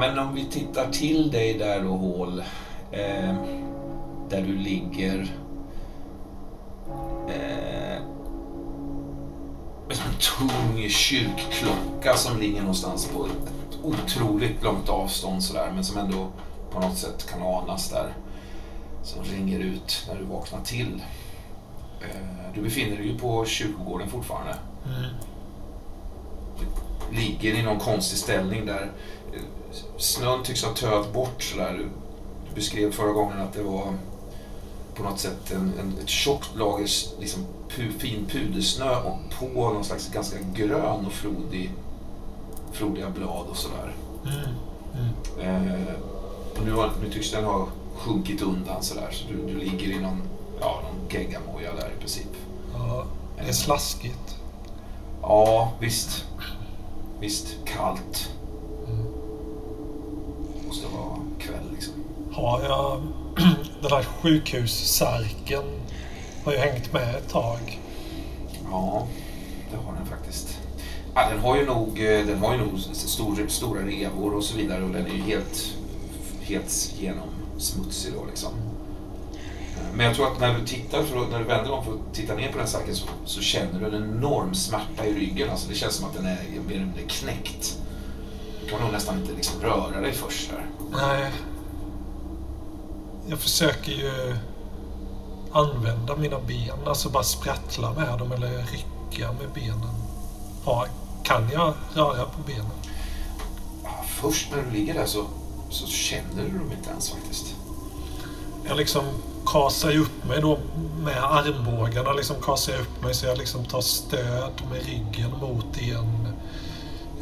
Ja, men om vi tittar till dig där då, Hål. Eh, där du ligger. Eh, en tung kyrkklocka som ligger någonstans på ett otroligt långt avstånd sådär, men som ändå på något sätt kan anas där. Som ringer ut när du vaknar till. Eh, du befinner dig ju på kyrkogården fortfarande. Mm. Du ligger i någon konstig ställning där. Eh, Snön tycks ha töat bort sådär. Du, du beskrev förra gången att det var på något sätt en, en, ett tjockt lager liksom, pu, fin pudersnö och på någon slags ganska grön och frodig, frodiga blad och sådär. Mm. Mm. Eh, och nu, har, nu tycks den ha sjunkit undan sådär så du, du ligger i någon, ja, någon geggamoja där i princip. Ja, det är slaskigt. Ja, visst. Visst, kallt. Mm. Måste vara kväll Har jag... Den här sjukhussärken har ju hängt med ett tag. Ja, det har den faktiskt. Ja, den har ju nog, eh, den har ju nog stor, stora revor och så vidare och den är ju helt, helt genomsmutsig då liksom. Men jag tror att när du tittar, när du vänder om för att titta ner på den saken så, så känner du en enorm smärta i ryggen. Alltså det känns som att den är mer eller mindre knäckt. Du kan nog nästan inte liksom röra dig först där. Nej. Jag försöker ju använda mina ben, alltså bara sprattla med dem eller rycka med benen. Ja, kan jag röra på benen? Först när du ligger där så, så känner du dem inte ens faktiskt. Jag liksom kasar ju upp mig då med armbågarna. Liksom kasar jag upp mig så jag liksom tar stöd med ryggen mot i en,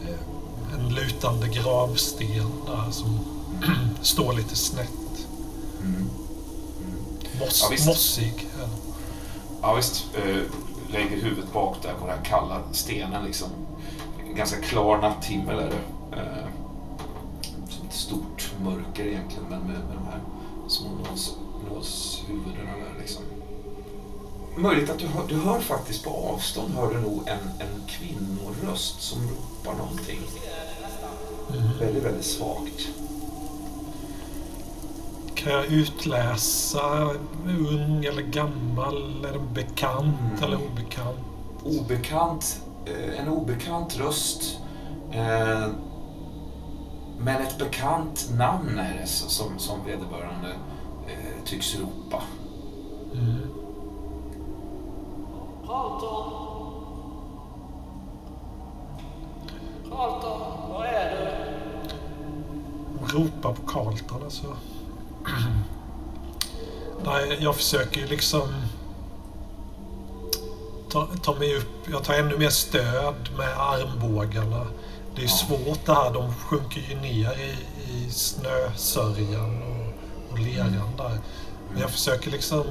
eh, en lutande gravsten där som står lite snett. Moss, Ja, visst. mossig. Ja visst, eh, lägger huvudet bak där på den här kalla stenen liksom. Ganska klar natthimmel är det. Eh, ett stort mörker egentligen men med, med de här små nåls, nålshuvudena där liksom. Möjligt att du hör, du hör faktiskt på avstånd hör du nog en, en kvinnoröst som ropar någonting. Mm. Väldigt, väldigt svagt. Kan jag utläsa ung eller gammal? Är den bekant Mm. eller obekant? obekant, eh, en obekant röst. Eh, men ett bekant namn är det som, som vederbörande eh, tycks ropa. Mm. Carlton! Carlton, var är du? Ropa på Carlton alltså. Nej, jag försöker liksom ta, ta mig upp. Jag tar ännu mer stöd med armbågarna. Det är svårt det här. De sjunker ju ner i, i snösörjan och, och leran där. Men jag försöker liksom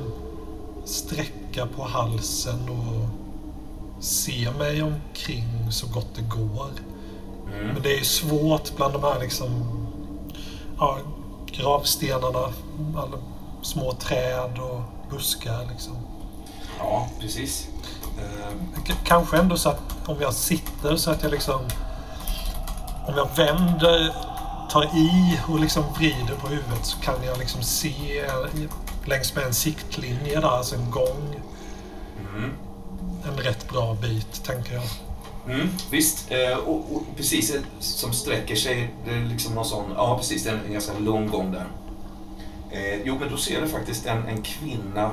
sträcka på halsen och se mig omkring så gott det går. Mm. Men det är svårt bland de här liksom, ja, gravstenarna, alla små träd och buskar. Liksom. Ja, precis. Eh, K- kanske ändå så att om jag sitter så att jag liksom, om jag vänder, tar i och liksom vrider på huvudet så kan jag liksom se längs med en siktlinje där, alltså en gång, mm. en rätt bra bit tänker jag. Mm, visst, eh, och, och precis eh, som sträcker sig, det är liksom någon sån, ja precis, det är en, ganska lång gång där. Eh, jo men då ser du faktiskt en, en kvinna,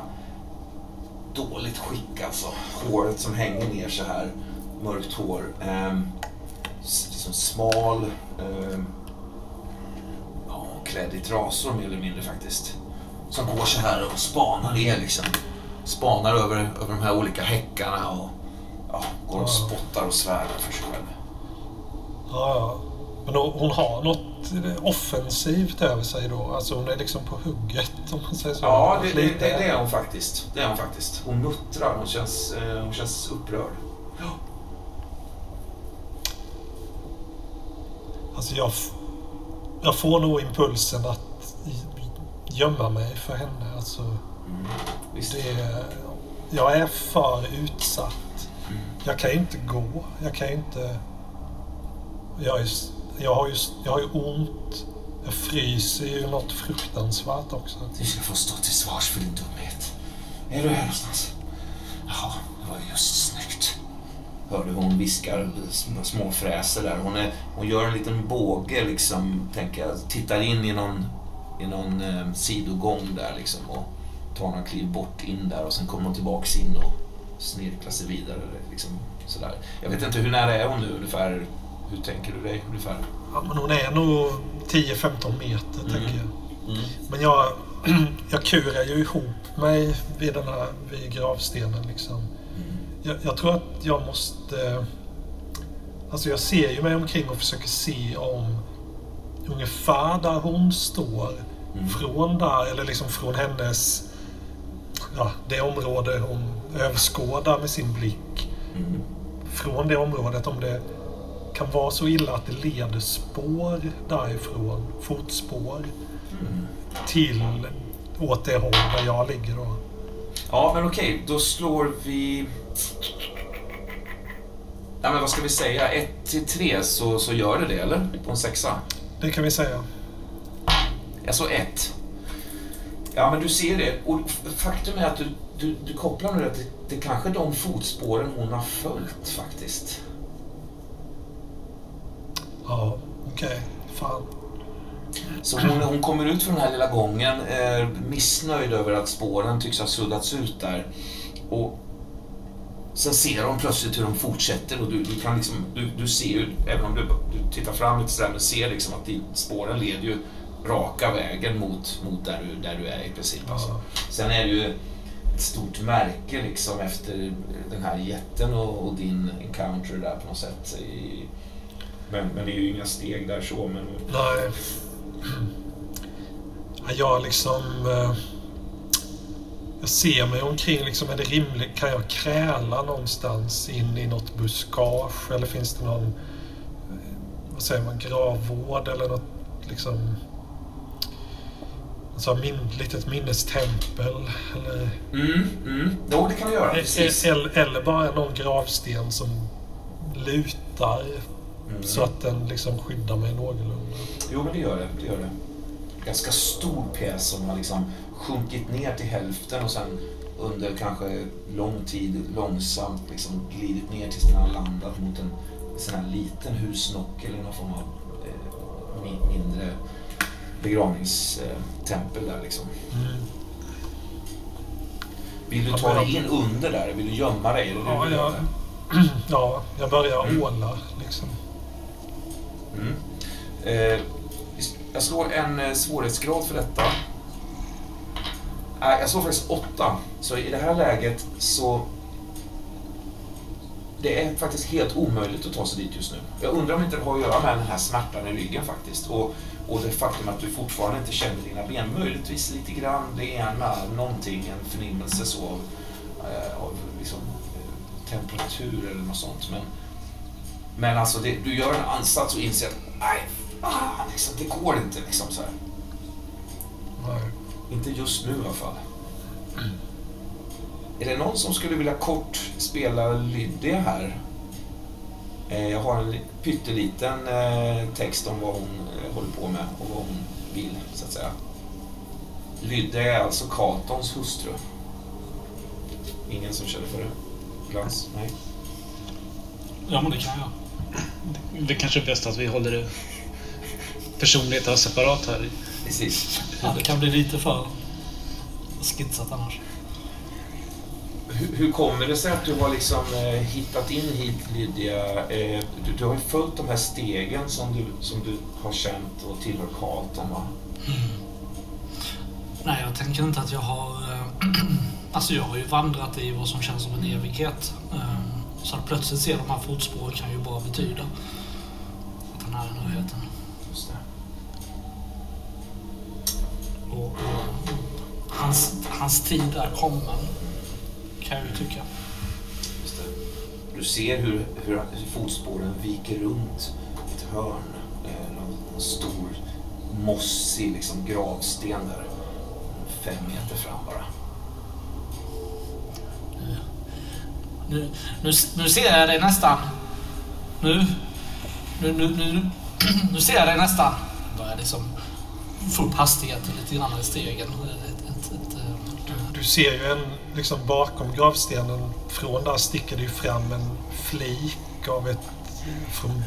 dåligt skick alltså, håret som hänger ner så här, mörkt hår, eh, liksom smal, eh, ja, klädd i trasor mer eller mindre faktiskt. Som går så här och spanar ner liksom, spanar över, över de här olika häckarna och ja, går och spottar och svär för sig själv. Ja, ja. Men hon har något offensivt över sig då. Alltså hon är liksom på hugget om man säger så. Ja, det, det, det, det är hon faktiskt. Det är hon faktiskt. Hon muttrar, hon känns, eh, hon känns upprörd. Alltså jag, jag får nog impulsen att gömma mig för henne. Alltså, Mm. Det, jag är för utsatt. Jag kan ju inte gå. Jag kan ju inte... Jag är jag har ju, jag har ju ont. Jag fryser ju något fruktansvärt också. Du ska få stå till svars för din dumhet. Är du här någonstans? Ja, det var just snyggt. Hör du hon viskar små, små fräser där. Hon, är, hon gör en liten båge liksom, tänker jag. Tittar in i någon, i någon eh, sidogång där liksom och tar några kliv bort in där och sen kommer hon tillbaks in och snirklar sig vidare. Liksom, sådär. Jag vet inte, hur nära är hon nu ungefär? Hur tänker du dig ungefär? Ja, men hon är nog 10-15 meter, Mm. tänker jag. Mm. Men jag, jag kurar ju ihop mig vid den här vid gravstenen. Liksom. Mm. Jag, jag tror att jag måste... Alltså jag ser ju mig omkring och försöker se om ungefär där hon står. Mm. Från där, eller liksom från hennes... Ja, det område hon överskådar med sin blick. Mm. Från det området, om det kan vara så illa att det leder spår därifrån, fotspår, Mm. till åt det håll där jag ligger då. Ja, men okej, då slår vi... Ja, men vad ska vi säga? 1 till 3 så, så gör det det, eller? På en sexa? Det kan vi säga. Jag sa 1. Ja, men du ser det. Och faktum är att du, du, du kopplar nu att det, det kanske är de fotspåren hon har följt faktiskt. Ja, okej. Fan. Så hon, hon kommer ut från den här lilla gången, är missnöjd över att spåren tycks ha suddats ut där. Och sen ser hon plötsligt hur de fortsätter och du, du kan liksom, du, du ser ju, även om du, du tittar fram lite sådär, men ser liksom att din, spåren leder ju raka vägen mot, mot där, du, där du är i princip. Alltså. Sen är det ju ett stort märke liksom efter den här jätten och, och din encounter där på något sätt. I, men, men det är ju inga steg där så, men Nej. Ja, Jag liksom... eh, Jag ser mig omkring. Liksom, är det rimligt? Kan jag kräla någonstans in i något buskage? Eller finns det någon... eh, Vad säger man? Gravvård eller något liksom... Så min, litet minnestempel. Eller, Mm, mm. Jo, det kan du göra. Eller, eller bara någon gravsten som lutar Mm. så att den liksom skyddar mig någorlunda. Jo, men det gör det. det gör det. Ganska stor pjäs som har liksom sjunkit ner till hälften och sen under kanske lång tid långsamt liksom glidit ner tills den har landat mot en sån här liten husnock eller någon form av eh, mi- mindre begravningstempel där liksom. Mm. Vill du ta dig in under där? Vill du gömma dig? Det Ja, jag, ja, jag börjar Mm. åla liksom. Mm. Eh, jag slår en eh, svårighetsgrad för detta. Jag slår faktiskt åtta. Så i det här läget så... Det är faktiskt helt omöjligt att ta sig dit just nu. Jag undrar om inte det har att göra med den här smärtan i ryggen faktiskt. Och, och det faktum att du fortfarande inte känner dina ben. Möjligtvis lite grann det ena, någonting, en förnimmelse så av, eh, av liksom, eh, temperatur eller något sånt. Men, men alltså, det, du gör en ansats och inser att nej, fan, liksom, det går inte. Liksom, så. Inte just nu i alla fall. Är det någon som skulle vilja kort spela Lydia här? Eh, Jag har en pytteliten eh, text om vad hon eh, håller på med och vad hon vill, så att säga. Lydia är alltså Carltons hustru. Ingen som känner för det? Glans? Nej. Ja, men det kan jag. Det- Det kanske är bäst att vi håller det personligheterna separat här. Precis. Ja, det kan bli lite för skitsat annars. Hur, hur kommer det sig att du har liksom eh, hittat in hit Lydia? Eh, du, du har ju följt de här stegen som du, som du har känt och tillhör Carlton va? Nej, jag tänker inte att jag har... eh, alltså jag har ju vandrat i vad som känns som en evighet. Eh, Så att plötsligt se de här fotspåren kan ju bara betyda att han är i närheten. Just det. Och, och hans, hans tid är kommen, kan jag ju tycka. Just det. Du ser hur, hur, fotspåren viker runt ett hörn. Eh, någon, någon stor mossig liksom, gravsten där. Fem meter fram bara. Nu, nu, nu ser jag dig nästan. Nu, nu, nu, nu, nu ser jag dig nästan. Börjar liksom få upp hastigheten lite grann i stegen. Ett, ett, ett, eh, Du, du ser ju en, liksom bakom gravstenen, från där sticker det ju fram en flik av ett från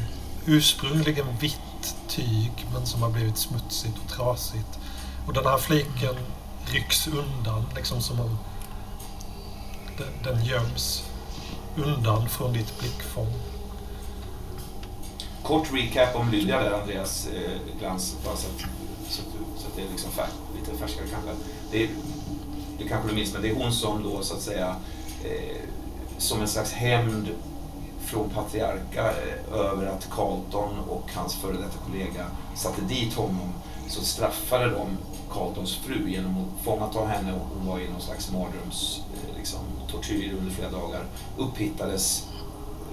ursprungligen vitt tyg men som har blivit smutsigt och trasigt. Och den här fliken rycks undan liksom som om den, den göms undan från ditt blickfång. Kort recap om Lydia där, Andreas eh, Glans, bara så att, så att, så att det är liksom fär, lite färskare kanske. Det, är, det kanske du minns, men det är hon som då så att säga eh, som en slags hämnd från patriarka eh, över att Carlton och hans före detta kollega satte dit honom så straffade de Carltons fru genom att fångata henne och hon var i någon slags mardröms eh, liksom, tortyr under flera dagar. Upphittades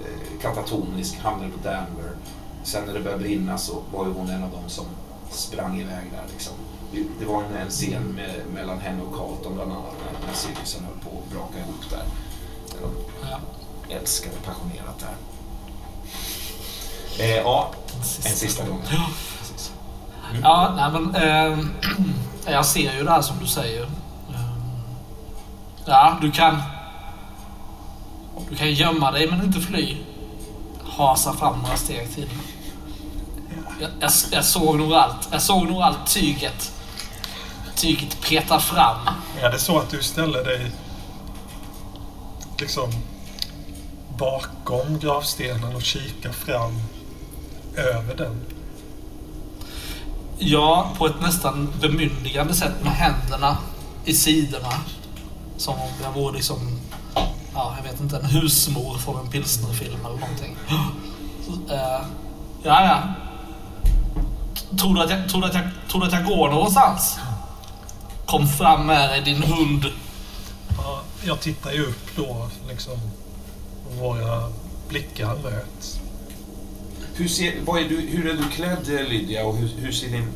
eh, katatonisk, hamnade på Danver. Sen när det började brinna så var ju hon en av dem som sprang iväg där. Liksom. Det- var en, en scen med, mellan henne och Carlton bland annat när, när cirkusen höll på att braka ihop där. De ja, älskade passionerat där. Eh, ja, en sista gång. Precis. Ja, nej men eh, jag ser ju det här som du säger. Eh, ja, du kan du kan gömma dig men inte fly. Hasa fram några steg till. Jag, jag, jag såg nog allt. Jag såg nog allt tyget. Tyget peta fram. Är det så att du ställer dig liksom bakom gravstenen och kikar fram över den? Ja, på ett nästan bemyndigande sätt med händerna i sidorna. Som om jag vore liksom, ja, jag vet inte, en husmor från en pilsnerfilm eller någonting. Så, eh, ja, ja. Tror du, att jag, tror, du att jag, tror du att jag går någonstans? Kom fram med dig, din hund. Ja, jag tittar ju upp då liksom våra blickar möts. Hur, ser, vad är du, hur är du klädd Lydia och hur, hur ser din...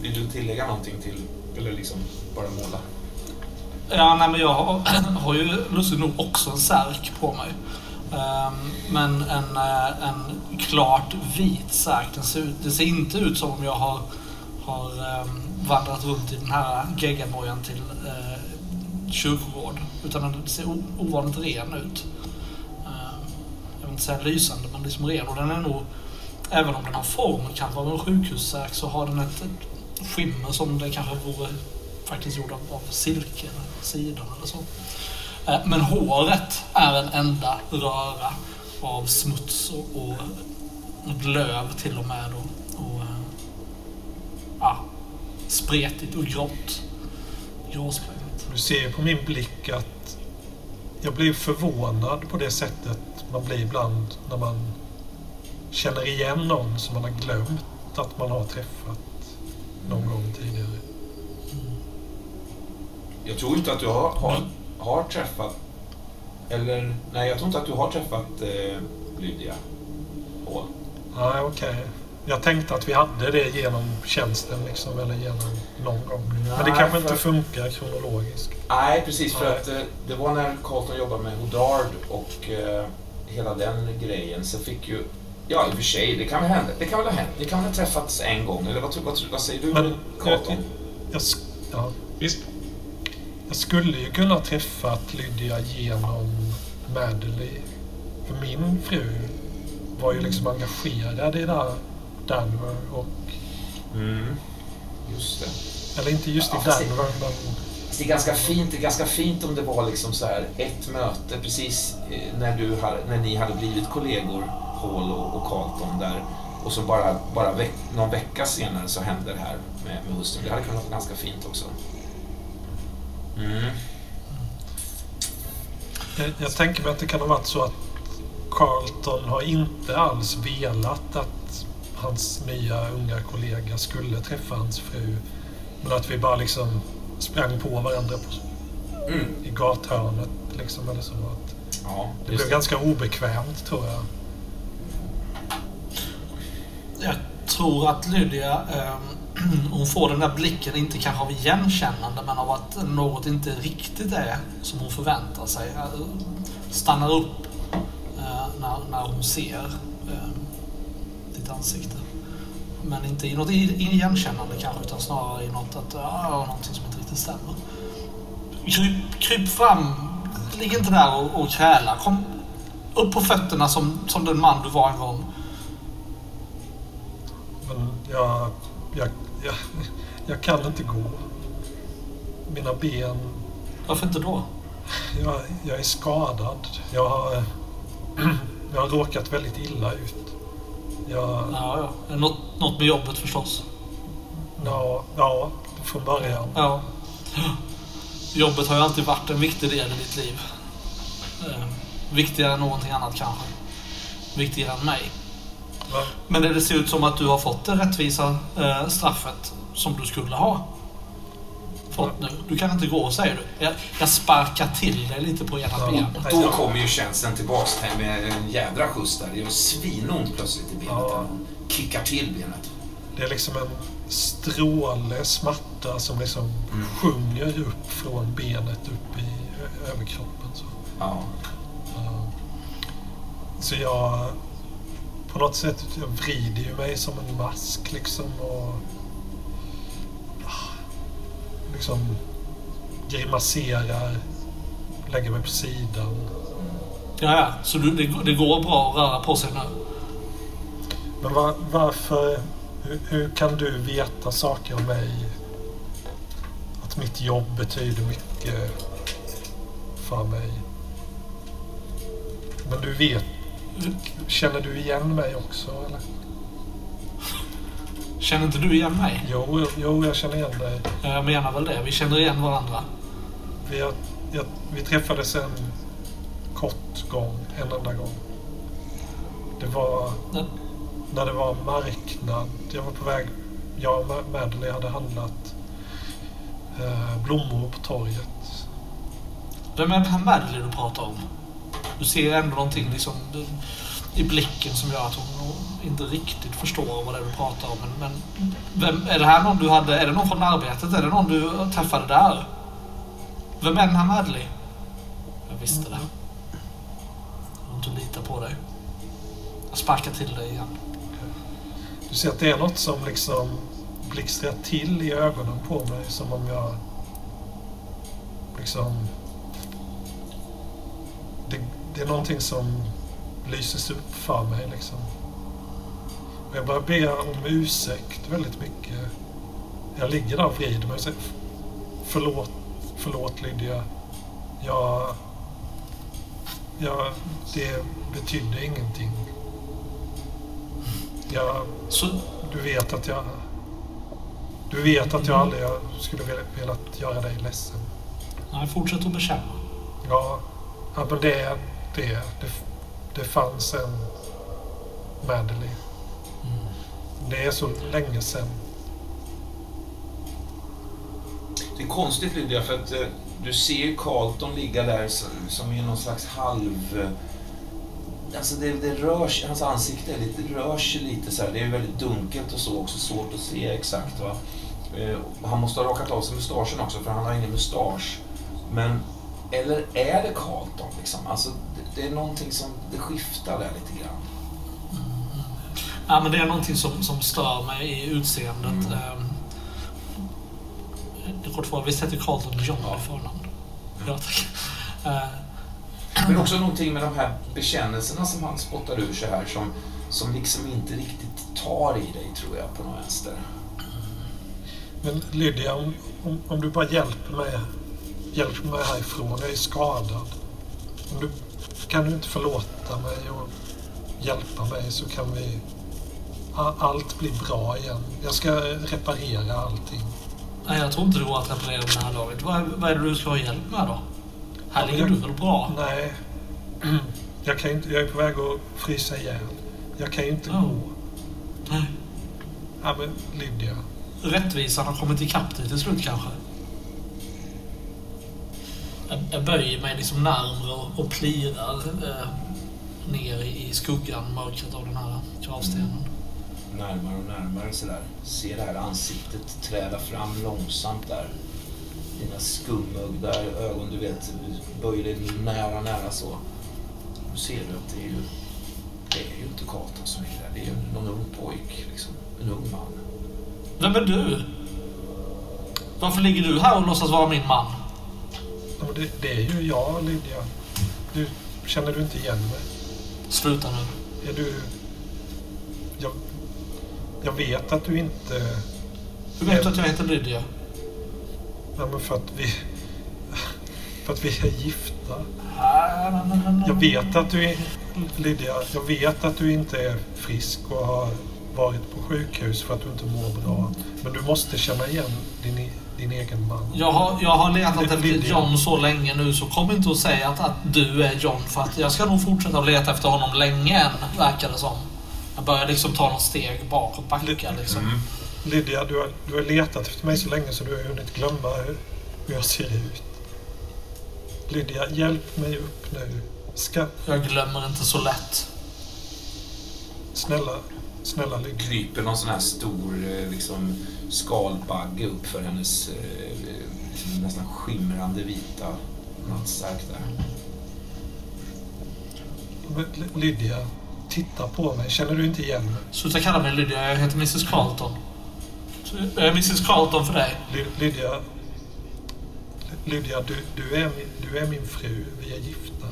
Vill du tillägga någonting till... Eller liksom bara måla? Ja, nej, men jag har, har ju lustigt nog också en särk på mig. Ehm, men en, eh, en klart vit särk. Den ser, ut, det ser inte ut som om jag har, har ehm, vandrat runt i den här geggamojan till eh, kyrkogård. Utan den ser ovanligt ren ut. Eh, jag vill inte säga lysande, men liksom ren. Och den är nog, även om den har formen kanske av en sjukhussärk, så har den ett, ett skimmer som det kanske vore faktiskt gjord av, av silke eller sidan eller så. Eh, Men håret är en enda röra av smuts och, och löv till och med. Och, och eh, ja, spretigt och grått. Gråsprängt. Du ser på min blick att jag blir förvånad på det sättet man blir ibland när man känner igen någon som man har glömt att man har träffat någon gång tidigare. Jag tror inte att du har, har, har träffat... Eller... Nej, jag tror inte att du har träffat eh, Lydia Hall. Nej, okej. Jag tänkte att vi hade det genom tjänsten liksom, eller genom någon gång. Men det Nej, kanske inte funkar kronologiskt. Nej, precis. För Nej. att eh, det var när Carlton jobbade med Hodard och eh, hela den grejen. Så fick ju... Ja, i och för sig, det kan väl hända. Det kan väl ha hänt. Det kan väl ha träffats en gång. Eller vad, vad, vad säger du, Men- Carlton? Jag, sk- ja, Visst. jag skulle ju kunna träffat Lydia genom Madeleine. För min fru var ju liksom engagerad i det här Danver och... Mm. Just det. Eller inte just Ja, i fast det- Danver, men... Det är ganska fint, det är ganska fint om det var liksom så här ett möte precis eh, när, du när ni hade blivit kollegor, Hall och, och Carlton där. Och så bara, bara veck, någon vecka senare så hände det här med, med hustrun. Det hade kunnat vara ganska fint också. Mm. Jag, jag tänker mig att det kan ha varit så att Carlton har inte alls velat att hans nya unga kollega skulle träffa hans fru. Men att vi bara liksom sprang på varandra på, Mm. i gathörnet. Liksom, eller så. Att Ja, det blev ganska obekvämt tror jag. Jag tror att Lydia, eh, hon får den där blicken, inte kanske av igenkännande, men av att något inte riktigt är som hon förväntar sig. Eh, Stannar upp eh, när, när hon ser eh, ditt ansikte. men inte i något igenkännande kanske, utan snarare i något att ja, någonting som inte riktigt stämmer. Kryp, kryp fram, ligg inte där och, och kräla. Kom upp på fötterna som, som den man du var en gång. Men jag, jag, jag, jag kan inte gå. Mina ben... Varför inte då? Jag, jag är skadad. Jag har, jag har råkat väldigt illa ut. Jag, Ja, ja. Något, något med jobbet förstås. ja, ja, från början. Ja. Jobbet har ju alltid varit en viktig del i ditt liv. Eh, viktigare än någonting annat kanske. Viktigare än mig. Men, Men det ser ut som att du har fått det rättvisa eh, straffet som du skulle ha fått nu. Du kan inte gå, säger du. Jag, jag sparkar till dig lite på ena Ja. benet. Då kommer ju känslan tillbaks här med en jädra skjuts där. Det gör svinont plötsligt i benet. Ja. Kickar till benet. det är liksom en stråle smärta som liksom Mm. sjunger upp från benet upp i överkroppen. Så. Ja. Ja. Så jag... På något sätt, jag vrider ju mig som en mask liksom och... Liksom grimaserar, lägger mig på sidan. Ja, ja. Så du, det, det går bra att röra på sig nu? Men va, varför... Hur, hur kan du veta saker om mig? Att mitt jobb betyder mycket för mig. Men du vet... Känner du igen mig också eller? Känner inte du igen mig? Jo, jo, jag känner igen dig. Jag menar väl det. Vi känner igen varandra. Vi, har, jag, vi träffades en kort gång, en enda gång. Det var Ja. när det var marknad. Jag var på väg, jag och Ma- Madeleine hade handlat eh, blommor på torget. Vem är den här Madeleine du pratar om? Du ser ändå någonting liksom, du, i blicken som gör att hon inte riktigt förstår vad det är du pratar om. Men, men vem, är det här någon du hade? Är det någon från arbetet? Är det någon du träffade där? Vem är den här Madeleine? Jag visste det. Om du inte på dig. Jag sparkar till dig igen. Du ser att det är något som liksom blixtrar till i ögonen på mig som om jag liksom... Det, det är någonting som lyses upp för mig liksom. Och jag börjar be om ursäkt väldigt mycket. Jag ligger där och vrider mig och säger förlåt, förlåt Lydia. Jag, jag, det betydde ingenting. Jag Så, du vet att jag... Du vet att jag aldrig skulle velat göra dig ledsen. nej, fortsätt att bekänna. Ja, ja men det det. Det, det fanns en Madeleine. Det är så länge sedan. Det är konstigt Lydia för att eh, du ser Carlton ligga där som, som i någon slags halv... eh, Alltså det, det rör sig, hans ansikte är lite, rör sig lite så här. Det är väldigt dunkelt och så också, svårt att se exakt. Va? Eh, han måste ha rakat av sig mustaschen också för han har ingen mustasch. Men, eller är det Carlton liksom? Alltså det, det är någonting som, det skiftar där lite grann. Ja, men det är någonting som, som stör mig i utseendet. Mm. Mm. Det kort för, visst heter Carlton John Ja. i förnamn? Ja, tack. Eh, Men också någonting med de här bekännelserna som han spottar ur sig här som, som liksom inte riktigt tar i dig tror jag på något vänster. Men Lydia, om, om, om du bara hjälper mig, hjälper mig härifrån. Jag är skadad. Om du, kan du inte förlåta mig och hjälpa mig så kan vi... Allt blir bra igen. Jag ska reparera allting. nej, jag tror inte det går att reparera det här laget. Vad, vad är det du ska ha hjälp med då? Här Ja, ligger jag- du väl bra? Nej. Jag, kan inte, jag är på väg att frysa ihjäl. Jag kan ju inte Ja. gå. Nej. Ja, men Lydia. Rättvisan har kommit ikapp dig till slut kanske? Jag, böjer mig liksom närmare och, och plirar eh, ner i, i skuggan, mörkret av den här gravstenen. Närmare och närmare sådär. Ser det här ansiktet träda fram långsamt där. Dina skumögda ögon, du vet, böjer dig nära, nära så. Nu ser du att det är ju, det är ju inte Carlton som ligger där. Det är ju någon ung pojk, liksom. En ung man. Vem är du? Varför ligger du här och låtsas vara min man? Men det, det är ju jag, Lydia. Du, känner du inte igen mig? Sluta nu. Är du... Jag, jag vet att du inte... Hur vet du att jag heter Lydia? Ja, men för att vi... För att vi är gifta. Jag vet att du är... Lydia, jag vet att du inte är frisk och har varit på sjukhus för att du inte mår bra. Men du måste känna igen din, din egen man. Jag har, jag har letat efter John så länge nu så kom inte att säga att, att du är John för att jag ska nog fortsätta att leta efter honom länge än, verkar det som. Jag börjar liksom ta något steg bakåt, backa liksom. Lydia, du har, du har letat efter mig så länge så du har hunnit glömma hur, hur jag ser ut. Lydia, hjälp mig upp nu. Ska, Jag glömmer inte så lätt. snälla, snälla Lydia. kryper någon sån här stor eh, liksom, skalbagge upp för hennes liksom, nästan skimrande vita nattsärk där. Lydia, titta på mig. Känner du inte igen mig? Sluta kalla mig Lydia, jag heter Mrs Carlton. Jag är Mrs Carlton för dig. Ly- Lydia, Lydia du, du, är min, du är min fru. Vi är gifta.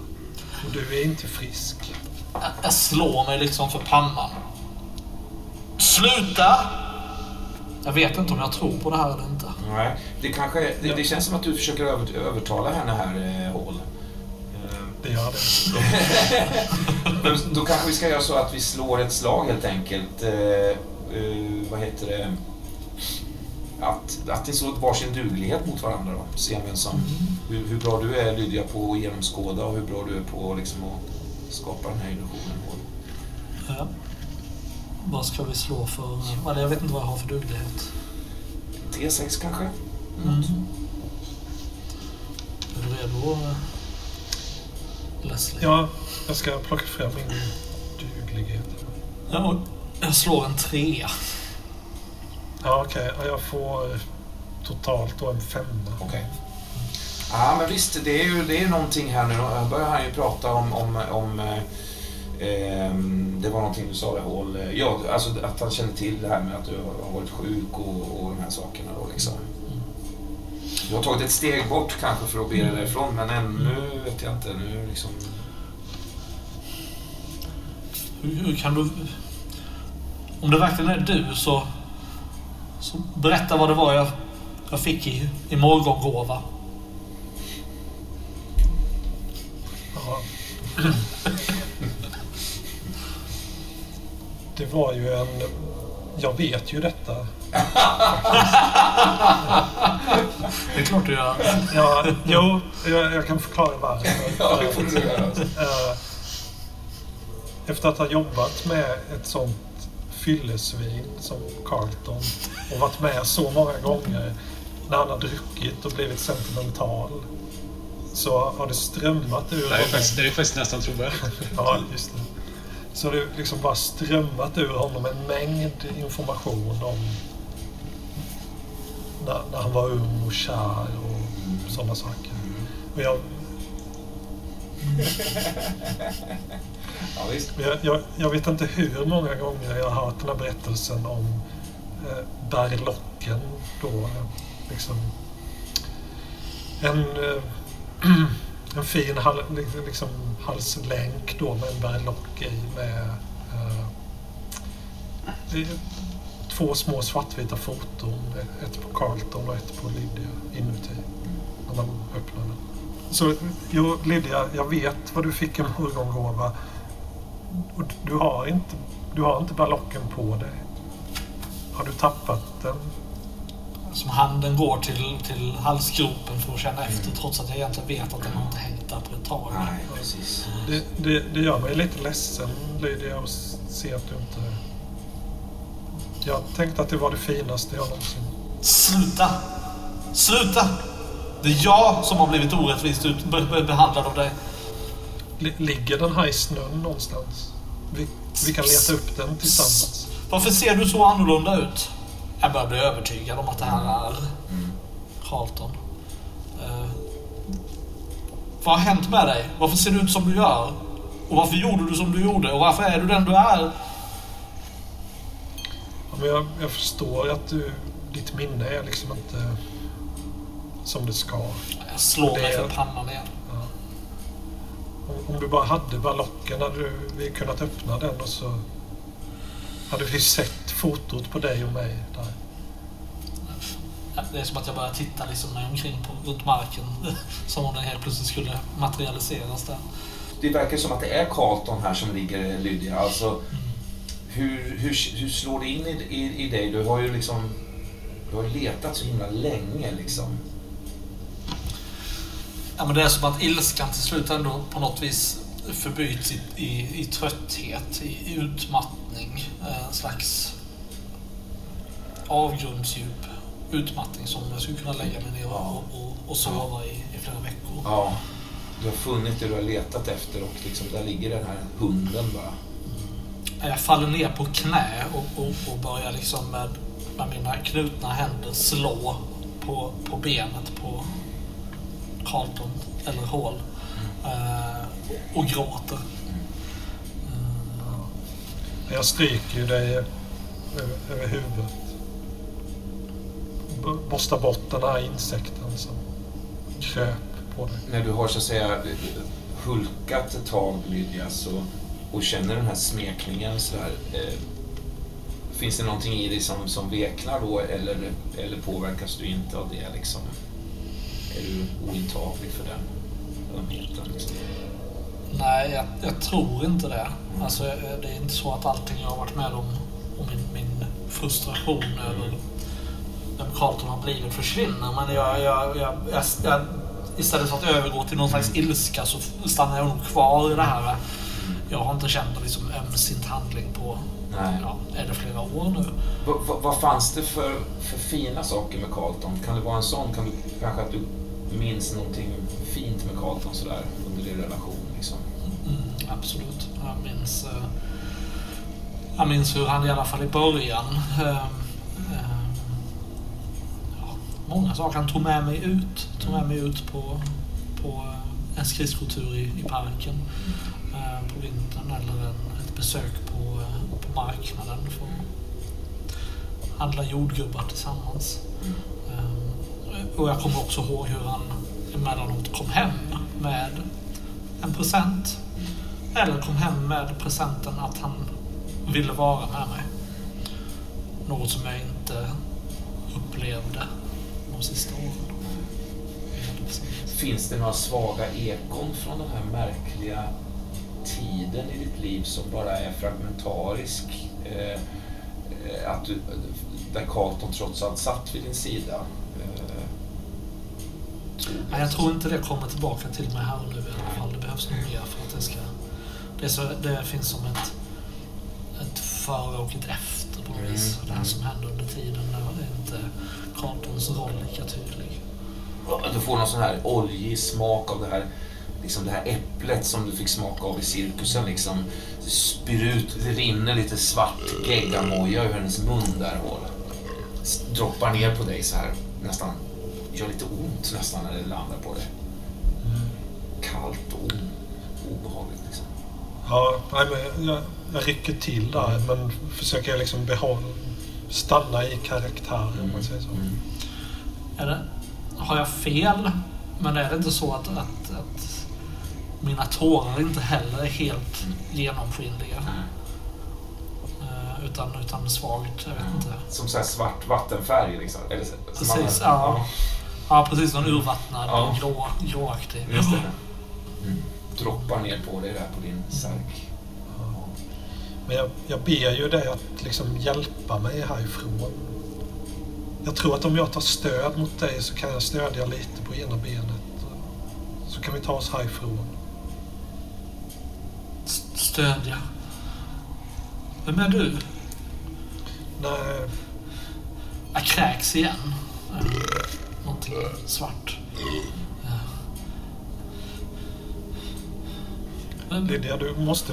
Och du är inte frisk. Jag- Jag slår mig liksom för pannan. Sluta! Jag vet inte om jag tror på det här eller inte. Nej, det, kanske, det, det känns som att du försöker över, övertala henne här, eh, Hall. Det gör det. Då kanske vi ska göra så att vi slår ett slag helt enkelt. Eh, eh, vad heter det? Att, att ni slår varsin duglighet mot varandra då. Se vem som, hur, hur bra du är Lydia på att genomskåda och hur bra du är på liksom, att skapa den här illusionen. Ja. Vad ska vi slå för... Eller jag vet inte vad jag har för duglighet. T6 kanske? Mm. Är du redo, eh, Leslie? Ja, jag ska plocka fram min duglighet. Ja, jag slår en trea. Ja, okej. Ja, jag får eh, totalt då en femma. Okej. Ja, men visst, det är ju det är någonting här nu. Här börjar han ju prata om, om, om eh, ehm, det var någonting du sa i Hall. Ja, alltså att han känner till det här med att du har varit sjuk och, och de här sakerna då liksom. Du har tagit ett steg bort kanske för att be dig därifrån, men ännu vet jag inte. Nu liksom... Hur, hur kan du... Om det verkligen är du så... Så berätta vad det var jag, jag fick i, i morgongåva. Ja. Det var ju en... Jag vet ju detta. Det är klart du gör. Ja, jo, jag, jag kan förklara varför. Ja, det får du göra. Eh, Efter att ha jobbat med ett sånt fyllesvin som Carlton och varit med så många gånger när han har druckit och blivit sentimental så har det strömmat ur Det är faktiskt, det är faktiskt nästan trovärdigt. Ja, just det. Så det liksom bara strömmat ur honom en mängd information om när, när han var ung och kär och sådana saker. Och jag, Ja, jag, jag, jag vet inte hur många gånger jag har hört den här berättelsen om eh, berlocken då. eh, Liksom, en, eh, en fin hal, liksom, liksom, halslänk då med en berlock i med eh, två små svartvita foton. Ett på Carlton och ett på Lydia inuti. När man öppnar den. Så jo, Lydia, jag vet vad du fick en morgongåva. Och du har inte, du har inte berlocken på dig. Har du tappat den? Som handen går till, till halsgropen för att känna efter trots att jag egentligen vet att den har inte hängt där på ett tag. Nej, precis. Det, det, det gör mig lite ledsen, Lydia, att se att du inte... Jag tänkte att det var det finaste jag någonsin... Sluta! Sluta! Det är jag som har blivit orättvist ut, be, be, behandlad av dig. Li- Ligger den här i snön någonstans? Vi, vi kan leta upp den tillsammans. Varför ser du så annorlunda ut? Jag börjar bli övertygad om att det här är Carlton. Eh, vad har hänt med dig? Varför ser du ut som du gör? Och varför gjorde du som du gjorde? Och varför är du den du är? Ja, men jag, jag förstår att du, ditt minne är liksom inte som det ska. Jag slår mig Det- för pannan igen. Ja. Om, om du bara hade ballocken hade du, vi kunnat öppna den och så hade vi sett fotot på dig och mig där. Det är som att jag börjar titta liksom mig omkring på, runt marken. Som om den helt plötsligt skulle materialiseras där. Det verkar som att det är Carlton här som ligger Lydia. Alltså, hur, hur, hur slår det in i, i, i dig? Du har ju liksom du har letat så himla länge liksom. Ja, men det är som att ilskan till slut ändå på något vis förbyts i, i, i trötthet, i, utmattning. En slags avgrundsdjup utmattning som jag skulle kunna lägga mig ner och, och, och sova i, i flera veckor. Ja, du har funnit det du har letat efter och liksom där ligger den här hunden bara. Jag faller ner på knä och, och, och börjar liksom med, med mina knutna händer slå på, på benet på Carlton, eller Hall. Eh, och gråter. Jag stryker ju dig över, över huvudet. B- Borstar bort den här insekten som kröp på dig. När du har så att säga hulkat ett tag Lydia så, och känner den här smekningen så här. Eh, finns det någonting i dig som, som veknar då eller, eller påverkas du inte av det liksom? Är du ointaglig för den ömheten? Liksom? Nej, jag, jag tror inte det. Alltså, eh, det är inte så att allting jag har varit med om och min, min frustration över vem Carlton har blivit försvinner. Men jag, jag, jag, jag, istället för att övergå till någon slags ilska så stannar jag nog kvar i det här. Jag har inte känt någon liksom ömsint handling på, Nej. ja, är det flera år nu? Vad, vad, vad fanns det för, för fina saker med Carlton? Kan det vara en sån? Kan du, kanske att du minns någonting fint med Carlton sådär under din relation? Liksom? Mm, absolut. Jag minns, eh, jag minns hur han i alla fall i början eh, eh, ja, många saker. Han tog med mig ut. Tog med mig ut på, på eh, en skridskotur i, i parken eh, på vintern eller en, ett besök på, eh, på marknaden för att handla jordgubbar tillsammans. Eh, och jag kommer också ihåg hur han emellanåt kom hem med en present. Eller kom hem med presenten att han ville vara med mig. Något som jag inte upplevde sista åren. Finns det några svaga ekon från den här märkliga tiden i ditt liv som bara är fragmentarisk? Eh, eh, att du, där Carlton trots allt satt vid din sida? Eh? Nej, jag tror inte det kommer tillbaka till mig här och nu i alla fall. Det behövs nog mer för att det ska... Det, så, det finns som ett, ett före och ett efter på något Mm, vis. Det här mm. som händer under tiden när är inte Carltons roll lika tydlig. Du får någon sån här oljig smak av det här, liksom det här äpplet som du fick smaka av i cirkusen. Liksom. Det spyr ut, det rinner lite svart geggamoja ur hennes mun där och s- droppar ner på dig så här. Nästan, gör lite ont nästan när det landar på dig. Kallt och obehagligt liksom. Ja, nej, men jag, jag rycker till där men försöker liksom behålla, stanna i karaktär om man säger så. Mm. Är det, har jag fel? Men är det inte så att, att, att mina tårar inte heller är helt genomskinliga? Eh, utan, utan svagt, jag vet inte. Som så här svart vattenfärg liksom. Eller, som Precis, ja. Ja, precis. Någon urvattnad, Ja. grå, gråaktig. Just det. Mm. Droppar ner på dig där på din särk. Men jag, jag ber ju dig att liksom hjälpa mig härifrån. Jag tror att om jag tar stöd mot dig så kan jag stödja lite på ena benet. Så kan vi ta oss härifrån. Stödja. Vem är du? Nej, Jag kräks igen. Någonting svart. Vem- Lydia, du måste...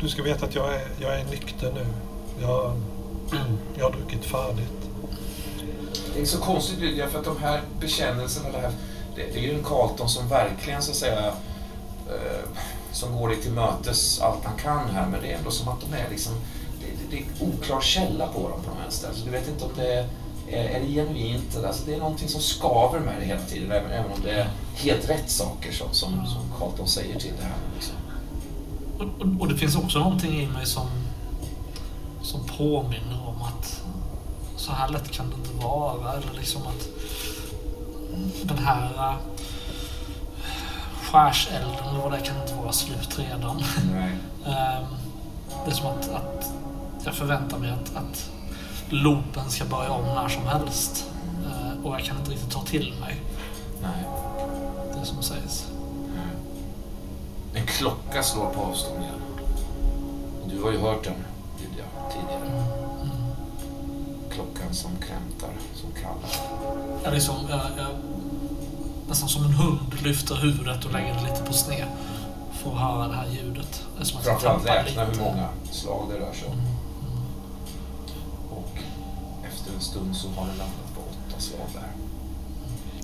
Du ska veta att jag är, jag är nykter nu. Jag, jag har druckit färdigt. Det är så konstigt Lydia, för att de här bekännelserna, det, här, det, det är ju en Carlton som verkligen så att säga eh, som går dig till mötes allt han kan här, men det är ändå som att de är liksom det, det, det är oklar källa på dem på de vänster. Så du vet inte om det är, är det genuint. Alltså, det är någonting som skaver med det hela tiden. Även, även om det är helt rätt saker som, som, som Carlton säger till det här. Liksom. Och, och, och det finns också någonting i mig som, som påminner om att så här lätt kan det inte vara. Eller liksom att den här äh, skärselden vad det kan inte vara slut redan. Nej. Ehm, det är som att, att jag förväntar mig att, att loopen ska börja om när som helst. Eh, och jag kan inte riktigt ta till mig Nej. det som sägs. En klocka slår på avstånd igen. Du har ju hört den Lydia, tidigare. Klockan som krämtar, som kallar. Jag liksom, jag, jag, nästan som en hund lyfter huvudet och lägger det lite på sned. För att höra det här ljudet. Det är som att jag Framförallt räkna hur många slag det rör sig om. Och efter en stund så har det landat på åtta slag där.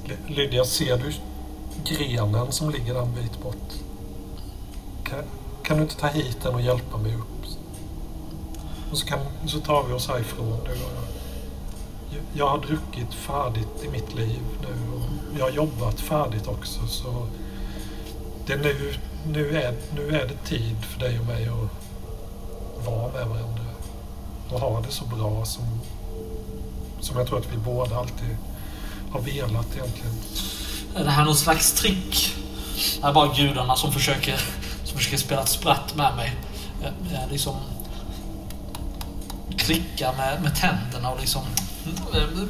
Ly- Lydia, ser du grenen som ligger en bit bort? Kan, kan du inte ta hit den och hjälpa mig upp? Och så, kan, så tar vi oss härifrån nu. Jag, jag har druckit färdigt i mitt liv nu och jag har jobbat färdigt också. Så det är nu, nu, är, nu är det tid för dig och mig att vara med varandra och ha det så bra som, som jag tror att vi båda alltid har velat egentligen. Är det här någon slags trick? Det är bara gudarna som försöker, som försöker spela ett spratt med mig. Jag, jag liksom klickar med, med tänderna och liksom... Eh,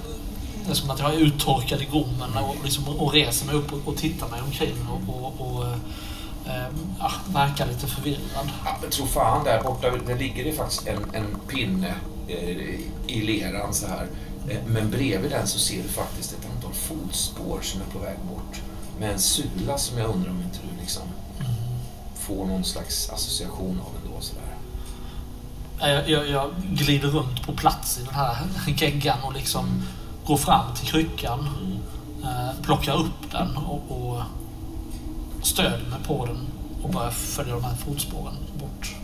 det är som att jag är uttorkad i gommen och, liksom, och reser mig upp och, och tittar mig omkring och, och, och äh, verkar lite förvirrad. Ja, men tro fan där borta, det ligger det faktiskt en, en pinne eh, i leran så här. Men bredvid den så ser du faktiskt ett antal fotspår som är på väg bort. Med en sula som jag undrar om inte du liksom får någon slags association av ändå sådär. Jag, jag, jag glider runt på plats i den här geggan och liksom går fram till kryckan. Eh, plockar upp den och, och stöder mig på den och börjar följa de här fotspåren bort.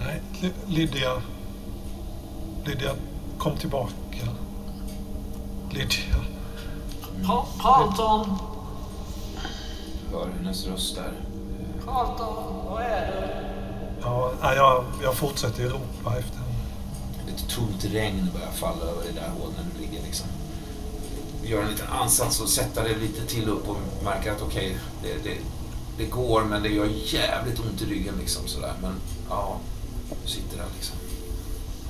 Nej, Ly- Lydia. Lydia, kom tillbaka. Lydia. Pa- Carlton! Du hör hennes röst där. Carlton, vad är det? Ja, nej, jag, jag fortsätter ju ropa efter henne. Ett tungt regn börjar falla över det där hålet när du ligger liksom. Gör en liten ansats och sätta dig lite till upp och märker att okej, det, det, det går men det gör jävligt ont i ryggen liksom sådär. Men ja, du sitter där liksom.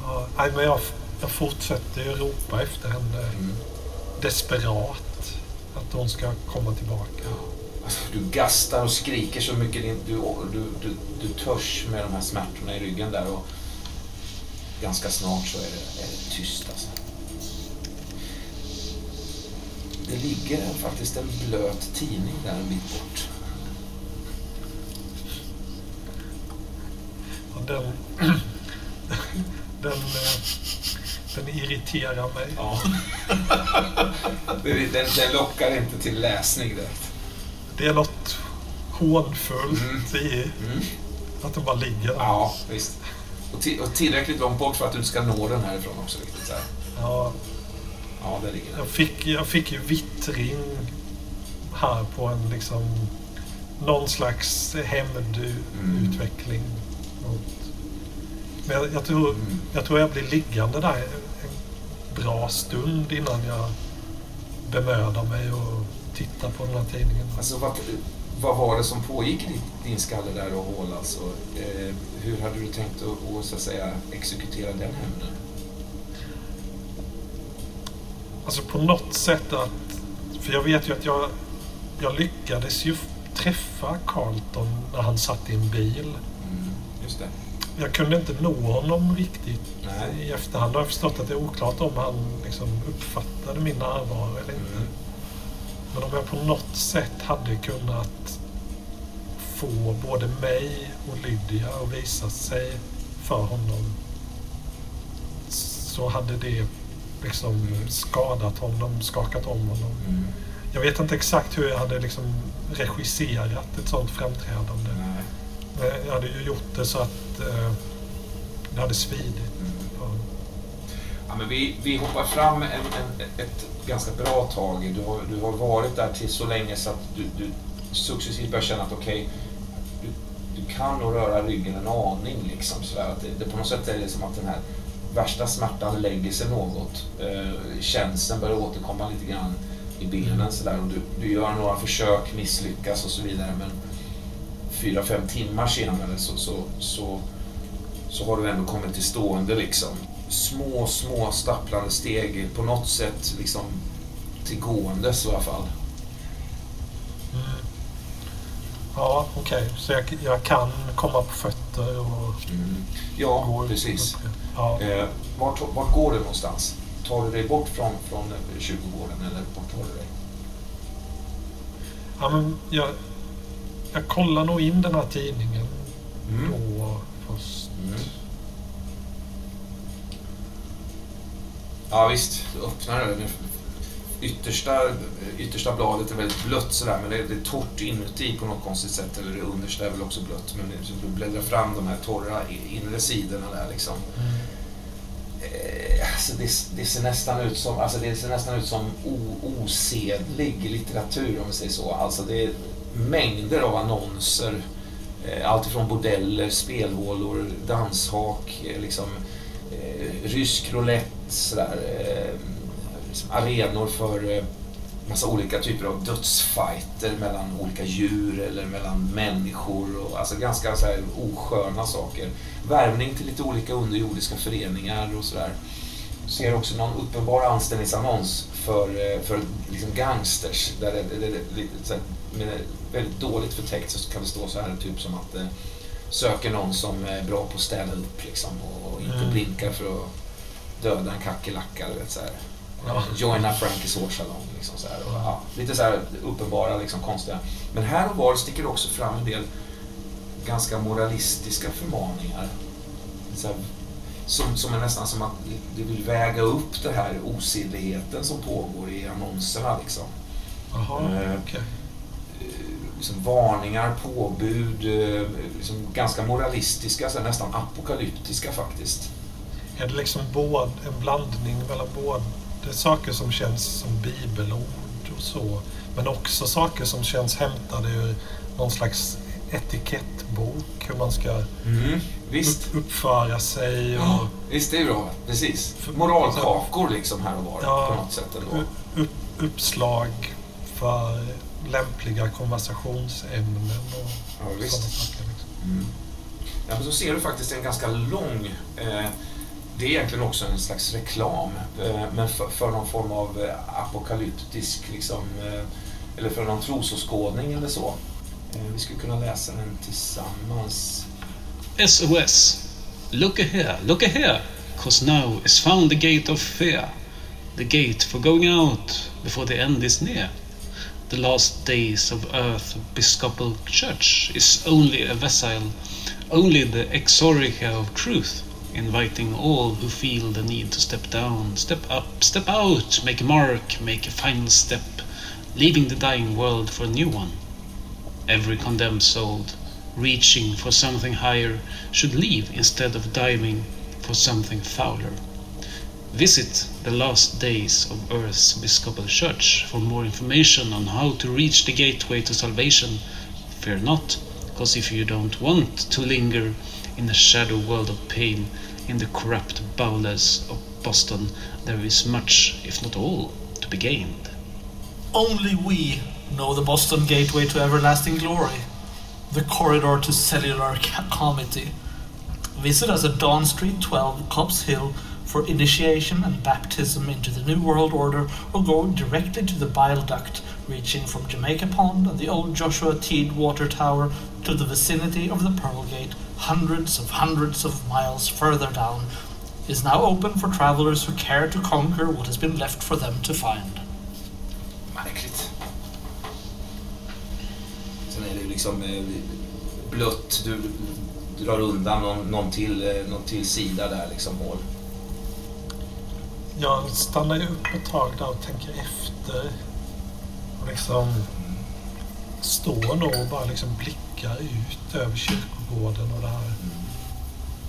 Ja, nej, men jag, jag fortsätter ju ropa efter henne Mm. desperat. Att hon ska komma tillbaka. Alltså, du gastar och skriker så mycket din- du, du, du, du törs med de här smärtorna i ryggen där och ganska snart så är det, är det tyst alltså. Det ligger faktiskt en blöt tidning där en bit bort. Och den, den, eh, den irriterar mig. Ja. den, den lockar inte till läsning direkt. Det är något hånfullt i Mm. att den bara ligger där. Ja, visst. Och, och tillräckligt långt bort för att du inte ska nå den härifrån också. Riktigt, så här. Ja, Ja, där ligger den. jag, fick, jag fick ju vittring här på en liksom någon slags hämndutveckling. mot- Men jag, jag, tror, Mm. jag tror jag blir liggande där en bra stund innan jag bemödar mig och tittar på den här tidningen. Alltså, vad, vad var det som pågick i din, din skalle där och hål alltså? Eh, hur hade du tänkt att, att, så att säga, exekutera den hämnden? Alltså på något sätt att... För jag vet ju att jag, jag lyckades ju träffa Carlton när han satt i en bil. Mm, just det. Jag kunde inte nå honom riktigt Nej. i efterhand. har jag förstått att det är oklart om han liksom uppfattade min närvaro eller inte. Mm. Men om jag på något sätt hade kunnat få både mig och Lydia att visa sig för honom så hade det liksom skadat honom, skakat om honom. Mm. Jag vet inte exakt hur jag hade liksom regisserat ett sådant framträdande. Nej. Jag hade ju gjort det så att eh, det hade svidit. Ja, men vi, vi hoppar fram en, en, ett ganska bra tag. Du har, du har varit där till så länge så att du, du successivt börjar känna att okej, du, du kan nog röra ryggen en aning. Liksom, så att det, det, på något sätt är det som att den här värsta smärtan lägger sig något. Eh, känslan börjar återkomma lite grann i benen. Så där, och du, du gör några försök, misslyckas och så vidare. Men fyra, fem timmar senare så, så, så, så har du ändå kommit till stående. Liksom. Små, små stapplande steg på något sätt liksom till gåendes i alla fall. Mm. Ja, okej. Okay. Så jag, jag, kan komma på fötter och... Mm. Ja, gå precis. Ja. Eh, vart, vart går du någonstans? Tar du dig bort från, från kyrkogården eller vart tar du dig? Ja, men jag, jag kollar nog in den här tidningen mm. då först. Mm. Ja visst, du öppnar det. Yttersta, yttersta bladet är väldigt blött sådär men det är, det är torrt inuti på något konstigt sätt. Eller det understa är väl också blött. Men du bläddrar fram de här torra inre sidorna där liksom. Mm. Alltså det, det, ser nästan ut som, alltså det ser nästan ut som o, osedlig litteratur om vi säger så. Alltså det är mängder av annonser. Eh, allt ifrån bordeller, spelhålor, danshak, eh, liksom, rysk roulette, sådär, eh, liksom arenor för eh, massa olika typer av dödsfighter mellan olika djur eller mellan människor. Och, alltså ganska så här osköna saker. Värvning till lite olika underjordiska föreningar och sådär. Ser också någon uppenbar anställningsannons för, eh, för liksom gangsters. Där det, det, det, så här, väldigt dåligt förtäckt så kan det stå så här typ som att söker någon som är bra på att städa upp liksom, och inte mm. blinkar för att döda en kackerlacka. Så här. Ja. Joina Frankies hårsalong. Liksom så här, och, ja, lite så här uppenbara, liksom, konstiga. Men här och var sticker det också fram en del ganska moralistiska förmaningar. Så här, som, som är nästan som att du vill väga upp den här osedligheten som pågår i annonserna. Liksom. Aha, eh, okay. liksom varningar, påbud, eh, liksom ganska moralistiska, så nästan apokalyptiska faktiskt. Är det liksom både, en blandning mellan både saker som känns som bibelord och så. Men också saker som känns hämtade ur någon slags etikettbok. Hur man ska mm, upp, uppföra sig. Och, ja, visst, det är bra. Precis. Moralkakor liksom här och var ja, på något sätt ändå. Upp, uppslag för lämpliga konversationsämnen och ja, sådana saker. Liksom. Mm. Ja, men så ser du faktiskt en ganska lång eh, det är egentligen också en slags reklam, eh, men för, för någon form av eh, apokalyptisk, liksom, eh, eller för någon trosåskådning eller så. Vi skulle kunna läsa den tillsammans. SOS. Look here, look here, cause now is found the gate of fear. The gate for going out before the end is near. The last days of earth Episcopal Church is only a vessel, only the exorica of truth inviting all who feel the need to step down, step up, step out, make a mark, make a final step, leaving the dying world for a new one. Every condemned soul, reaching for something higher, should leave instead of diving for something fouler. Visit the last days of Earth's Episcopal Church for more information on how to reach the gateway to salvation. Fear not, because if you don't want to linger in the shadow world of pain, in the corrupt bowels of Boston, there is much, if not all, to be gained. Only we know the Boston gateway to everlasting glory, the corridor to cellular calmity. Visit us at Dawn Street 12, Cobbs Hill, for initiation and baptism into the New World Order, or go directly to the bile duct reaching from Jamaica Pond and the old Joshua Teed water tower to the vicinity of the Pearl Gate hundreds of hundreds of miles further down, is now open for travelers who care to conquer what has been left for them to find. Märkligt. Sen är det liksom eh, blött, du, du drar undan någon, någon, till, eh, någon till sida där liksom hål. Jag stannar ju upp ett tag där och tänker efter. Och liksom står nog och bara liksom blickar ut över kyrkan gården och det här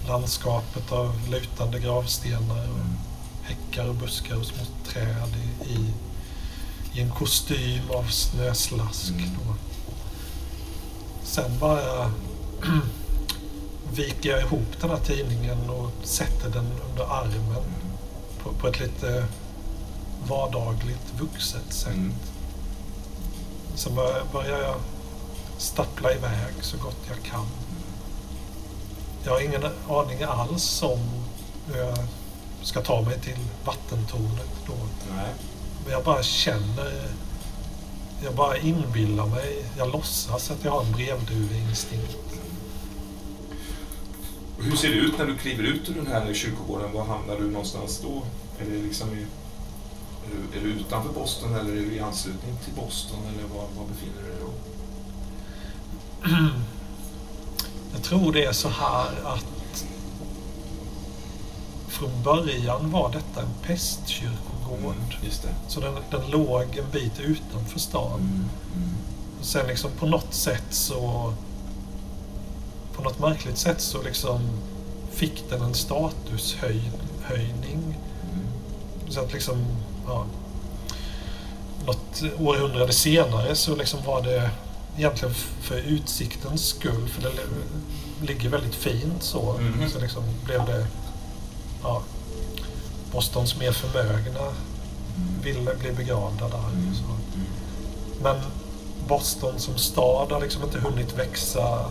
landskapet av lutande gravstenar och häckar och buskar och små träd i, i, i en kostym av snöslask. Mm. Då. Sen bara viker jag ihop den här tidningen och sätter den under armen på, på ett lite vardagligt vuxet sätt. Mm. Sen bör- börjar jag stappla iväg så gott jag kan. Jag har ingen aning alls om hur jag ska ta mig till vattentornet då. Nej. Men jag bara känner, jag bara inbillar mig, jag låtsas att jag har en brevduveinstinkt. Hur ser det ut när du kliver ut ur den här kyrkogården? Var hamnar du någonstans då? Är det liksom i, är, du, är du utanför Boston eller är du i anslutning till Boston? Eller var, var befinner du dig då? Jag tror det är så här att från början var detta en pestkyrkogård. Det. Så den, den låg en bit utanför stan. Mm. Mm. Och sen liksom på något sätt så... På något märkligt sätt så liksom fick den en statushöjning. Mm. Så att liksom, ja... Något århundrade senare så liksom var det egentligen för utsiktens skull, för det li- ligger väldigt fint så. Mhm. Så liksom blev det... Ja, Bostons mer förmögna ville bli begravda där. Mm. Så. Men Boston som stad har liksom inte hunnit växa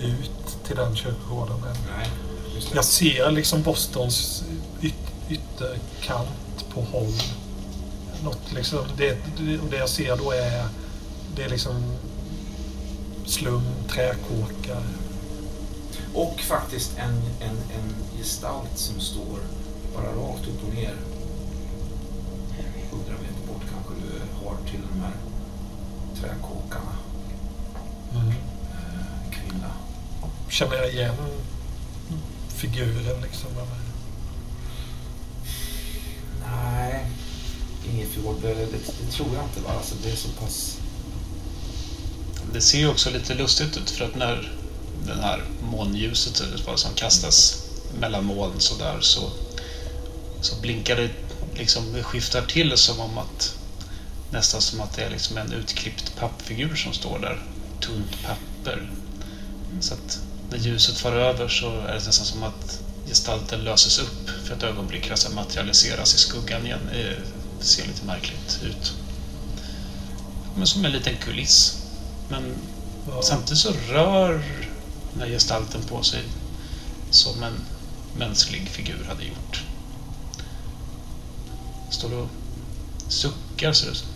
ut till den kyrkogården än. Nej. Jag ser liksom Bostons yt ytterkant på håll. Något liksom, det, det, och det jag ser då är, det är liksom slum, träkåkar. Och faktiskt en, en, en gestalt som står bara rakt upp och ner. 100 meter bort kanske du har till de här träkåkarna. Mm. Eh, kvinna. Känner jag igen figuren liksom? Eller? Nej, Ingefjord, det, det, det tror jag inte. Va? Alltså, det är så pass... Det ser ju också lite lustigt ut för att när den här månljuset som kastas mellan moln så där så, så blinkar det liksom, det skiftar till som om att nästan som att det är liksom en utklippt pappfigur som står där. Tunt papper. Så att när ljuset far över så är det nästan som att gestalten löses upp för ett ögonblick, alltså materialiseras i skuggan igen. Eh, det ser lite märkligt ut. Men som en liten kuliss. Men Ja. Samtidigt så rör den här gestalten på sig som en mänsklig figur hade gjort. Står och suckar ser det ut som.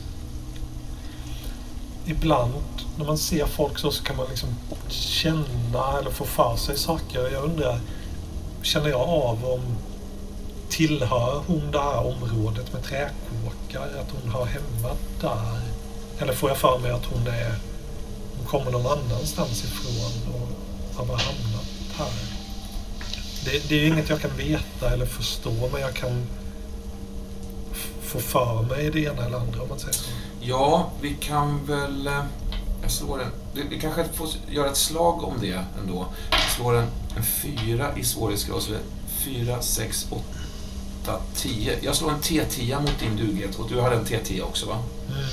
ibland när man ser folk så, så kan man liksom känna eller få för sig saker. Jag undrar, känner jag av om tillhör hon det här området med träkåkar? Att hon har hemma där? Eller får jag för mig att hon är kommer någon annanstans ifrån och har bara hamnat här? Det, det är ju inget jag kan veta eller förstå men jag kan få för mig det ena eller andra om man säger så. Ja, vi kan väl... eh, Jag slår en... Vi, kanske får göra ett slag om det ändå. Jag slår en, en fyra i svårighetsgrad. Så det är fyra, sex, åtta, tio. Jag slår en T10 mot din duglighet och du har en T10 också va? Mm.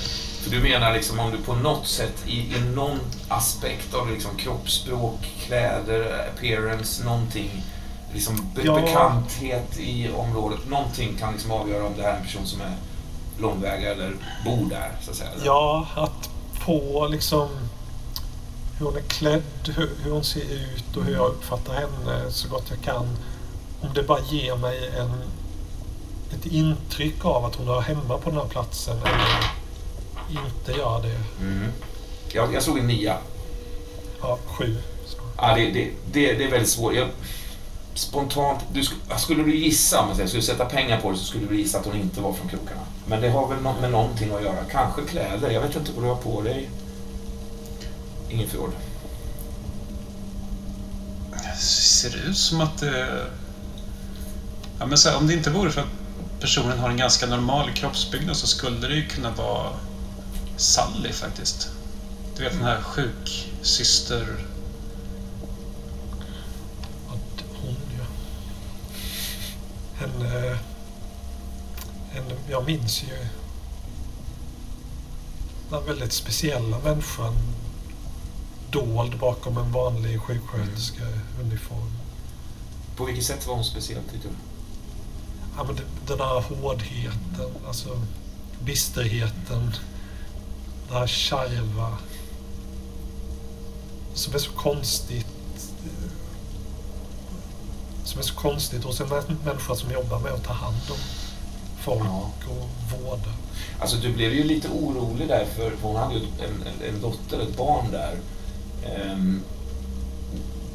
För du menar liksom om du på något sätt i, i någon aspekt av liksom kroppsspråk, kläder, appearance, någonting, liksom be Ja. bekanthet i området, någonting kan liksom avgöra om det här är en person som är långväga eller bor där, så att säga. Ja, att på liksom hur hon är klädd, hur, hur hon ser ut och hur jag uppfattar henne så gott jag kan. Om det bara ger mig en, ett intryck av att hon har hemma på den här platsen eller inte gör det. Mm. Jag, jag slog en nia. Ja, sju. Ja, det, det, det, det är väldigt svårt. Jag, spontant, du, sk- skulle du gissa, om man säger, skulle du sätta pengar på det så skulle du gissa att hon inte var från krokarna. Men det har väl nå- med någonting att göra. Kanske kläder. Jag vet inte vad du har på dig. Ingen fjord. Ser det ut som att det... Ja, men så här, om det inte vore för att personen har en ganska normal kroppsbyggnad så skulle det ju kunna vara Sally faktiskt. Du vet den här sjuksyster... Ja, d- hon ja. Henne en, jag minns ju den väldigt speciella människan dold bakom en vanlig sjuksköterskeuniform. På vilket sätt var hon speciell tyckte du? Ja, men den här hårdheten, alltså bisterheten, det här kärva som är så konstigt som är så konstigt hos en mä- människa som jobbar med att ta hand om folk Ja. och vårda. Alltså du blev ju lite orolig där för hon hade ju en, en, en dotter, ett barn där. Ehm,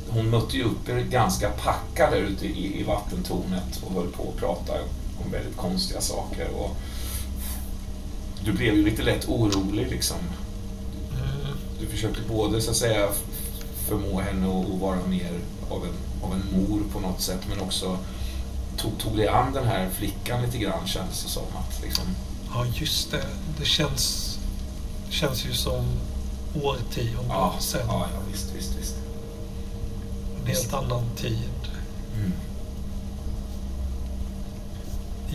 hon mötte ju upp er ganska packad där ute i, i vattentornet och höll på att prata om väldigt konstiga saker. Och du blev ju lite lätt orolig liksom. Du försökte både så att säga förmå henne att vara mer av en, av en mor på något sätt men också tog, tog dig an den här flickan lite grann kändes det som. Att, liksom, Ja, just det. Det känns, känns ju som årtionden ja, sedan. ja, ja, visst, visst, visst. En helt annan tid. Mm.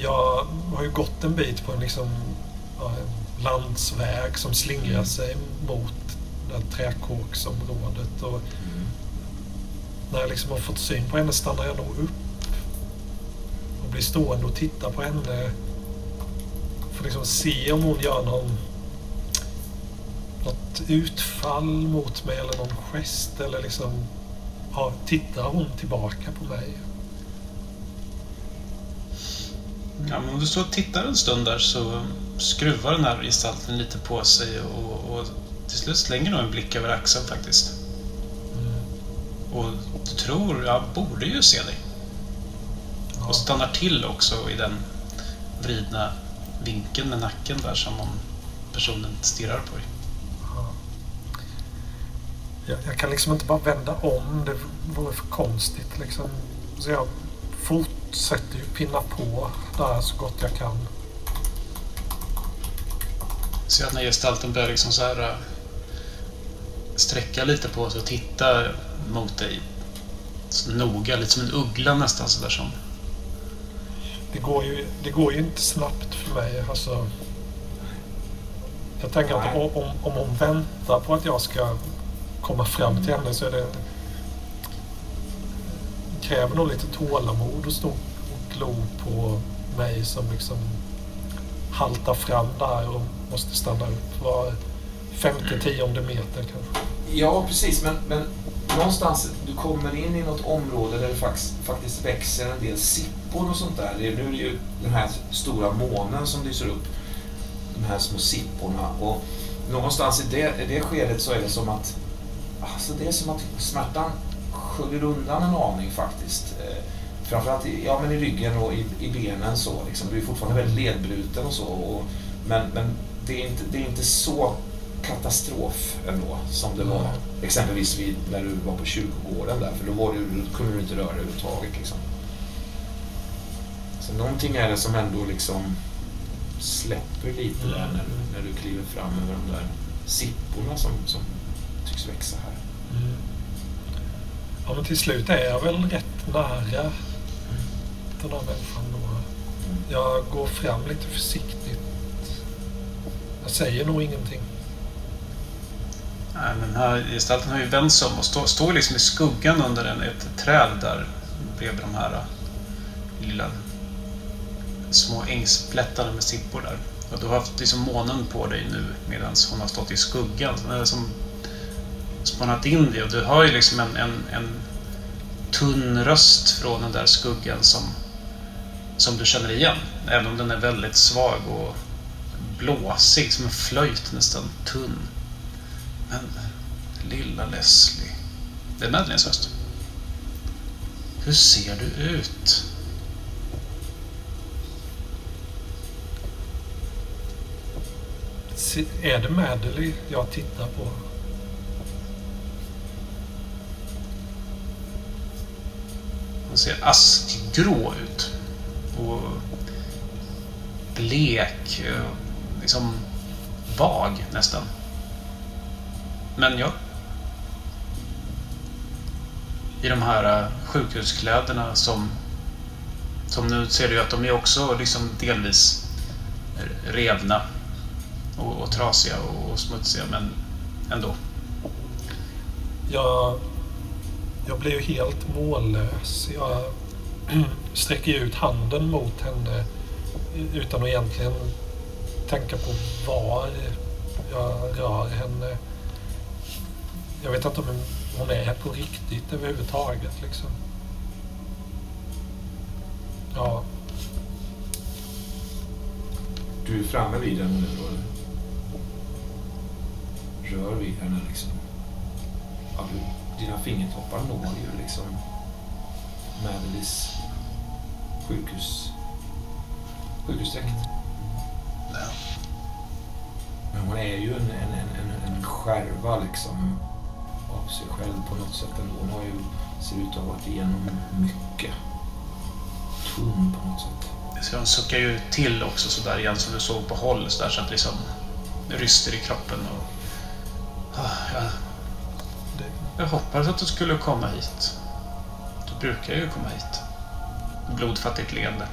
Jag har ju gått en bit på en, liksom, landsväg som slingrar Mm. sig mot det här träkåksområdet. Och Mm. när jag liksom har fått syn på henne stannar jag nog upp och blir stående och tittar på henne. För liksom se om hon gör någon något utfall mot mig eller någon gest eller liksom ja, tittar hon tillbaka på mig. Ja, men om du står och tittar en stund där så skruvar den här gestalten lite på sig och, och till slut slänger nog en blick över axeln faktiskt. Mm. Och du tror, jag borde ju se dig. Ja. Och stannar till också i den vridna vinkeln med nacken där som om personen stirrar på dig. Ja. Jag, jag kan liksom inte bara vända om. Det vore för konstigt. Liksom. Så jag fortsätter ju pinna på där så gott jag kan. Ser att när gestalten börjar liksom så här äh, sträcka lite på sig och titta mot dig så noga, lite som en uggla nästan sådär som. Det går ju, det går ju inte snabbt för mig. Alltså, jag tänker att om, om- om hon väntar på att jag ska komma fram till henne så är det kräver nog lite tålamod att stå och glo på mig som liksom haltar fram där och måste stanna upp var femte, tionde meter kanske. Ja, precis. Men, men någonstans, du kommer in i något område där det faktiskt, faktiskt växer en del sippor och sånt där. Det är, nu är det ju den här stora månen som lyser upp. De här små sipporna. Och någonstans i det, i det skedet så är det som att alltså det är som att smärtan sköljer undan en aning faktiskt. Eh, framförallt i, ja, men i ryggen och i, i benen så. Liksom. Du är fortfarande väldigt ledbruten och så. Och, men men det, är inte, det är inte så katastrof ändå som det var exempelvis vid, när du var på kyrkogården där. För då, var du, då kunde du inte röra dig överhuvudtaget. Liksom. Så någonting är det som ändå liksom släpper lite där när, du- när du kliver fram över de där sipporna som, som tycks växa här. Mm. Ja, men till slut är jag väl rätt nära den här människan då. Jag går fram lite försiktigt. Jag säger nog ingenting. Nej, men den här gestalten har ju vänt sig om och står, står liksom i skuggan under en, ett träd där bredvid de här äh, lilla små ängsplättarna med sippor där. Och du har haft liksom månen på dig nu medan hon har stått i skuggan. Den har som spanat in dig och du hör ju liksom en, en, en tunn röst från den där skuggan som, som du känner igen. Även om den är väldigt svag och blåsig, som en flöjt nästan, tunn. Men lilla Leslie. Det är Madeleines röst. Hur ser du ut? Är det Madeleine jag tittar på? Hon ser askgrå ut. Och blek. Liksom vag nästan. Men ja. I de här eh, sjukhuskläderna som... Som nu ser du ju att de är också liksom delvis revna och, och trasiga och, och smutsiga, men ändå. Jag, jag blir ju helt mållös. Jag sträcker ut handen mot henne utan att egentligen tänka på var jag rör henne. Jag vet inte om hon är här på riktigt överhuvudtaget. Liksom. Ja, Du är framme vid henne nu då? eller? Rör vid henne liksom. Ja, du, dina fingertoppar når ju liksom Madeleys sjukhus, sjukhusdräkt. Men hon är ju en, en, en, en, en skärva liksom av sig själv på något sätt ändå. Hon har ju, ser ut att ha varit igenom mycket. Tom på något sätt. Så hon suckar ju till också sådär igen som du såg på håll så, där, så att det liksom ryster i kroppen. Och, ah, jag, jag hoppades att du skulle komma hit. Du brukar ju komma hit. Blodfattigt leende.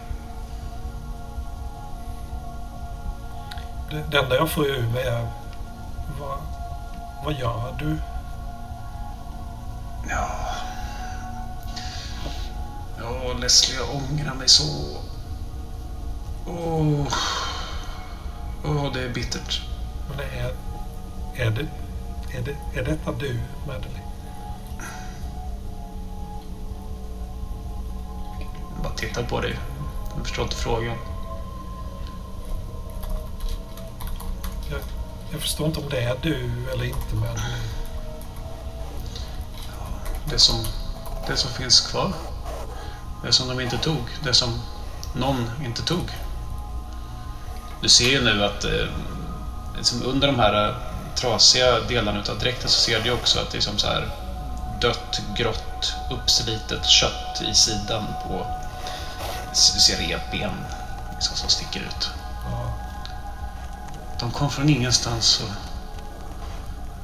Det, det enda jag får ur mig är vad, vad gör du? Ja... Ja, Leslie, jag ångrar mig så. Åh... Åh, det är bittert. Men är, är, det, är, det, är detta du, Madeleine? Jag bara tittar på dig. Jag förstår inte frågan. Jag, jag förstår inte om det är du eller inte, Madeleine. Det som, det som finns kvar. Det som de inte tog. Det som någon inte tog. Du ser ju nu att eh, liksom under de här eh, trasiga delarna utav dräkten så ser du också att det är som så här dött, grått, uppslitet kött i sidan på... Du ser revben liksom, som sticker ut. Ja, de kom från ingenstans och...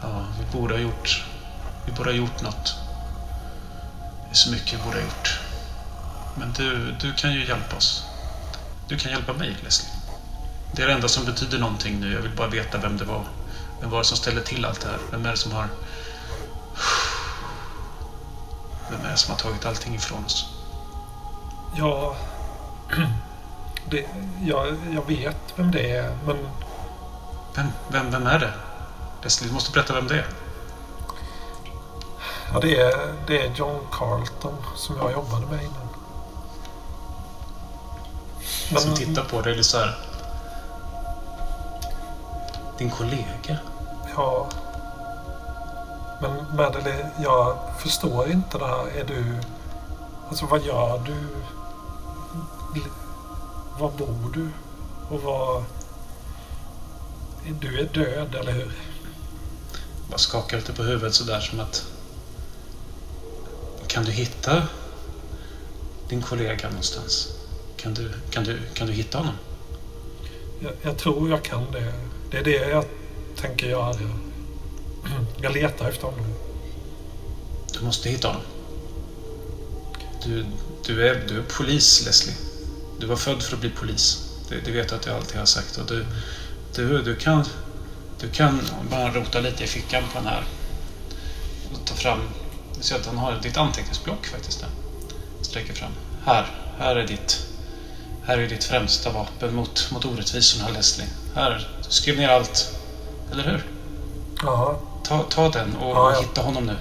Ja, vi borde ha gjort... Vi borde ha gjort något. Det är så mycket vi borde ha gjort. Men du, du kan ju hjälpa oss. Du kan hjälpa mig, Leslie. Det är det enda som betyder någonting nu. Jag vill bara veta vem det var. Vem var det som ställde till allt det här? Vem är det som har... Vem är det som har tagit allting ifrån oss? ja det, jag, jag vet vem det är, men vem, vem, vem är det? Leslie, du måste berätta vem det är. ja, det, är, det är John Carlton som jag jobbade med innan. Som tittar på dig lite så här. Din kollega? Ja. Men Madeleine, jag förstår inte det här. Är du... Alltså vad gör du? Var bor du? Och vad... Du är död, eller hur? Bara skakar lite på huvudet sådär som att... Kan du hitta din kollega någonstans? Kan du, kan du, kan du hitta honom? Jag, jag tror jag kan det. Det är det jag tänker göra. Jag letar efter honom. Du måste hitta honom. Du, du, är, du är polis, Leslie. Du var född för att bli polis. Det, det vet jag att jag alltid har sagt. Och du, du, du, kan, du kan bara rota lite i fickan på den här. Och ta fram... Du ser att han har ditt anteckningsblock faktiskt. Där. Sträcker fram. Här, här är ditt... Här är ditt främsta vapen mot, mot orättvisorna, Leslie. Här, skriv ner allt. Eller hur? Ja, Ta, ta den och, Ja, ja. hitta honom nu.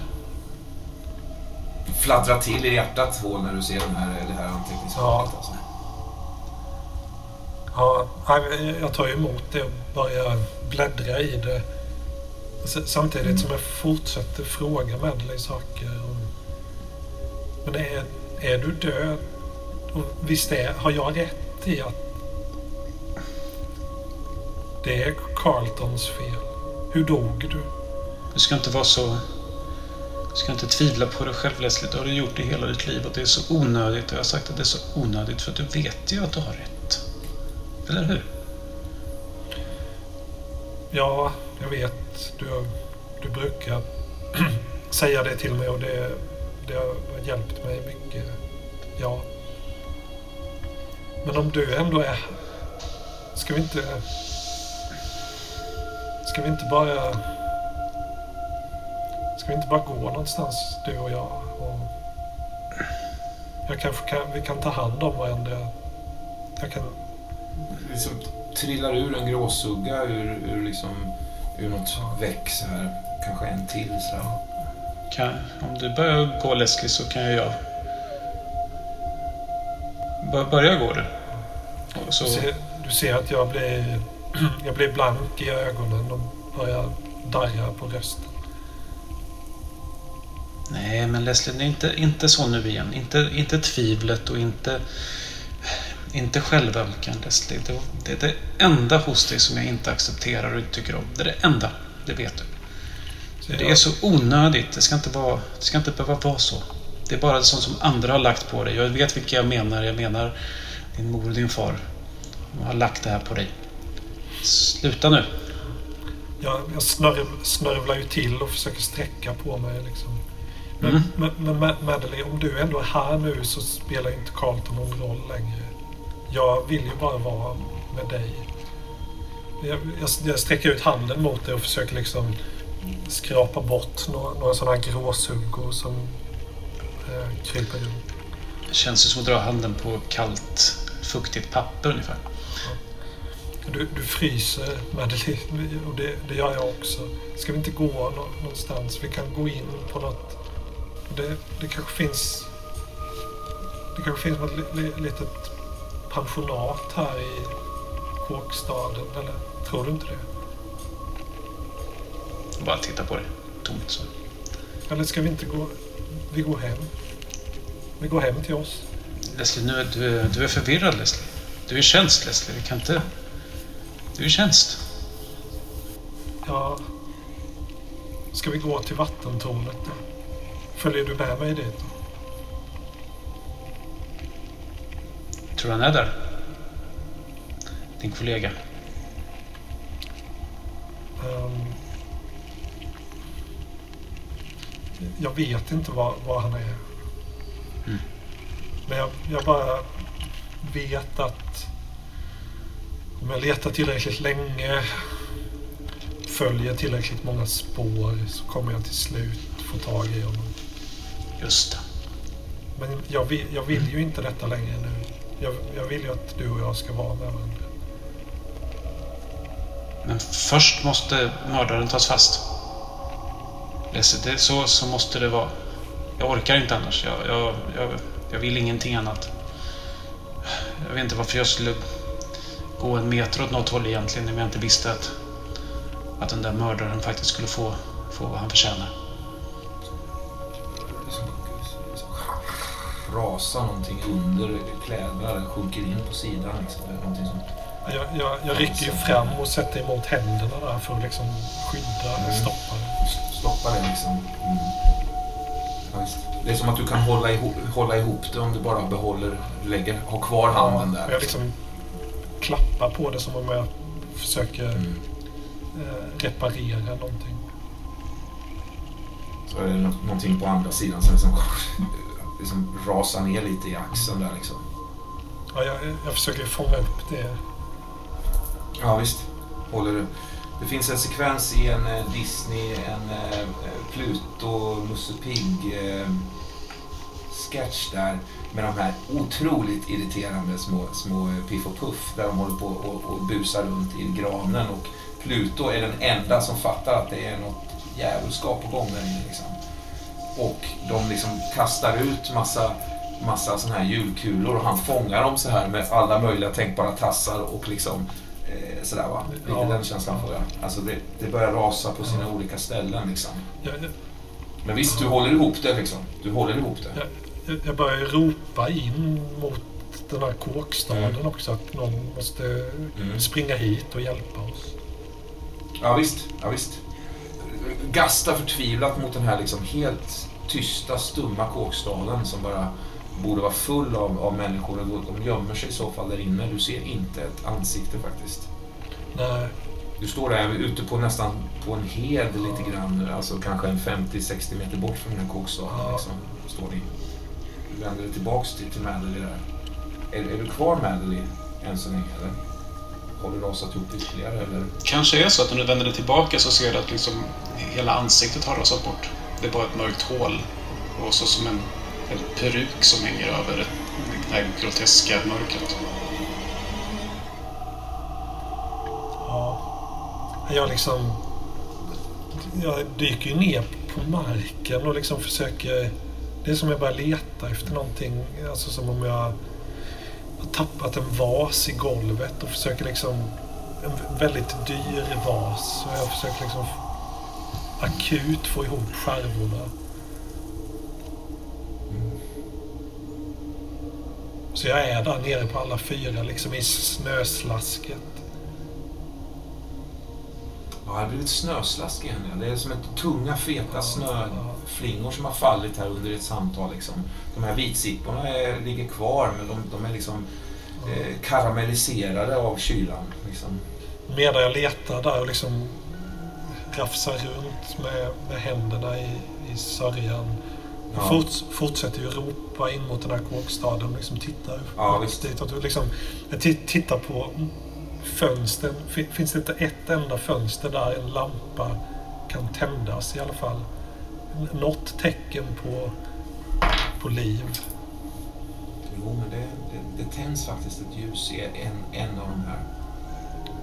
Fladdrar till i hjärtat hål när du ser den här, det här anteckningsblocket. Ja. Alltså. ja jag tar emot det och börjar bläddra i det. Samtidigt som jag fortsätter fråga Madeleine saker. Men är, är du död? Och visst är, har jag rätt i att det är Carltons fel? Hur dog du? Du ska inte vara så... Du ska inte tvivla på dig själv, Leslie. Det har du gjort i hela ditt liv och det är så onödigt. Och jag har sagt att det är så onödigt för att du vet ju att du har rätt. Eller hur? Ja, jag vet. Du, du brukar säga det till mig och det, det har hjälpt mig mycket. Ja. Men om du ändå är... ska vi inte... Ska vi inte bara... Ska vi inte bara gå någonstans, du och jag? Och jag kanske kan, vi kan ta hand om varandra. Jag kan... Liksom trillar ur en gråsugga ur, ur, liksom, ur något väck så här. Kanske en till så här. Kan, om du börjar gå Leslie så kan jag... Bör, börja gå du. Och Så, Du, ser, du ser att jag blir, jag blir blank i ögonen och börjar darra på rösten. nej, men Leslie, det är inte, inte så nu igen. Inte, inte tvivlet och inte, inte självömkan, Leslie. Det, det är det enda hos dig som jag inte accepterar och inte tycker om. Det är det enda. Det vet du. Så Det är så onödigt. Det ska inte, vara, det ska inte behöva vara så. Det är bara sånt som andra har lagt på dig. Jag vet vilka jag menar. Jag menar din mor och din far. De har lagt det här på dig. Sluta nu. Jag, jag snörv, snörvlar ju till och försöker sträcka på mig. Liksom. Men, Mm. men, men Ma- Madeleine, om du ändå är här nu så spelar inte Carlton någon roll längre. Jag vill ju bara vara med dig. Jag, jag, jag sträcker ut handen mot dig och försöker liksom skrapa bort några, några sådana här gråsuggor som eh, kryper runt. Det känns ju som att dra handen på kallt, fuktigt papper ungefär. Du, du fryser Madeleine och det, det gör jag också. Ska vi inte gå nå, någonstans? Vi kan gå in på något... Det, det kanske finns... Det kanske finns något li, li, litet pensionat här i kåkstaden, eller tror du inte det? Bara titta på dig. Tomt så. Eller ska vi inte gå... Vi går hem. Vi går hem till oss. Leslie, nu är du, du är förvirrad Leslie. Du är i tjänst Leslie. Vi kan inte... Du är i tjänst. Ja... Ska vi gå till vattentornet då? Följer du med mig dit? Tror du han är där? Din kollega. Ehm, jag vet inte var, var han är. Mm. Men jag, jag bara vet att om jag letar tillräckligt länge, följer tillräckligt många spår så kommer jag till slut få tag i honom. Just det. Men jag vill, jag vill ju inte detta längre nu. Jag, jag vill ju att du och jag ska vara där, men... Men först måste mördaren tas fast. Det är så, så måste det vara. Jag orkar inte annars. Jag, jag, jag, jag vill ingenting annat. Jag vet inte varför jag skulle gå en meter åt något håll egentligen om jag inte visste att, att den där mördaren faktiskt skulle få, få vad han förtjänar. Rasa någonting under kläderna sjunker in på sidan. Liksom, någonting som, Jag, jag, jag rycker ju fram och sätter emot händerna där för att liksom skydda och Mm. stoppa det. stoppa det liksom. Mm. Det är som att du kan hålla ihop, hålla ihop det om du bara behåller, lägger, har kvar handen där. Jag liksom klappar på det som om jag försöker Mm. eh, reparera någonting. Så är det nå- någonting på andra sidan som liksom, rasar ner lite i axeln där liksom. Ja, jag, jag försöker fånga upp det. Ja visst. Håller du. Det finns en sekvens i en eh, Disney, en eh, Pluto, Musse Pigg eh, sketch där med de här otroligt irriterande små, små eh, Piff och Puff där de håller på och, och busar runt i granen och Pluto är den enda som fattar att det är något djävulskap på gång där inne liksom. Och de liksom kastar ut massa massa såna här julkulor och han fångar dem så här med alla möjliga tänkbara tassar och liksom eh, sådär va. Lite Ja. den känslan får jag. Alltså det, det börjar rasa på sina olika ställen liksom. Men visst, du håller ihop det liksom. Du håller ihop det. jag, jag börjar ropa in mot den här kåkstaden Mm. också att någon måste Mm. springa hit och hjälpa oss. Ja visst, ja visst. Gasta förtvivlat mot den här liksom helt tysta, stumma kåkstaden som bara borde vara full av, av människor. Och De gömmer sig i så fall där inne. Du ser inte ett ansikte faktiskt. Nej, Du står där ute på nästan på en hed lite grann, alltså kanske en 50-60 meter bort från den här kåkstaden. Ja. Liksom, står ni. Du vänder dig tillbaks till, till Madeleine där. Är, är du kvar Madeleine än så länge eller? Har du rasat ihop ytterligare eller? Kanske är så att när du vänder dig tillbaka så ser du att liksom hela ansiktet har rasat bort. Det är bara ett mörkt hål. Och så som en, en peruk som hänger över det här groteska mörkret. Ja. Jag liksom... Jag dyker ju ner på marken och liksom försöker... Det är som jag börjar leta efter någonting. Alltså som om jag har tappat en vas i golvet och försöker liksom... En väldigt dyr vas. Och jag försöker liksom akut få ihop skärvorna. Så jag är där nere på alla fyra, liksom i snöslasket. Ja, det har blivit snöslask igen. ja. Det är som ett tunga, feta snöflingor som har fallit här under ett samtal. Liksom. De här vitsipporna är, ligger kvar, men de, de är liksom eh, karamelliserade av kylan. Liksom. Medan jag letar där och liksom rafsar runt med, med händerna i, i sörjan. Ja. Forts, fortsätter ju ropa in mot den här kåkstaden och liksom tittar Ja, visst. ditåt. Och liksom, jag ti- tittar på fönstren. Fin- Finns det inte ett enda fönster där en lampa kan tändas i alla fall? Något tecken på, på liv. Jo, men det, det, det tänds faktiskt ett ljus i en, en av de här,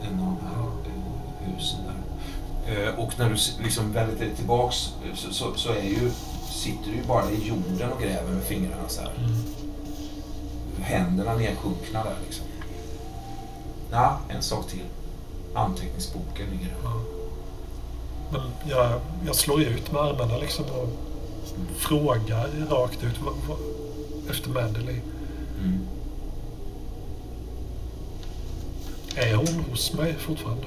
en av de här eh, husen där. Eh, och när du liksom vänder dig tillbaks eh, så, så, så är ju, sitter du ju bara i jorden och gräver med fingrarna så här. Mm. Händerna nedsjunkna där liksom. Ja, en sak till. Anteckningsboken ligger där. Ja. Men jag, jag slår ut med armarna liksom och frågar rakt ut vad, vad, efter Madeleine. Mm. Är hon hos mig fortfarande?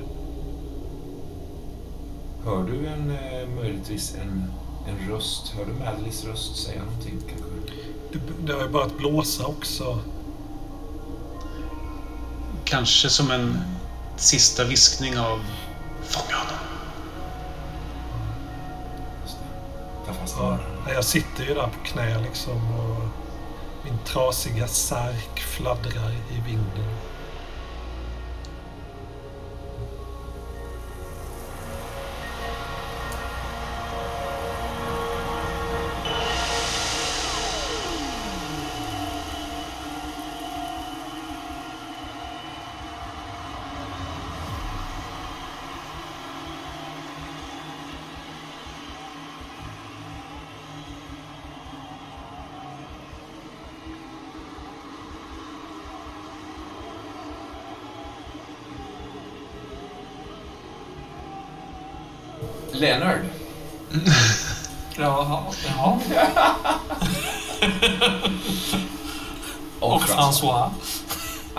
Hör du en, eh, möjligtvis en, en röst? Hör du Madeleines röst säga någonting kanske? Det, det har ju börjat blåsa också. Kanske som en sista viskning av Fånga honom. Ta fast Ja, jag sitter ju där på knä liksom och min trasiga särk fladdrar i vinden.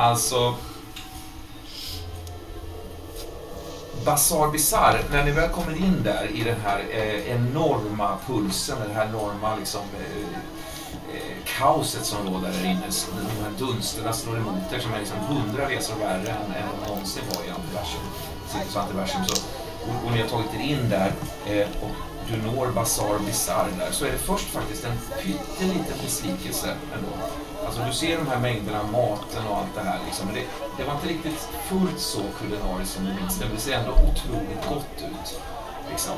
Alltså... Bazaar Bizarre, när ni väl kommer in där i den här eh, enorma pulsen, den här enorma liksom, eh, eh, kaoset som råder där inne. De här dunsterna slår emot er som är liksom hundra resor värre än, än de någonsin var i antiversum. Antiversum. Så, och, och ni har tagit er in där eh, och du når Bazaar Bizarre där så är det först faktiskt en pytteliten besvikelse ändå. Alltså du ser de här mängderna av maten och allt det här liksom. Men det, det var inte riktigt fullt så kulinariskt som du minns det, men det ser ändå otroligt gott ut. Liksom.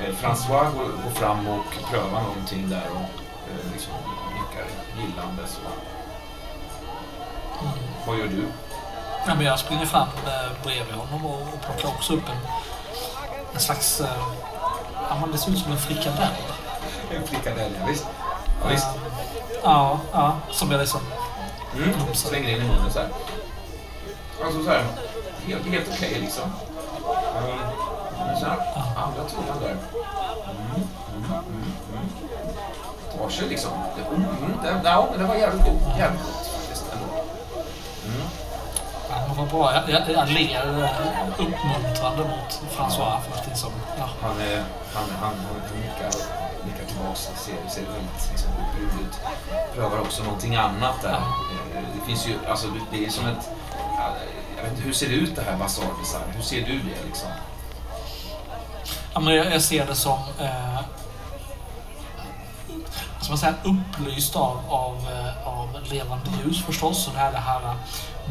Eh, François går, går fram och prövar någonting där och eh, liksom nickar gillande. Så. Vad gör du? Ja, men jag springer fram eh, bredvid honom och, och plockar också upp en, en slags... Eh, ja, det ser ut som en frikadell. En frikadell, ja, visst. Ja, visst. Ja, ja, som jag liksom... Mm. Slänger in i munnen så här. Alltså så här, helt, helt okej liksom. Um, så här, andra tungan där. Mm, mm. Tar sig liksom. Det, mm, det, ja, det var jävligt gott. Jävligt gott faktiskt ändå. Mm. Ja, men vad bra. Jag, jag, jag ler eh, uppmuntrande mot François för att liksom... Ja, Han, eh, han, han, han, han nickar, Det ser, ser väldigt liksom, ut. Prövar också någonting annat där. Eh, Det finns ju, alltså det- är som ett... ja, Jag vet inte, hur ser det ut det här Basar Bizarre? Hur ser du det liksom? Ja, men jag, jag ser det som... Eh, ska man säga? Upplyst av, av, eh, av levande ljus förstås. Och det här, det här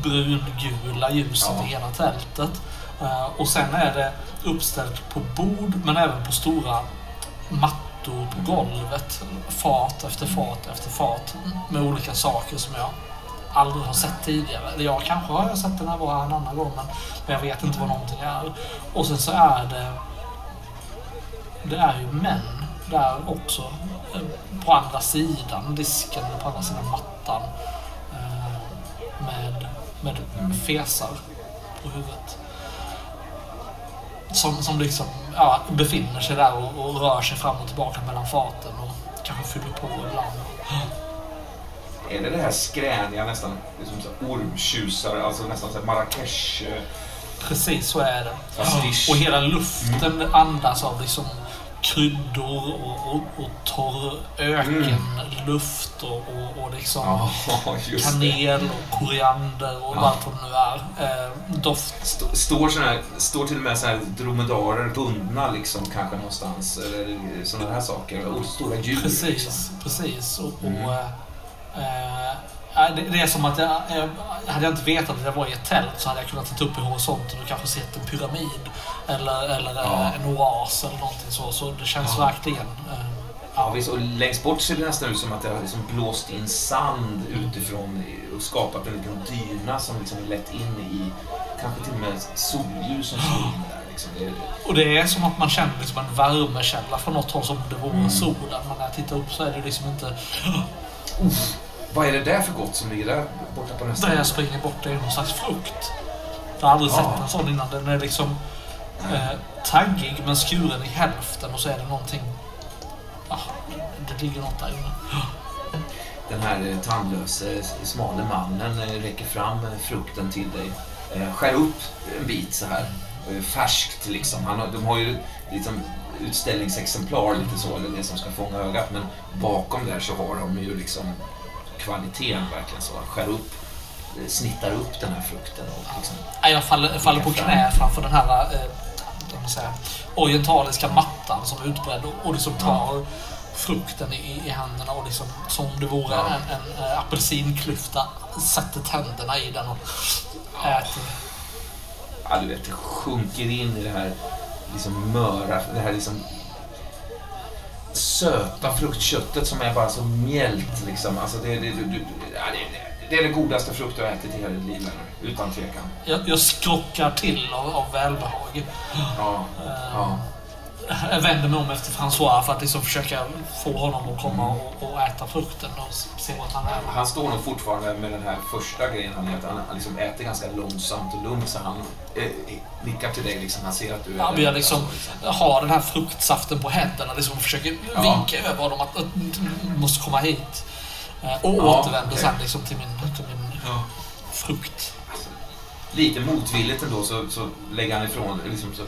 brungula ljuset Ja. i hela tältet. Eh, och sen är det uppställt på bord men även på stora mattor på golvet. Fat efter fat efter fat med olika saker som jag aldrig har sett tidigare. Eller jag kanske har sett den här var en annan gång men men jag vet inte vad någonting är. Och sen så är det det är ju män där också. Eh, på andra sidan disken, på andra sidan mattan. Eh, med, med fesar på huvudet. Som, som liksom ja, befinner sig där och, och rör sig fram och tillbaka mellan faten och kanske fyller på ibland. Är det det här skräniga, nästan liksom så ormtjusare, alltså nästan så Marrakesh... eh, Precis så är det. Pastisch. Och hela luften andas av liksom kryddor och, och, och torr ökenluft och, och, och liksom det. kanel och koriander och Ja. allt vad det nu är. Eh, doft. St- Står, såna här, står till och med så här dromedarer bundna liksom kanske någonstans. Eller sådana här saker. Och stora djur. Precis, Liksom. precis. Och, Mm. och, eh, eh, det, det är som att jag, hade jag inte vetat att jag var i ett tält så hade jag kunnat titta upp i horisonten och kanske sett en pyramid. Eller, eller Ja. en oas eller någonting så. Så det känns Ja. verkligen... Eh, Ja, visst, och längst bort ser det nästan ut som att det har liksom blåst in sand utifrån och skapat en liten dyna som liksom är lätt in i kanske till och med solljus som slår in där. Liksom. Det är, Och det är som att man känner liksom en värmekälla från något håll som det vore Mm. solen. Men när jag tittar upp så är det liksom inte... vad är det där för gott som ligger där borta på nästa Där jag springer bort det är någon slags frukt. Jag har aldrig Ja. sett en sån innan. Den är liksom eh, taggig men skuren i hälften och så är det någonting... Ja, det ligger något där inne. Den här eh, tandlöse, smale mannen eh, räcker fram eh, frukten till dig. Eh, Skär upp en bit så här. Färskt liksom. Han de har ju liksom utställningsexemplar lite så, eller det som ska fånga ögat. Men bakom där så har de ju liksom kvaliteten verkligen så. Skär upp, eh, snittar upp den här frukten och liksom Jag faller, faller på knä framför den här eh, säger, orientaliska mattan som är utbredd och, och liksom tar frukten i, i händerna och liksom som om det vore Ja. en, en eh, apelsinklyfta sätter tänderna i den och äter. ja, du vet, det sjunker in i det här liksom möra, det här liksom söta fruktköttet som är bara så mjällt liksom. Alltså det, det, det, det är det godaste frukt du har ätit i hela ditt liv, utan tvekan. Jag, jag skrockar till av, av välbehag. Ja, ja. Jag vänder mig om efter François för att liksom försöka få honom att komma och, och äta frukten och se vad han är. Han står nog fortfarande med den här första grejen han äter. Han, han liksom äter ganska långsamt och lugnt så han eh, nickar till dig. Liksom. Han ser att du är Ja, men jag liksom Alltså, har den här fruktsaften på händerna liksom försöker Ja. vinka över honom att, att måste komma hit. Eh, Och Ja, återvänder okej. sen liksom till min, till min frukt. lite motvilligt ändå så, så lägger han ifrån liksom, så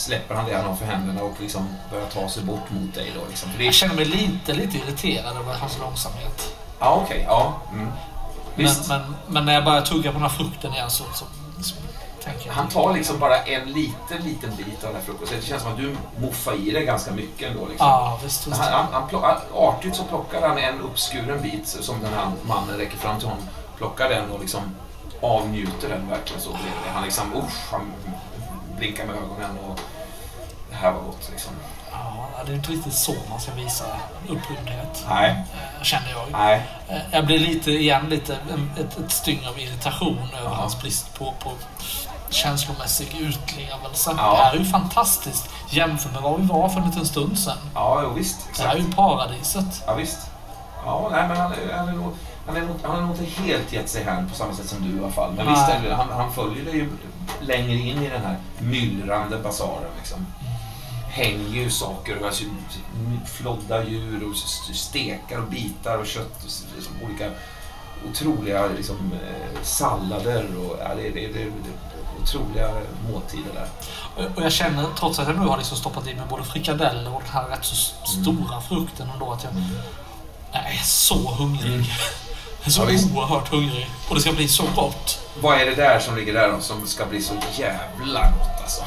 släpper han det han har för händerna och liksom börjar ta sig bort mot dig. Då, liksom. Det Jag känner mig lite, lite irriterad över hans långsamhet. ja, okej. ja. Mm. Men, men, men när jag börjar tugga på den här frukten igen så, så, så jag... Han tar liksom bara en liten, liten bit av den här frukosten. Det känns som att du moffar i dig ganska mycket ändå. Liksom. Ja, visst, visst. Han, han, han artigt så plockar han en uppskuren bit som den här mannen räcker fram till honom. Plockar den och liksom avnjuter den verkligen så. Han liksom, usch, han blinkar med ögonen och det här var gott liksom. Ja, det är inte riktigt så man ska visa upprymdhet. Nej, eh, Känner jag. nej. Eh, Jag blir lite, igen, lite ett, ett styng av irritation över Ja. hans brist på, på känslomässig utlevelse. Ja. Det här är ju fantastiskt jämfört med vad vi var för en liten stund sedan. Ja, jo, visst. Det här är Exakt. ju paradiset. Ja, visst. Ja, nej, men han, han, är nog, han, är nog, han har nog inte helt gett sig hän på samma sätt som du i alla fall. Men Nej. visst, han, han följer dig ju längre in i den här myllrande basaren. Liksom. Hänger ju saker och alltså, flodda djur och stekar och bitar och kött och liksom, olika otroliga liksom, eh, sallader och ja, det, det, det, otroliga måltider där. Och- Och jag känner, trots att jag nu har liksom stoppat i mig både frikadeller och den här rätt så Mm. stora frukten ändå, att jag, jag är så hungrig. Mm. Jag är så Ja, oerhört hungrig. Och det ska bli så gott. Vad är det där som ligger där som ska bli så jävla gott alltså?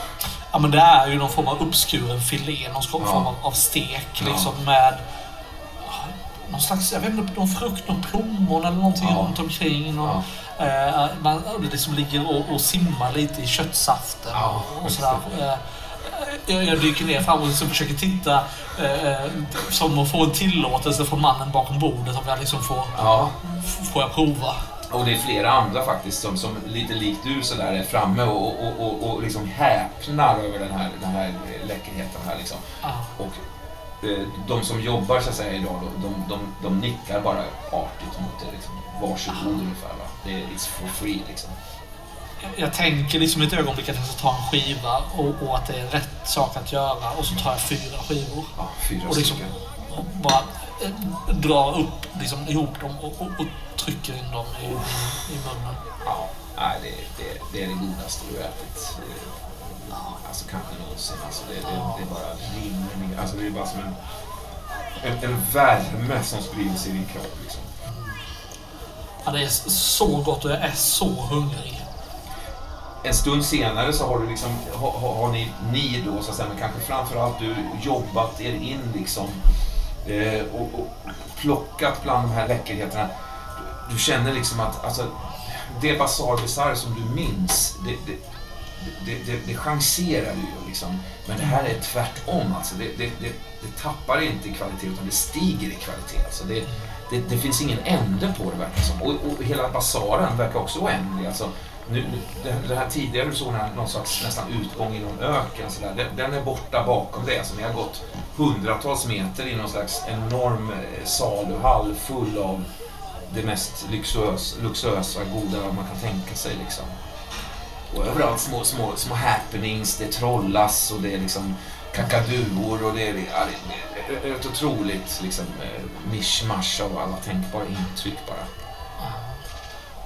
Ja men det är ju någon form av uppskuren filé, någon form Ja. av, stek Ja. liksom med någon slags, jag vet inte, någon frukt, någon plommon eller någonting Ja. runt omkring. Någon, Ja. Eh, man liksom ligger och, och simmar lite i köttsaften Ja, och, och sådär. Jag, jag dyker ner fram och liksom försöker titta eh, eh, som att få en tillåtelse från mannen bakom bordet om jag liksom får, Ja, får jag prova. och det är flera andra faktiskt som, som lite likt du sådär är framme och, och, och, och liksom häpnar över den här, den här läckerheten här liksom. Ja. Och eh, de som jobbar så att säga idag, de, de, de, de nickar bara artigt mot det liksom. Varsågod ungefär va. Det är it's for free liksom. Jag tänker liksom ett ögonblick att jag ska ta en skiva och, och att det är rätt sak att göra och så tar jag fyra skivor. Ja, fyra Och liksom och bara eh, drar upp liksom, ihop dem och, och, och trycker in dem i, i, i munnen. Ja, nej, det, det, det är det godaste du ätit. Eh, Alltså kanske någonsin. Alltså, det, det, det bara rinner ner. Alltså det är bara som en, en, en värme som sprider sig i din kropp. Liksom. Ja, det är så gott och jag är så hungrig. En stund senare så har du liksom, har, har ni, ni då så att säga, men kanske framförallt du jobbat er in liksom eh, och, och plockat bland de här läckerheterna. Du, du känner liksom att alltså, det Bazar Bizarre som du minns, det, det, det, det, det chanserar ju liksom. Men det här är tvärtom alltså. Det, det, det, det tappar inte i kvalitet utan det stiger i kvalitet. Alltså det, det, det finns ingen ände på det verkar som. Och, och hela basaren verkar också oändlig. Alltså, nu, den, den här tidigare du såg någon slags nästan utgång i någon öken. Så där, den, den är borta bakom det. Alltså, ni har gått hundratals meter i någon slags enorm eh, saluhall full av det mest luxuös, luxuösa, goda man kan tänka sig. Liksom. Och överallt små, små, små happenings, det trollas och det är liksom kakaduor och det är, ja, det är ett otroligt liksom, eh, mischmasch av alla tänkbara intryck bara.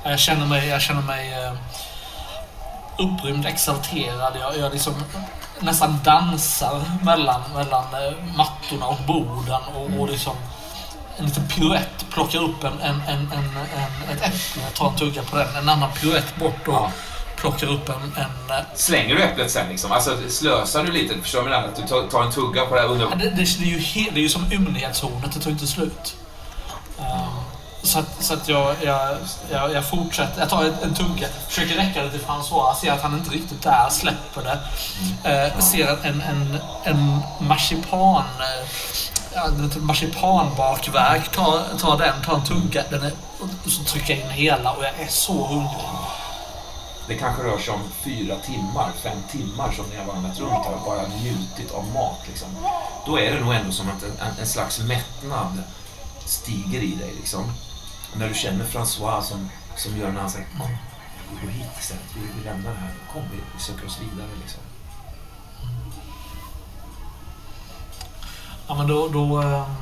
Jag känner mig, jag känner mig eh, upprymd, exalterad. Jag, jag liksom nästan dansar mellan, mellan eh, mattorna och borden och, och liksom en liten piruett, plockar upp en, en, en, en, en, ett äpple, tar en tugga på den, en annan piruett bort och Ja. plockar upp en, en eh, Slänger du äpplet sen liksom? Alltså slösar du lite? Förstår du vad? Att du tar, tar en tugga på det här Ja, under... det, det, det, är ju he, det är ju som ymnighetshornet, det tar inte slut. Så att, så att jag, jag, jag, jag fortsätter. Jag tar en, en tugga, försöker räcka det till François, ser att han inte riktigt är där, släpper det. Eh, ser en, en, en marsipan... Eh, liten marsipanbakverk, tar, tar den, tar en tugga, den är, och så trycker jag in hela och jag är så hungrig. Det kanske rör sig om fyra timmar, fem timmar som ni har vandrat runt här och bara njutit av mat. Liksom. Då är det nog ändå som att en, en, en slags mättnad stiger i dig. Liksom. När du känner François som, som gör när han säger Kom, vi går hit istället, vi, vi lämnar det här. Kom, vi, vi söker oss vidare. Liksom. Ja, men då... då ehm,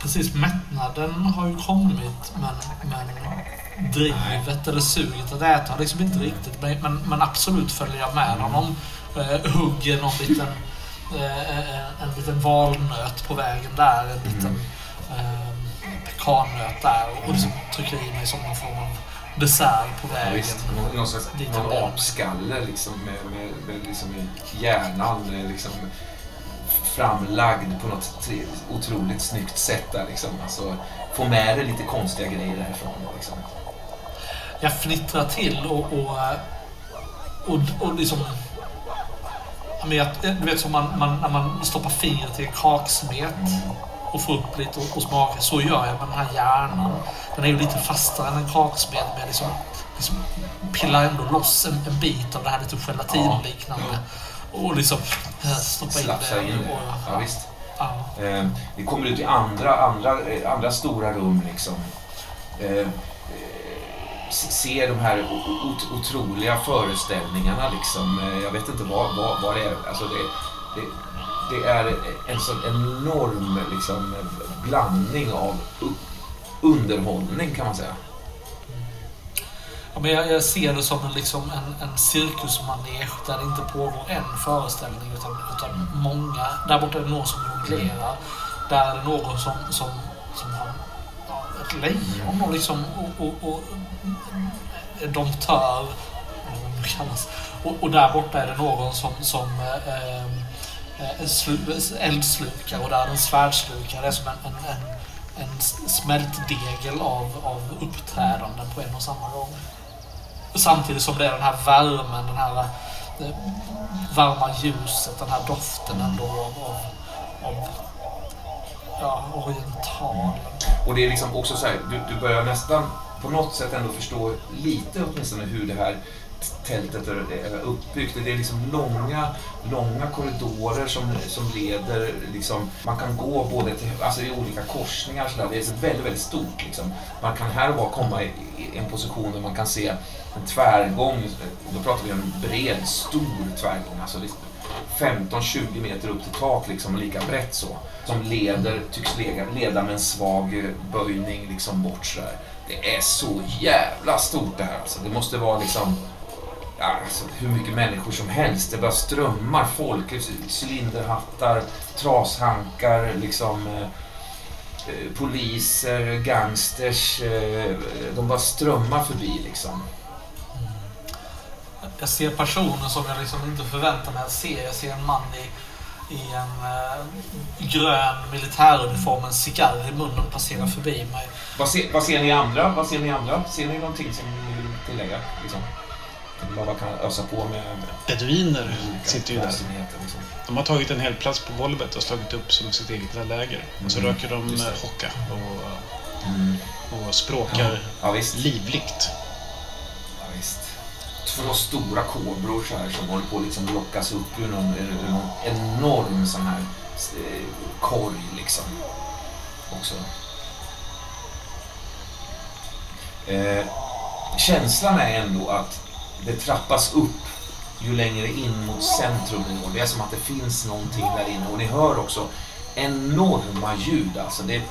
precis, mättnaden har ju kommit, men, men drivet eller suget att äta har liksom inte riktigt. Men, men, absolut följer jag med honom. Eh, hugger någon liten, eh, eh, en liten valnöt på vägen där, en liten eh, pekannöt där och liksom trycker i mig som någon form av dessert på Ja, vägen. visst, någon, slags någon apskalle liksom, med, med, med liksom hjärnan eh, liksom, framlagd på något otroligt snyggt sätt. Där, liksom. alltså, få med dig lite konstiga grejer därifrån. Liksom. jag fnittrar till och, och, och, och liksom... Ja, men jag, du vet som man, man, när man stoppar fingret i en kaksmet och får upp lite och, och smakar. Så gör jag med den här hjärnan. Den är ju lite fastare än en kaksmet men jag liksom, liksom pillar ändå loss en, en bit av det här lite gelatinliknande. Och liksom eh, stoppa in Slafsa in det. Och, Ja, visst. ja. Eh, vi kommer ut i andra, andra, eh, andra stora rum. Liksom. Eh, eh, se- ser de här otroliga föreställningarna. Liksom. Eh, jag vet inte vad, vad, vad det är. Alltså det, det, det är en sån enorm liksom, blandning av underhållning kan man säga. Ja, men jag, jag ser det som en, liksom en, en cirkusmanege där det inte pågår en föreställning utan, utan många. Där borta är det någon som jonglerar. Där är det någon som, som, som har ja, ett lejon och, liksom, och, och, och en domptör. Och, och där borta är det någon som, som eh, eh Eh, en slu, eldslukare och där en svärdslukare. Det är som en, en, en en smältdegel av, av uppträdanden på en och samma gång. Samtidigt som det är den här värmen, den här det varma ljuset, den här doften ändå av, av, av ja, oriental. Och det är liksom också så här, du, du börjar nästan på något sätt ändå förstå lite åtminstone hur det här tältet är uppbyggt. Det är liksom långa, långa korridorer som, som leder, liksom, man kan gå både till, alltså i olika korsningar så där. Det är så väldigt, väldigt stort liksom. Man kan här och var komma i, i en position där man kan se en tvärgång, då pratar vi om en bred, stor tvärgång, alltså liksom 15-20 meter upp till tak liksom, lika brett så. Som leder, tycks leda, leda med en svag böjning liksom bort sådär. Det är så jävla stort det här alltså. Det måste vara liksom alltså, hur mycket människor som helst. Det bara strömmar folk. Cylinderhattar, trashankar, liksom eh, eh, poliser, gangsters. Eh, de bara strömmar förbi liksom. Jag ser personer som jag liksom inte förväntar mig att se. Jag ser en man i, i en eh, grön militäruniform, en cigarr i munnen passera förbi mig. Vad ser, vad ser ni andra? Vad ser ni andra? Ser ni någonting som ni vill tillägga? Liksom? Som man kan ösa på med Beduiner sitter ju där. Liksom. De har tagit en hel plats på golvet och slagit upp som sitt eget lilla läger. Och så Mm, röker de hocka och, Mm. och språkar Ja, visst. livligt. Ja, visst. Två stora kobror så här som håller på att liksom lockas upp ur någon, ur någon enorm sån här eh, korg liksom. Också. Eh, känslan är ändå att det trappas upp ju längre in mot centrum ni går. Det är som att det finns någonting där inne. Och ni hör också enorma ljud. Alltså det är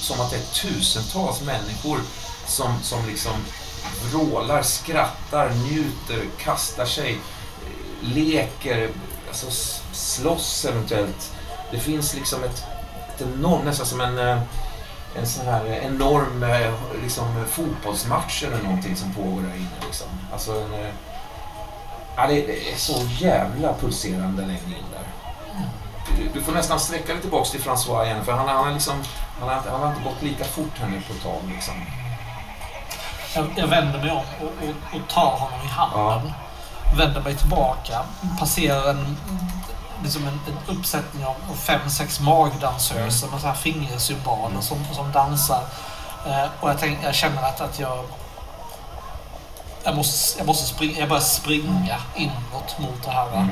som att det är tusentals människor som, som liksom vrålar, skrattar, njuter, kastar sig, leker, alltså slåss eventuellt. Det finns liksom ett, ett enormt, nästan som en, eh, en sån här enorm eh, liksom, fotbollsmatch eller någonting som pågår där inne. Liksom. Alltså en, eh, ja, det, är så jävla pulserande längre in där. Du, du får nästan sträcka dig tillbaks till François igen för han, han, har liksom, han, har, han har inte gått lika fort här nu på ett tag. Liksom. Jag, jag vänder mig om och, och, och tar honom i handen. Vänder mig tillbaka, passerar en, liksom en, en uppsättning av av fem, sex magdansöser med så här fingersymboler som, som dansar. Eh, och jag, tänk, jag känner att, att jag... Jag måste, jag måste springa, jag börjar springa inåt mot det här. Mm.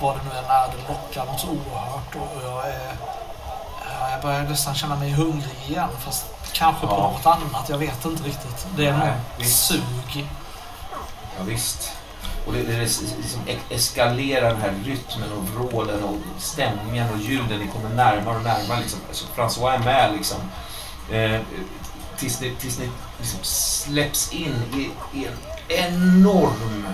Vad det nu än är, det lockar något oerhört. Och, jag, är, ja, jag börjar nästan känna mig hungrig igen. Fast kanske på Ja. något annat. Jag vet inte riktigt. Det är visst. sug. Ja, visst. Och det, det liksom eskalerar den här rytmen och vrålen och stämningen och ljuden. Ni kommer närmare och närmare. Liksom. Alltså, François är med liksom. Eh, tills ni, tills ni liksom släpps in i, i en enorm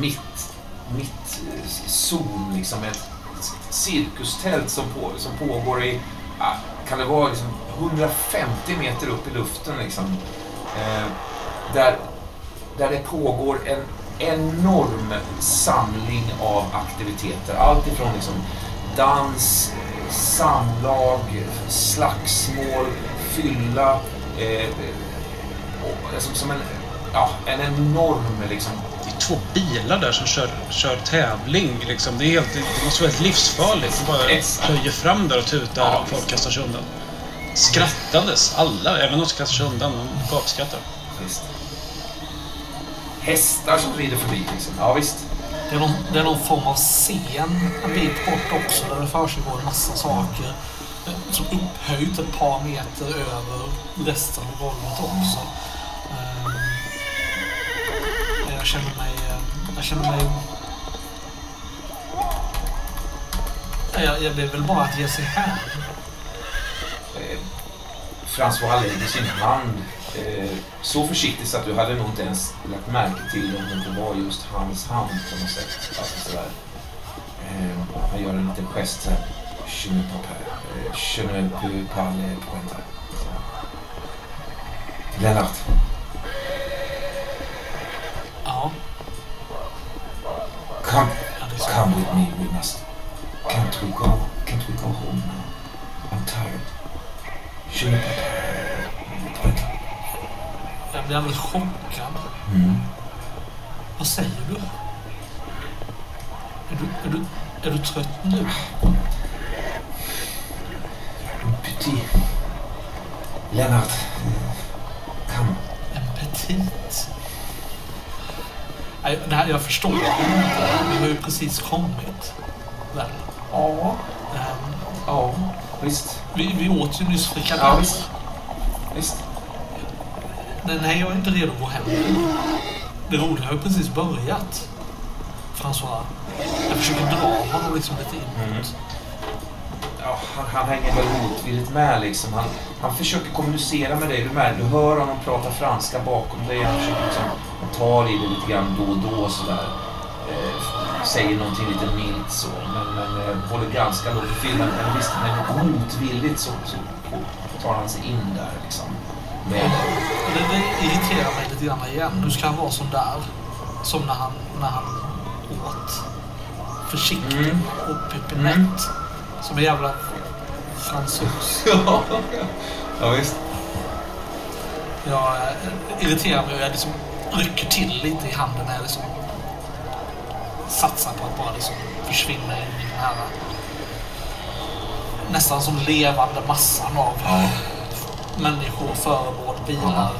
mitt, mitt eh, zon. Liksom. Ett cirkustält som, på, som pågår i, kan det vara liksom 150 meter upp i luften. Liksom. Eh, där där det pågår en enorm samling av aktiviteter. Allt ifrån liksom dans, samlag, slagsmål, fylla. Eh, och, alltså, som en, ja, en enorm liksom, Det är två bilar där som kör, kör tävling. Liksom. Det, är helt, det måste vara helt livsfarligt. De bara plöjer fram där och tutar Ja, och folk kastar sig undan. Skrattandes, alla, även de som kastar sig undan, de gapskrattar. visst. Hästar som rider förbi liksom. Ja visst. Det är, någon, det är någon form av scen en bit bort också där det försiggår en massa saker. eh, Som upphöjt ett par meter över resten av golvet också. Ehm, Jag känner mig... eh, Jag känner mig... Jag, jag, är väl bara att ge sig här. Eh, François lägger sin hand eh, så försiktigt så att du hade nog inte ens lagt märke till om det inte var just hans hand på något sätt. Alltså sådär. Eh, han gör en liten gest så här. Je ne peux pas, le pointer. Lennart, Ja, come, come with me, we must. Can't we go, can't we go home now? I'm tired. Je ne peux pas. Jag blir alldeles chockad. Mm. Vad säger du? Är du, är du, är du trött nu? Petit. Lennart. Kom. En petit? Nej, det här, jag förstår inte. Vi har ju precis kommit. Väl? Ja. Ehm, Ja. Visst. Vi, vi åt ju nyss Ja, frikadeller. visst. Visst. Nej, nej, jag är inte redo att gå hem. Det roliga har ju precis börjat. François. Jag försöker dra honom liksom lite inåt. Mm. Ja, han, han hänger väl motvilligt med liksom. Han, han försöker kommunicera med dig. Du, med. du hör honom prata franska bakom dig. Han försöker liksom, han tar i dig lite grann då och då sådär. Eh, säger någonting lite milt så. Men, men eh, håller ganska låg profil. Men, men visst, men motvilligt så, så tar han sig in där liksom. Det, det irriterar mig lite grann igen. Nu ska han vara sån där. Som när han, när han åt. Försiktig Mm. och pepinett. Som en jävla fransos. Ja, ja visst. Jag irriterar mig och jag liksom rycker till lite i handen när jag liksom satsar på att bara liksom försvinna in i den här nästan som levande massan av människor, föremål, bilar,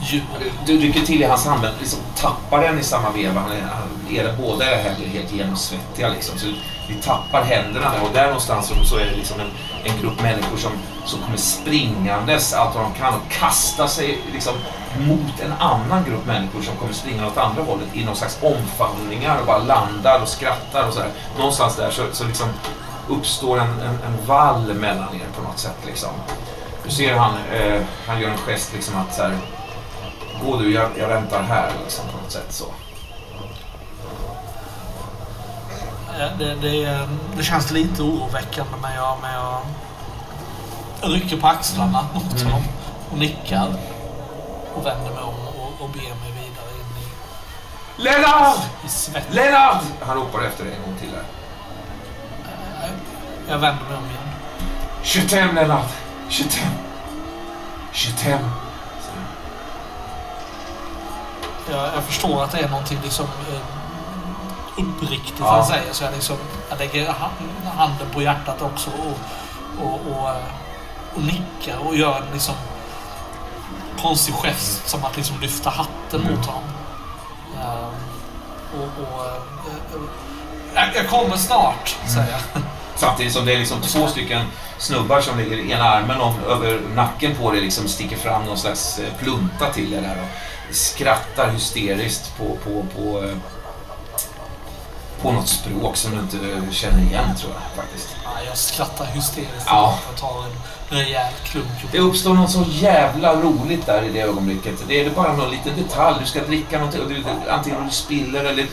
djur. Du rycker till i hans hand men liksom tappar den i samma veva. Han är, han båda är helt, genomsvettiga liksom. Så vi tappar händerna och där någonstans så, så är det liksom en, en grupp människor som, som kommer springandes allt vad de kan och kastar sig liksom mot en annan grupp människor som kommer springa åt andra hållet i någon slags omfamningar och bara landar och skrattar och så här. Någonstans där så, så liksom uppstår en, en, en vall mellan er på något sätt liksom. Du ser han, eh, han gör en gest liksom att så här, Gå du, jag, jag väntar här liksom på något sätt så. Eh, Det, det, det känns lite oroväckande men jag, men jag rycker på axlarna mot Mm. honom och nickar och vänder mig om och, och ber mig vidare in i, Lennart! i svett. Lennart! Han ropar efter dig en gång till där. Jag vänder mig om igen. Je t'aime Lennart! Je t'aime! Je t'aime! Jag, jag förstår att det är någonting liksom eh, uppriktigt Ja. han säger. Så jag, liksom, jag lägger ha- handen på hjärtat också och, och, och, eh, och nickar och gör en liksom konstig gest som att liksom lyfta hatten Mm. mot honom. Eh, och, och, eh, jag, jag kommer snart, säger jag. Samtidigt som det är liksom två stycken snubbar som ligger ena armen om, över nacken på dig liksom sticker fram någon slags eh, plunta till dig där och skrattar hysteriskt på, på, på, eh, på något språk som du inte känner igen tror jag faktiskt. Ja, jag skrattar hysteriskt Ja. och tar en rejäl klunk. Det uppstår något så jävla roligt där i det ögonblicket. Det är bara någon liten detalj. Du ska dricka något och du, antingen du spiller eller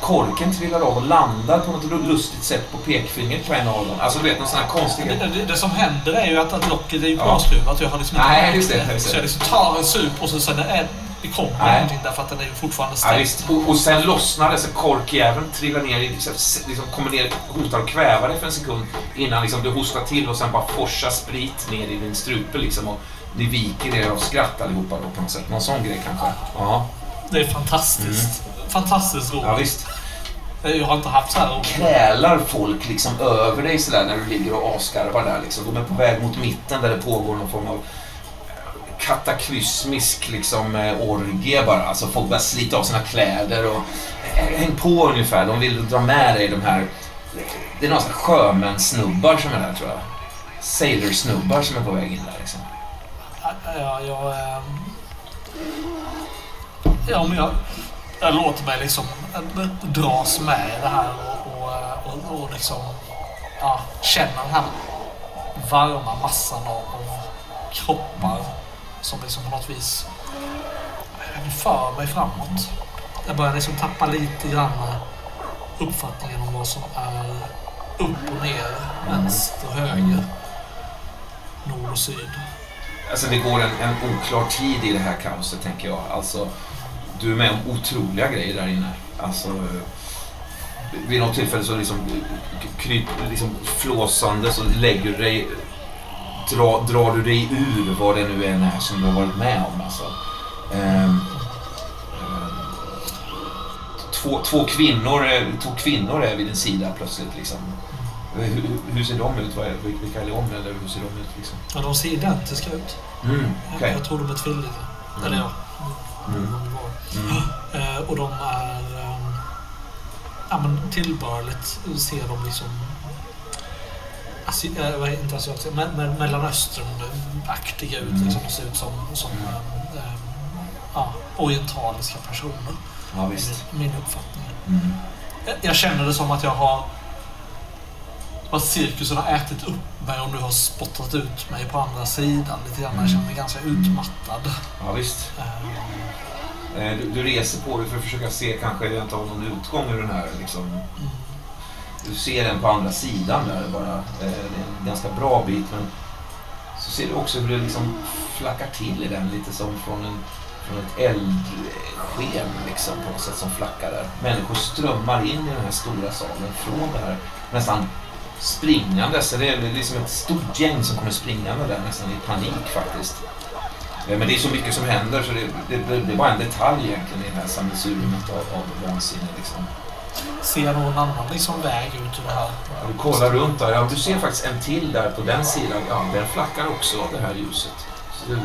korken trillar av och landar på något lustigt sätt på pekfingret på en av dem. Alltså du vet, någon sån här konstig Det, det, det som händer är ju att, att locket är ju påskruvat jag har liksom inte Nej, just det, just det. Så jag liksom tar en sup och så sen är det kommer Nej. någonting därför att den är fortfarande Ja, stängd. visst. Och, och sen lossnar det så korkjäveln trillar ner, liksom, kommer ner, hotar att kväva dig för en sekund innan liksom, du hostar till och sen bara forsar sprit ner i din strupe liksom och ni viker er av skratt allihopa då på något sätt. Någon sån grej kanske. Ja, Det är fantastiskt. Fantastiskt roligt. Mm. ja visst. Jag har inte haft så här roligt. krälar folk liksom över dig sådär när du ligger och asgarvar där liksom. De är på väg mot mitten där det pågår någon form av kataklysmisk liksom eh, orgie bara. Alltså folk börjar slita av sina kläder och eh, häng på ungefär. De vill dra med dig de här det är några sjömänssnubbar som är där tror jag. Sailor-snubbar som är på väg in där liksom. Ja, jag... Eh, ja, men jag, jag låter mig liksom dras med i det här och, och, och, och liksom ja, känna den här varma massan av, av kroppar som liksom på något vis för mig framåt. Jag börjar liksom tappa lite grann uppfattningen om vad som är upp och ner, vänster och höger, nord och syd. Alltså det går en, en oklar tid i det här kaoset tänker jag. Alltså, du är med om otroliga grejer där inne. Alltså, vid något tillfälle så liksom kryp, liksom flåsande så lägger du dig dra, drar du dig ur vad det nu än är som du har varit med om. Alltså. Ehm, två, två, kvinnor, eh, två kvinnor är vid din sida plötsligt. Liksom. Hur, hur ser de ut? Vad är, vilka är de? Eller hur ser de ut? Liksom? Ja, de ser identiska ut. Mm, okay. Jag tror de är tvillingar. Mm. Eller ja, Mm. Mm. Eh, och de är... ehm, ja, men tillbörligt ser de liksom... Asi, äh, vad är- inte asiatiska, me, me, Mellanöstern-aktiga ut. Mm. Liksom, ser ut som, som ehm, ehm, ja, orientaliska personer. Ja, Min, visst. min uppfattning. Mm. Jag, jag känner det som att jag har... Att cirkusen har ätit upp mig och nu har spottat ut mig på andra sidan lite grann. Jag känner mig ganska utmattad. Ja, visst. Eh, Du, du reser på dig för att försöka se kanske rent av någon utgång ur den här. Liksom. Du ser den på andra sidan där bara. Eh, Det är en ganska bra bit men så ser du också hur det liksom flackar till i den lite som från, en, från ett eldsken liksom på något sätt som flackar där. Människor strömmar in i den här stora salen från det här nästan springandes. Det är liksom ett stort gäng som kommer springande där nästan i panik faktiskt. Eh, men det är så mycket som händer så det, det, det, det är bara en detalj egentligen i det här sammelsuriet av, av vansinne. Liksom. Ser någon annan liksom väg ut ur det här? Du kollar runt där. Ja, du ser faktiskt en till där på den sidan. Ja, där flackar också det här ljuset. Så du,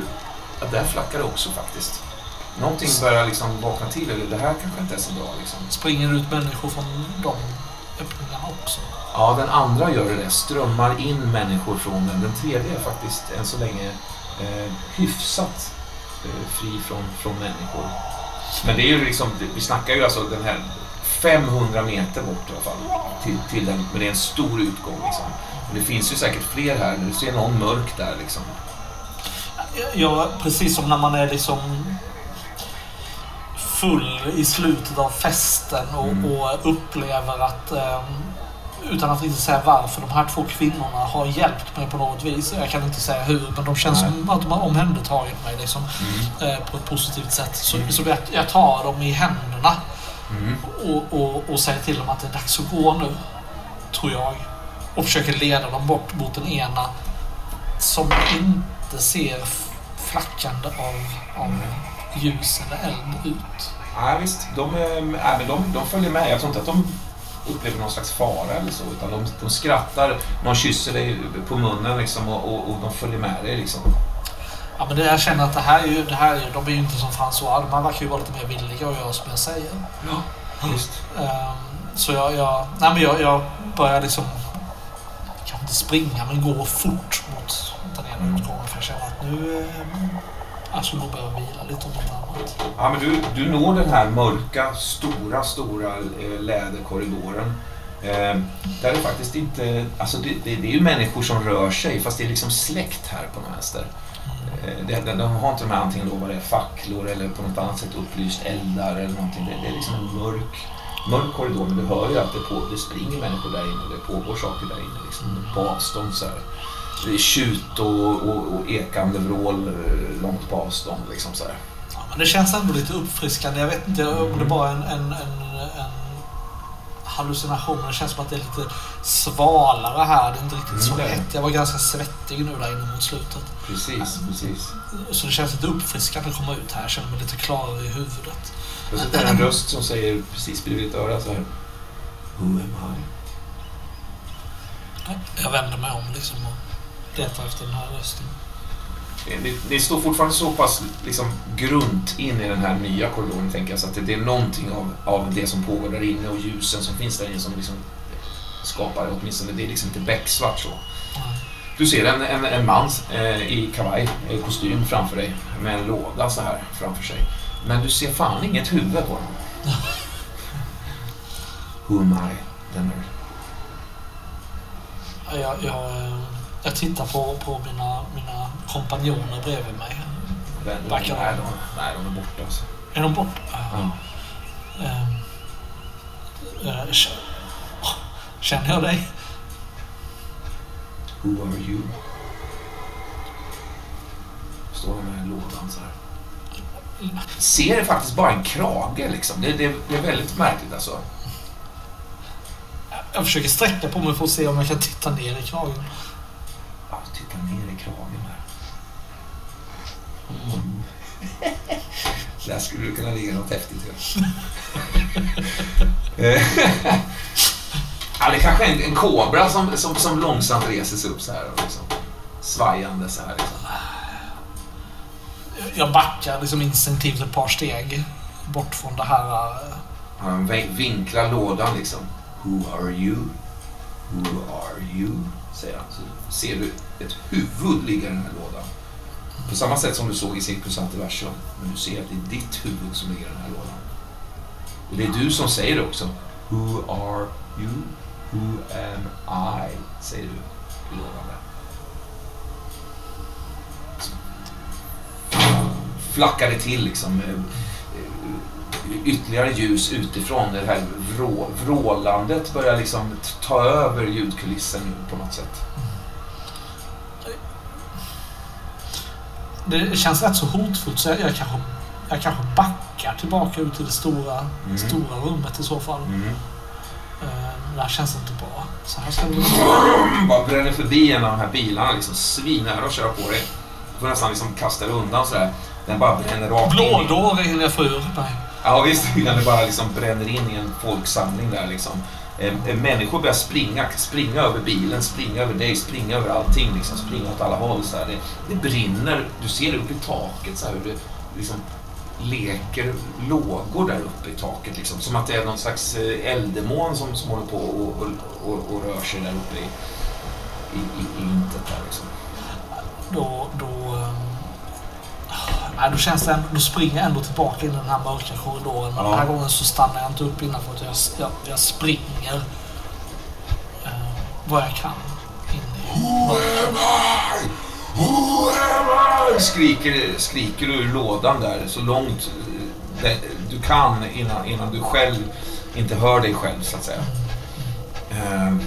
ja, där flackar det också faktiskt. Någonting börjar liksom vakna till. Eller det här kanske inte är så bra. Liksom. Springer ut människor från de öppningarna också? Ja, den andra gör det. Strömmar in människor från den. Den tredje är faktiskt än så länge eh, hyfsat eh, fri från, från människor. Men det är ju liksom, vi snackar ju alltså den här 500 meter bort i alla fall till, till den, men det är en stor utgång liksom. Och det finns ju säkert fler här, du ser någon mörk där liksom. Ja, precis som när man är liksom full i slutet av festen och, Mm. och upplever att ehm, utan att riktigt säga varför, de här två kvinnorna har hjälpt mig på något vis. Jag kan inte säga hur, men de känns Nej. som att de har omhändertagit mig liksom, eh, på ett positivt sätt. Så, så jag, jag tar dem i händerna Mm. och, och, och säger till dem att det är dags att gå nu, tror jag. Och försöker leda dem bort mot den ena som inte ser flackande av, av ljus eller eld ut. Ja, visst, de, är, nej, men de, de följer med. Jag tror inte att de upplever någon slags fara eller så, utan de, de skrattar, någon kysser dig på munnen liksom, och, och, och de följer med dig. Liksom. Ja, men det jag känner att det här är ju, det här är, ju- de är ju inte som François. De här verkar ju vara lite mer villiga att göra som jag säger. Ja, visst. Ehm, så jag, jag, nej men jag, jag börjar liksom, kanske inte springa, men gå fort mot den ena utgången. För jag känner att nu, eh, jag skulle nog behöva vila lite om något annat. Ja, men du, du når den här mörka, stora, stora eh, läderkorridoren. Eh, där det faktiskt inte... Alltså det, det, det är ju människor som rör sig, fast det är liksom släkt här på vänster. Eh, de, har inte de här antingen då vad det är facklor eller på något annat sätt upplyst eldar eller någonting. Det, det är liksom en mörk, mörk korridor, men du hör ju att det, på, det springer människor där inne och det pågår saker där inne liksom, på avstånd så här. Det är tjut och, och, och ekande vrål eh, långt på avstånd liksom så här. Ja, men det känns ändå lite uppfriskande. Jag vet inte om det bara är en, en, en, en hallucination. Det känns som att det är lite svalare här. Det är inte riktigt Mm, så hett. Jag var ganska svettig nu där inne mot slutet. Precis, precis. Så det känns lite uppfriskande att komma ut här. Jag känner mig lite klarare i huvudet. Och så är en röst som säger precis bredvid ditt öra så här. Who am I? Jag vänder mig om liksom och letar efter den här rösten. Ni, ni står fortfarande så pass liksom, grunt in i den här nya korridoren tänker jag så att det, det är någonting av, av det som pågår där inne och ljusen som finns där inne som liksom skapar åtminstone, det är liksom inte becksvart så. Du ser en, en, en man eh, i kavaj, i kostym framför dig med en låda så här framför sig. Men du ser fan inget huvud på honom. Who am I, Leonard? Jag, jag, eh, jag tittar på, på mina, mina kompanjoner bredvid mig. Backar nej, de, nej, de är borta alltså. Är de borta? Ja. K- Känner jag dig? Who are you? Står med lådan så här. Ser faktiskt bara en krage liksom. Det, det, det är väldigt märkligt alltså. Jag försöker sträcka på mig för att se om jag kan titta ner i kragen. Ja, titta ner i kragen där. Mm. Där skulle du kunna ligga något häftigt. Eh, ja, det kanske är en, en kobra som, som, som långsamt reser sig upp så här. Och liksom, svajande så här. Liksom. Jag backar liksom instinktivt ett par steg bort från det här. eh, Han vin- vinklar lådan liksom. Who are you? Who are you? Säger han. Så ser du ett huvud ligga i den här lådan. På samma sätt som du såg i Cirkus Antiversum. Men du ser att det är ditt huvud som ligger i den här lådan. Och det är du som säger det också. Who are you? Who am I? Säger du i lådan där. Flackar det till liksom. Eh, eh, ytterligare ljus utifrån. Det här vrå, vrålandet börjar liksom ta över ljudkulissen på något sätt. Det känns rätt så hotfullt så jag, jag, kanske, jag kanske backar tillbaka ut till det stora, Mm. stora rummet i så fall. Mm. Eh, Det här känns inte bra. Så här ska det väl bara bränner förbi en av de här bilarna liksom svinnära och köra på dig. Du får nästan liksom kasta dig undan sådär. Den bara bränner rakt in. i- Blådår hinner jag få ur. Nej. Ja visst, den bara liksom bränner in i en folksamling där liksom. Eh, eh, människor börjar springa, springa över bilen, springa över dig, springa över allting, liksom, springa åt alla håll. Så här. Det, det brinner, du ser det uppe i taket så här, hur det liksom leker lågor där uppe i taket. Liksom. Som att det är någon slags eh, eldemån som, som håller på och, och, och, och rör sig där uppe i, i, i, i intet. Där, liksom. Då, då, ehm, nej, då känns det ändå, då springer jag ändå tillbaka in i den här mörka korridoren. Men Ja. den här gången så stannar jag inte upp innanför utan jag, jag, jag springer eh, vad jag kan in i Skriker, skriker du ur lådan där så långt eh, du kan innan, innan du själv inte hör dig själv så att säga. Ehm,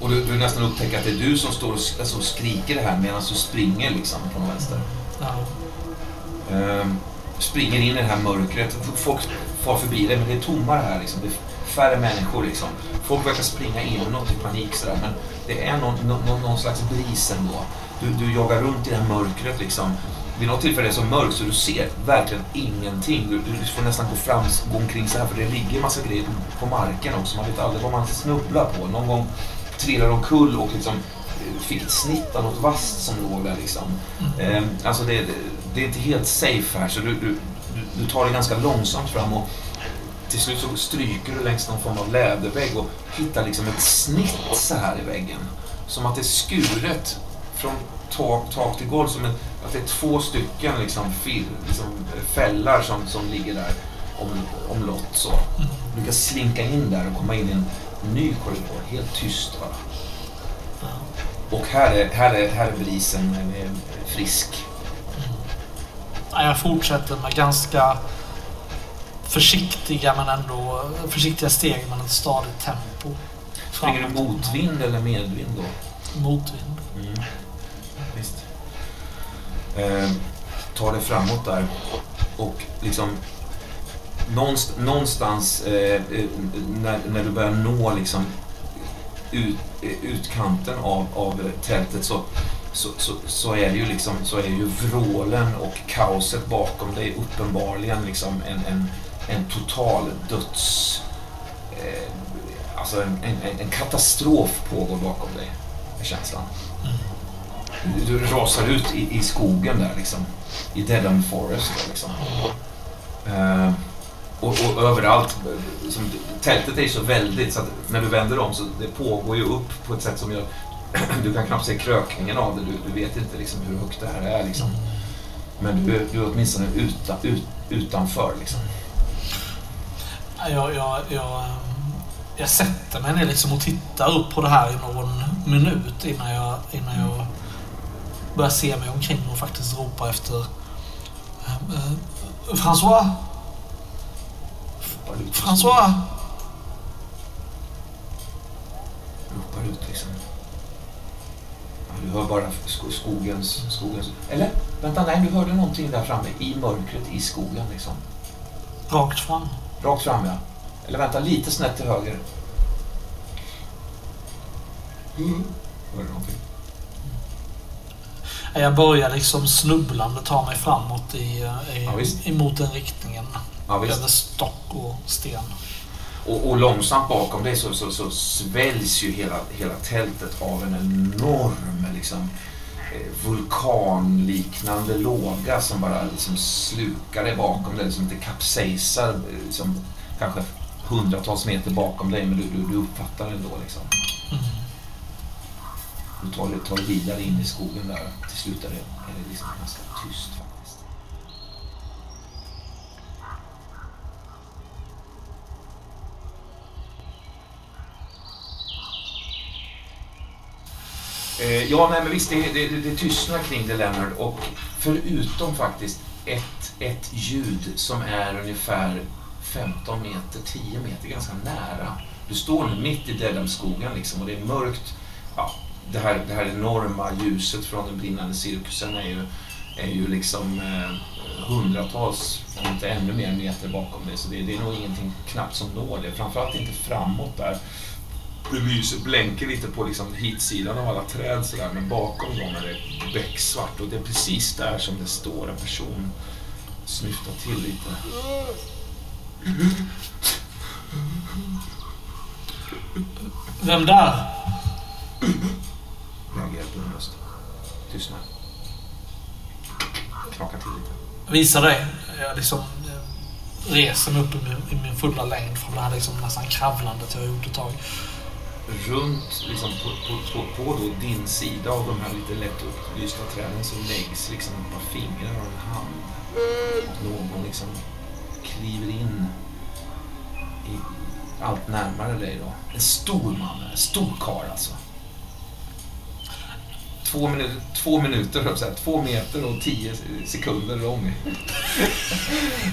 och du, du nästan upptäcker att det är du som står och alltså, skriker det här medan du springer liksom från vänster ja, Ehm, springer in i det här mörkret. Folk far förbi dig men det är tommare här liksom. Det är färre människor liksom. Folk verkar springa inåt i panik sådär men det är någon, någon, någon slags bris ändå. Du, du jagar runt i det här mörkret liksom. Vid något tillfälle är det så mörkt så du ser verkligen ingenting. Du, du får nästan gå fram, gå omkring så här för det ligger massa grejer på, på marken också. Man vet aldrig vad man snubblar på. Någon gång trillar omkull och liksom fick ett snitt av något vasst som låg där liksom. Eh, alltså det, det, är inte helt safe här så du, du, du, du tar det ganska långsamt fram och till slut så stryker du längs någon form av lädervägg och hittar liksom ett snitt så här i väggen. Som att det är skuret från tak, tak till golv. Som en, att det är två stycken liksom, fil, liksom, fällar som, som ligger där om, omlott. Så. Du kan slinka in där och komma in i en ny korridor. Helt tyst bara. Och här är, här är, här är brisen frisk. Jag fortsätter med ganska försiktiga men ändå försiktiga steg men ett stadigt tempo. Springer du motvind eller medvind då? Motvind. Mm. Visst. Eh, tar det framåt där och liksom någonstans, någonstans eh, eh, när, när du börjar nå liksom ut, eh, utkanten av, av tältet så, så, så, så är ju liksom så är ju vrålen och kaoset bakom dig uppenbarligen liksom en, en, en total döds... Eh, alltså en, en, en katastrof pågår bakom dig, är känslan. Du, du rasar ut i, i skogen där liksom. I Deadham Forest liksom. Eh, och, och överallt. Som, tältet är ju så väldigt så att när du vänder om så det pågår ju upp på ett sätt som gör du kan knappt se krökningen av det. Du, du vet inte liksom hur högt det här är liksom. Men du, du är åtminstone utan, ut, utanför liksom. Jag, jag, jag, jag sätter mig ner liksom och tittar upp på det här i någon minut innan jag, innan jag börjar se mig omkring och faktiskt ropa efter eh, eh François! François! ropar ut liksom. Ja, du hör bara sko, skogens, skogens... Eller? Vänta, nej, du hörde någonting där framme i mörkret i skogen liksom. Rakt fram. Rakt fram, ja. Eller vänta, lite snett till höger. Mm. Hör du någonting? Jag börjar liksom snubblande ta mig framåt i, i, Ja, emot den riktningen. Ja, visst. Över stock och sten. Och, och långsamt bakom dig så, så, så sväljs ju hela, hela tältet av en enorm liksom, eh, vulkanliknande låga som bara liksom slukar dig bakom dig, som inte kapsejsar liksom, kanske hundratals meter bakom dig, men du, du, du uppfattar det ändå. Liksom. Du tar, dig- tar dig vidare in i skogen där. Till slut är det, är det liksom ganska tyst faktiskt. Eh, ja, nej men visst, det, det, det, det tystnar kring det Leonard och förutom faktiskt ett, ett ljud som är ungefär 15 meter, 10 meter, ganska nära. Du står nu mitt i Dedhamskogen liksom och det är mörkt. Ja, det, här, det här enorma ljuset från den brinnande cirkusen är ju, är ju liksom eh, hundratals, om inte ännu mer meter bakom dig. Så det, det är nog ingenting knappt som når det. Framförallt inte framåt där. Det lyser, blänker lite på liksom hitsidan av alla träd sådär, men bakom dem är det becksvart och det är precis där som det står en person snyftar till lite. Vem där? Reagerar på din röst. Tystnar. Knakar till lite. Visa dig. Jag liksom eh, reser mig upp i min, i min fulla längd från det här liksom nästan kravlandet jag har gjort ett tag. Runt, liksom på, på, på, på då din sida av de här lite lätt upplysta träden så läggs liksom ett par fingrar och en hand. Och någon liksom kliver in i, allt närmare dig då. En stor man, en stor karl alltså. Två, minu två minuter, att säga, två meter och tio sekunder lång.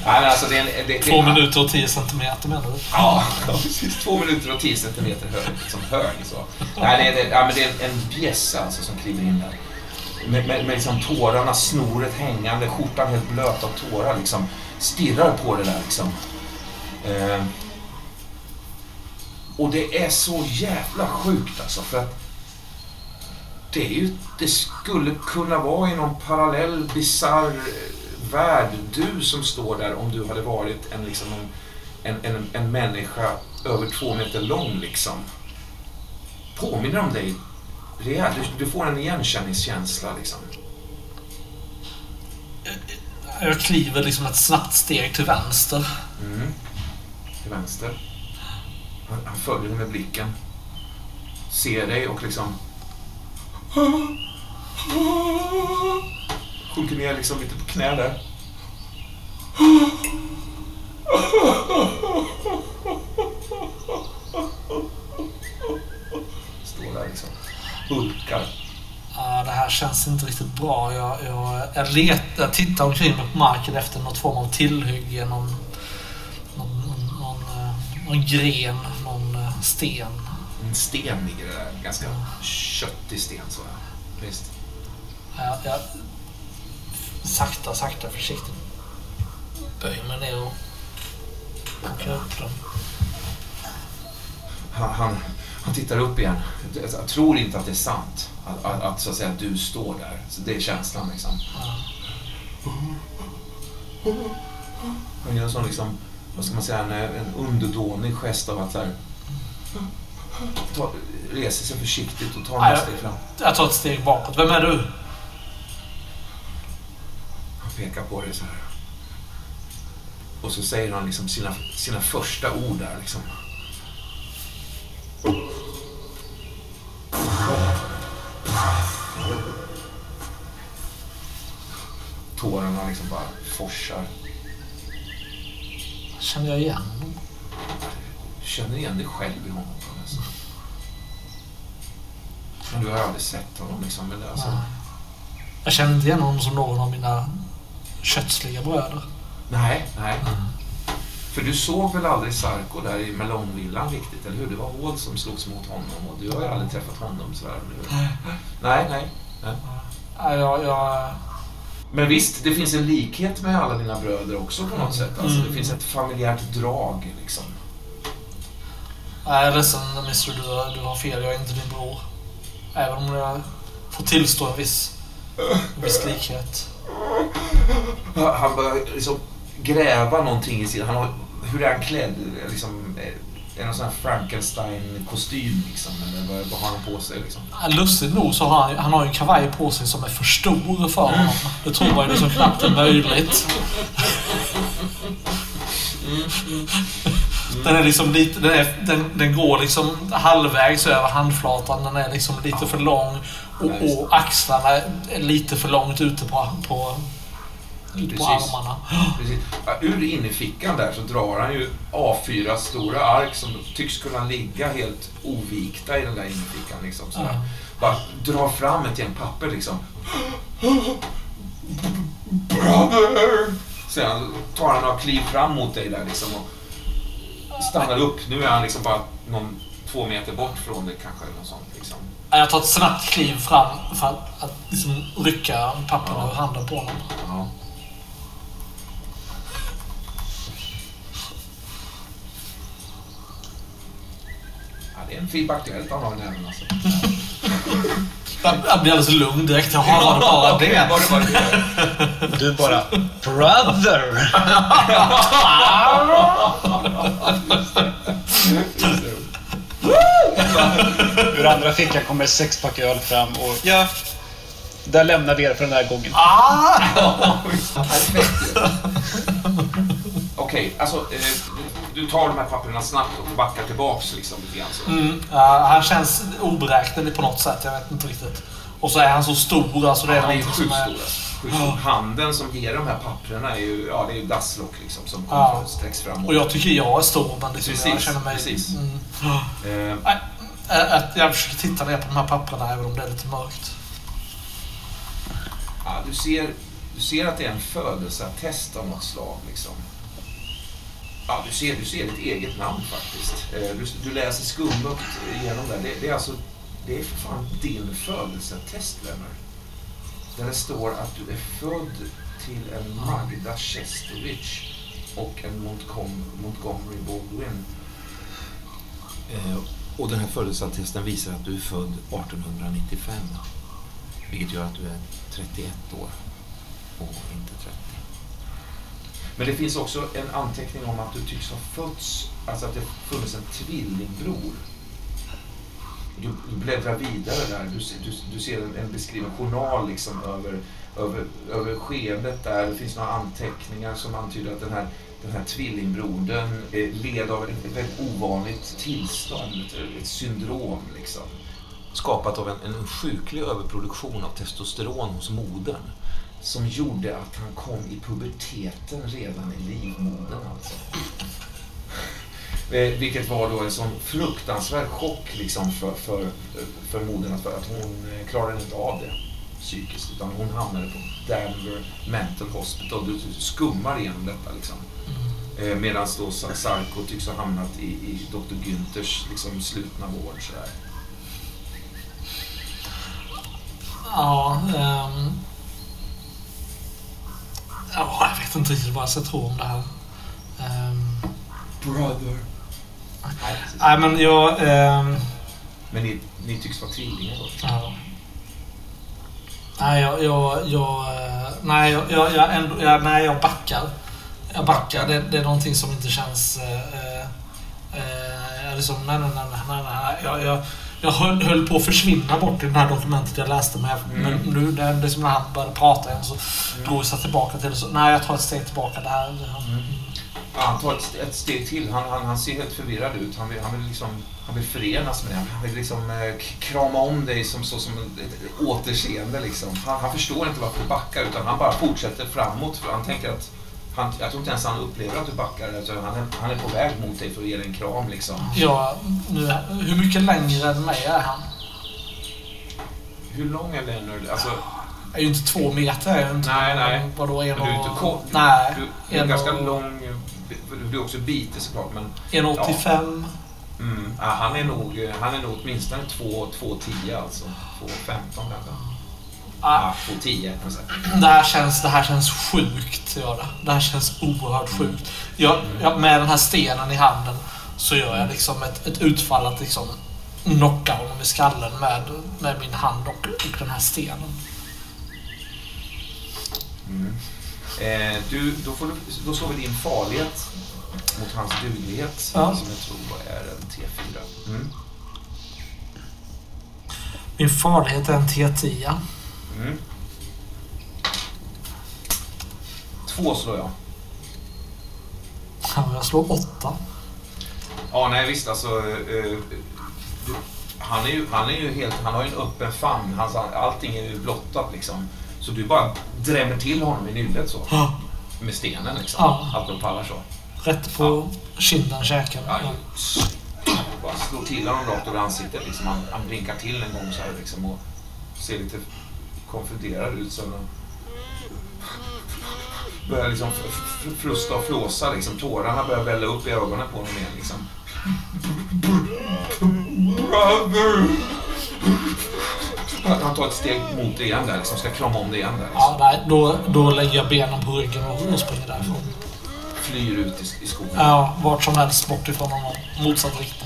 Nej, alltså det är en, det, det, Två minuter och tio centimeter menar du? Ja, precis. Två minuter och tio centimeter hög. Liksom hög så. Nej, det, det, ja, men det är en, en bjässe alltså som kliver in där. Med, med, med liksom tårarna, snoret hängande, skjortan helt blöt av tårar. Liksom, stirrar på det där liksom. Eh, och det är så jävla sjukt alltså. För att det, är ju, det skulle kunna vara i någon parallell, bisarr eh, värld. Du som står där om du hade varit en, liksom en, en, en, en människa över två meter lång liksom. Påminner om dig rejält. Du, du får en igenkänningskänsla liksom. Jag kliver liksom ett snabbt steg till vänster. Mm. Till vänster. Han, han följer dig med blicken. Ser dig och liksom... Sjunker ner liksom lite på knä där. Står där liksom. Hulkar. Det här känns inte riktigt bra. Jag, jag, jag, let, jag tittar omkring mig på marken efter något form av tillhygge. Någon, någon, någon, någon, eh, någon gren, någon eh, sten. En sten ligger där. Ganska köttig sten så. ja. Visst. Jag, jag sakta, sakta, försiktigt böjer mig ner och plockar upp den. Han, han, han tittar upp igen. Jag, jag tror inte att det är sant. Att, att, att, så att säga, du står där. Så det är känslan liksom. Ja. Han gör en sån liksom, vad ska man säga, en, en underdånig gest av att så här, ta, reser sig försiktigt och tar några steg fram. Jag tar ett steg bakåt. Vem är du? Han pekar på dig så här. Och så säger han liksom sina, sina första ord där liksom. Tårarna liksom bara forsar. Känner jag igen honom? Känner igen dig själv i honom på något sätt. Men du har aldrig sett honom liksom. Men det är alltså, Nej. Jag känner inte igen honom som någon av mina kötsliga bröder. nej, nej. För du såg väl aldrig Sarko där i melonvillan riktigt, eller hur? Det var Wall som slogs mot honom och du har ju aldrig träffat honom sådär. eller hur? Nej, nej. nej. Nej, Jag, jag, Men visst, det finns en likhet med alla dina bröder också på något sätt. Alltså, det Mm. finns ett familjärt drag liksom. jag är ledsen Mr. Du, du har fel. Jag är inte din bror. Även om jag får tillstå en viss viss likhet. Han börjar liksom gräva någonting i sin... Han har, hur är han klädd? Liksom, eh, är det någon sån här Frankenstein-kostym liksom? Eller vad, vad har han på sig liksom? Lustigt nog så har han, han har ju en kavaj på sig som är för stor för honom. Det tror man ju liksom knappt är möjligt. Den är liksom lite, den, är, den, den går liksom halvvägs över handflatan. Den är liksom lite för lång. Och, och axlarna är lite för långt ute på, på, ute på Precis. armarna. Precis. Ja, ur innerfickan där så drar han ju A4 stora ark som tycks kunna ligga helt ovikta i den där innerfickan. Liksom, sådär. Bara drar fram ett gäng papper liksom. Brother! Sen tar han några kliv fram mot dig där liksom och stannar upp. Nu är han liksom bara någon två meter bort från dig kanske. Eller något sånt, liksom. Jag tar ett snabbt kliv fram för att, att liksom rycka papperna ur handen på honom. Ja. Ja, det är en FIB Aktuellt han har i näven alltså. Jag, blir alldeles lugn direkt. Jaha, var det bara det? Var det bara det? Du bara Brother! Ur andra fickan kommer ett sexpack öl fram och ja, där lämnar vi er för den här gången. Ah! Perfekt. Okej, alltså eh, du, tar de här papperna snabbt och backar tillbaks liksom lite grann så. Mm, ja, han känns oberäknelig på något sätt. Jag vet inte riktigt. Och så är han så stor. Alltså det är Han är ju någonting sjukt som är... stor. alltså. Stor. Handen som ger de här papperna är ju, ja det är ju dasslock liksom som kommer Ja. sträcks fram. Och jag tycker jag är stor, men liksom jag Precis, känner mig... precis. Mm. Nej, äh, att jag försöker titta ner på de här papperna även om det är lite mörkt. ja, du, ser, du ser att det är en födelseattest av något slag liksom. Ja, du ser, du ser ditt eget namn faktiskt. Eh, du, du läser skummukt igenom det. det. Det är alltså, det är för fan din födelsetest, Lennart. Där det står att du är född till en Magda Cestovic och en Montcom, Montgomery Baldwin. Eh, och den här födelseattesten visar att du är född 1895. Vilket gör att du är 31 år och inte men det finns också en anteckning om att du tycks ha fötts, alltså att det funnits en tvillingbror. Du, du bläddrar vidare där, du, ser- du, du ser en, en beskriven journal liksom över, över, över skeendet där. Det finns några anteckningar som antyder att den här, den här tvillingbrodern eh, led av ett, ett väldigt ovanligt tillstånd, ett, ett syndrom liksom. Skapat av en, en sjuklig överproduktion av testosteron hos modern som gjorde att han kom i puberteten redan i livmodern alltså. Eh, Vilket var då en sån fruktansvärd chock liksom för, för, för modern att, att hon eh, klarade inte av det psykiskt utan hon hamnade på Denver Mental Hospital. Du skummar igenom detta liksom. Eh, Medan då Sa- Sarko tycks ha hamnat i, i Dr. Günthers liksom, slutna vård. Sådär. Ja, ehm... Ja, jag vet inte riktigt vad jag ska tro om det här. Ehm... Brother. Nej, men jag... ehm, Men ni, ni tycks vara tvillingar då? Ja. Nej, jag... jag, jag eh, nej, jag, jag, jag, ändå, jag, nej, jag backar. Jag backar. Det, det är någonting som inte känns... Eh, eh, eh, liksom, nej, nej, nej, nej, nej. Jag, jag, jag höll, höll på att försvinna bort i det här dokumentet jag läste med. Men nu, det, det som när han började prata igen så drog jag tillbaka till det. Så, nej, jag tar ett steg tillbaka där. Ja, han tar ett, ett steg till. Han, han, han ser helt förvirrad ut. Han vill, han vill, liksom, han vill förenas med dig. Han vill liksom, eh, krama om dig som, så, som ett återseende. Liksom. Han, han förstår inte varför du backar utan han bara fortsätter framåt. För han tänker att han, jag tror inte ens han upplever att du backar. Alltså, han, är, han är på väg mot dig för att ge dig en kram. Liksom. Ja, nu, hur mycket längre än mig är han? Hur lång är Leonard? Alltså, Jag är ju inte två meter. Jag är inte, Nej, nej. Vadå, en du är inte och... kort. Nej. Du, du är en ganska och- lång. Du är också bitig såklart. Men 1,85. mm, ja, han, är nog, han är nog åtminstone 2,10 alltså. 2,15 kanske. Ja, 2,10 kan man säga. det, här känns, det här känns sjukt. Gör det. det här känns oerhört sjukt. Jag, jag, med den här stenen i handen så gör jag liksom ett, ett utfall att liksom knocka honom i skallen med, med min hand och, och den här stenen. Mm. Eh, du, då, får du, då slår vi din farlighet mot hans duglighet Ja. som jag tror är en T4. Mm. Min farlighet är en T10. Mm. Två slår jag. Ja, Jag slår åtta. Ja, nej visst alltså. Eh, du, han, är ju, han är ju helt, han har ju en öppen famn. Hans, allting är ju blottat liksom. Så du bara drämmer till honom i nyllet så. Ja. Med stenen liksom. Ja. Allt de pallar så. Rätt på kinden, käken. Ja, Ja. bara slår till honom rakt över ansiktet. Liksom. Han, han blinkar till en gång så här liksom, och ser lite konfunderad ut. Så han börjar liksom frusta och flåsa. Liksom. Tårarna börjar välla upp i ögonen på honom igen. Liksom. Brother! Han tar ett steg mot det igen där. Liksom. Ska krama om det igen där. Liksom. Ja, nej, då, då lägger jag benen på ryggen och, och springer därifrån. Flyr ut i, i skogen. Ja, vart som helst bort ifrån honom. Motsatt riktning.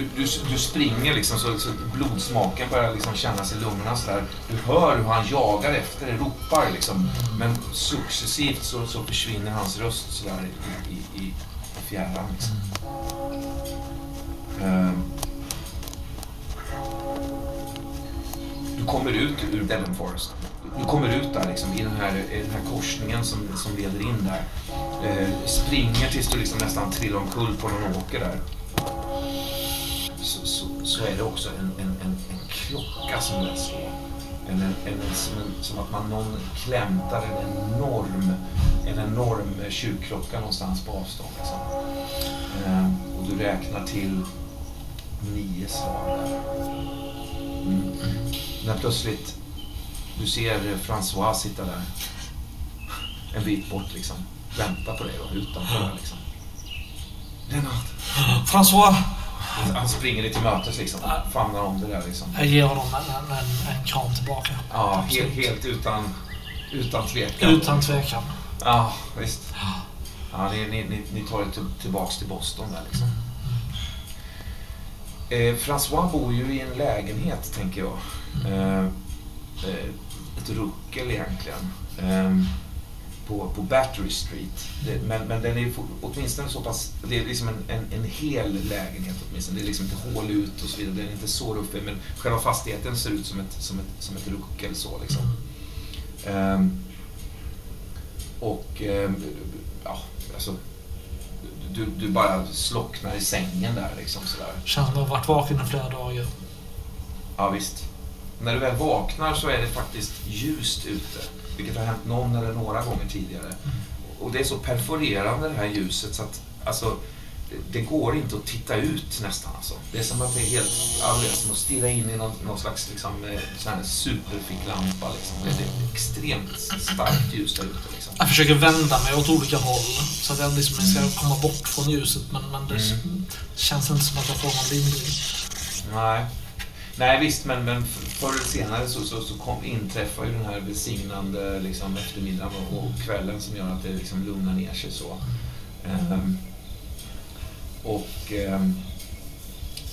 Du, du, du, springer liksom så, så blodsmaken börjar liksom kännas i lungorna så där. Du hör hur han jagar efter dig, ropar liksom. Men successivt så, så försvinner hans röst så där i, i, i, i fjärran. Liksom. Um, du kommer ut ur Devon Forest. Du kommer ut där liksom, i den här, i den här korsningen som, som leder in där. Eh, springer tills du liksom nästan trillar omkull på någon åker där så, så, så är det också en, en, en, en klocka som börjar slå. En, en, en, som, som att man någon klämtar en enorm, en enorm kyrkklocka någonstans på avstånd. Liksom. Ehm, och du räknar till nio slag. Mm. När plötsligt du ser François sitta där en bit bort liksom. Vänta på dig då, utanför liksom. Lennart. François! Han, han springer dig till mötes liksom. Famnar om det där liksom. Jag ger honom en, en, en kram tillbaka. Ja, helt, helt utan, utan tvekan. Utan tvekan. Ja, visst. Ja, ni, ni, ni, tar er till, tillbaks till Boston där liksom. Eh, François bor ju i en lägenhet, tänker jag. Eh, eh, ett ruckel egentligen. Eh, på, på Battery Street. Det, men, men den är åtminstone så pass... Det är liksom en, en, en hel lägenhet åtminstone. Det är liksom inte hål ut och så vidare. Den är inte så ruffig. Men själva fastigheten ser ut som ett, som ett, som ett ruckel så liksom. Ehm, och ehm, ja, alltså, du, du bara slocknar i sängen där liksom sådär. Känns som att har varit vaken i flera dagar. Ja visst. När du väl vaknar så är det faktiskt ljust ute. Vilket har hänt någon eller några gånger tidigare. Och det är så perforerande det här ljuset så att alltså, det, går inte att titta ut nästan. Alltså. Det är som att det är helt, är som att stirra in i någon, någon slags liksom, eh, sån här superficklampa. Liksom. Det, det är extremt starkt ljus där ute. Liksom. Jag försöker vända mig åt olika håll så att jag liksom ska komma bort från ljuset men, men det Mm. känns inte som att jag får någon lindring. Nej. Nej visst, men, men förr eller senare så, så, så kom, inträffar ju den här välsignande liksom, eftermiddagen och, och kvällen som gör att det liksom lugnar ner sig så. Ehm, och ehm,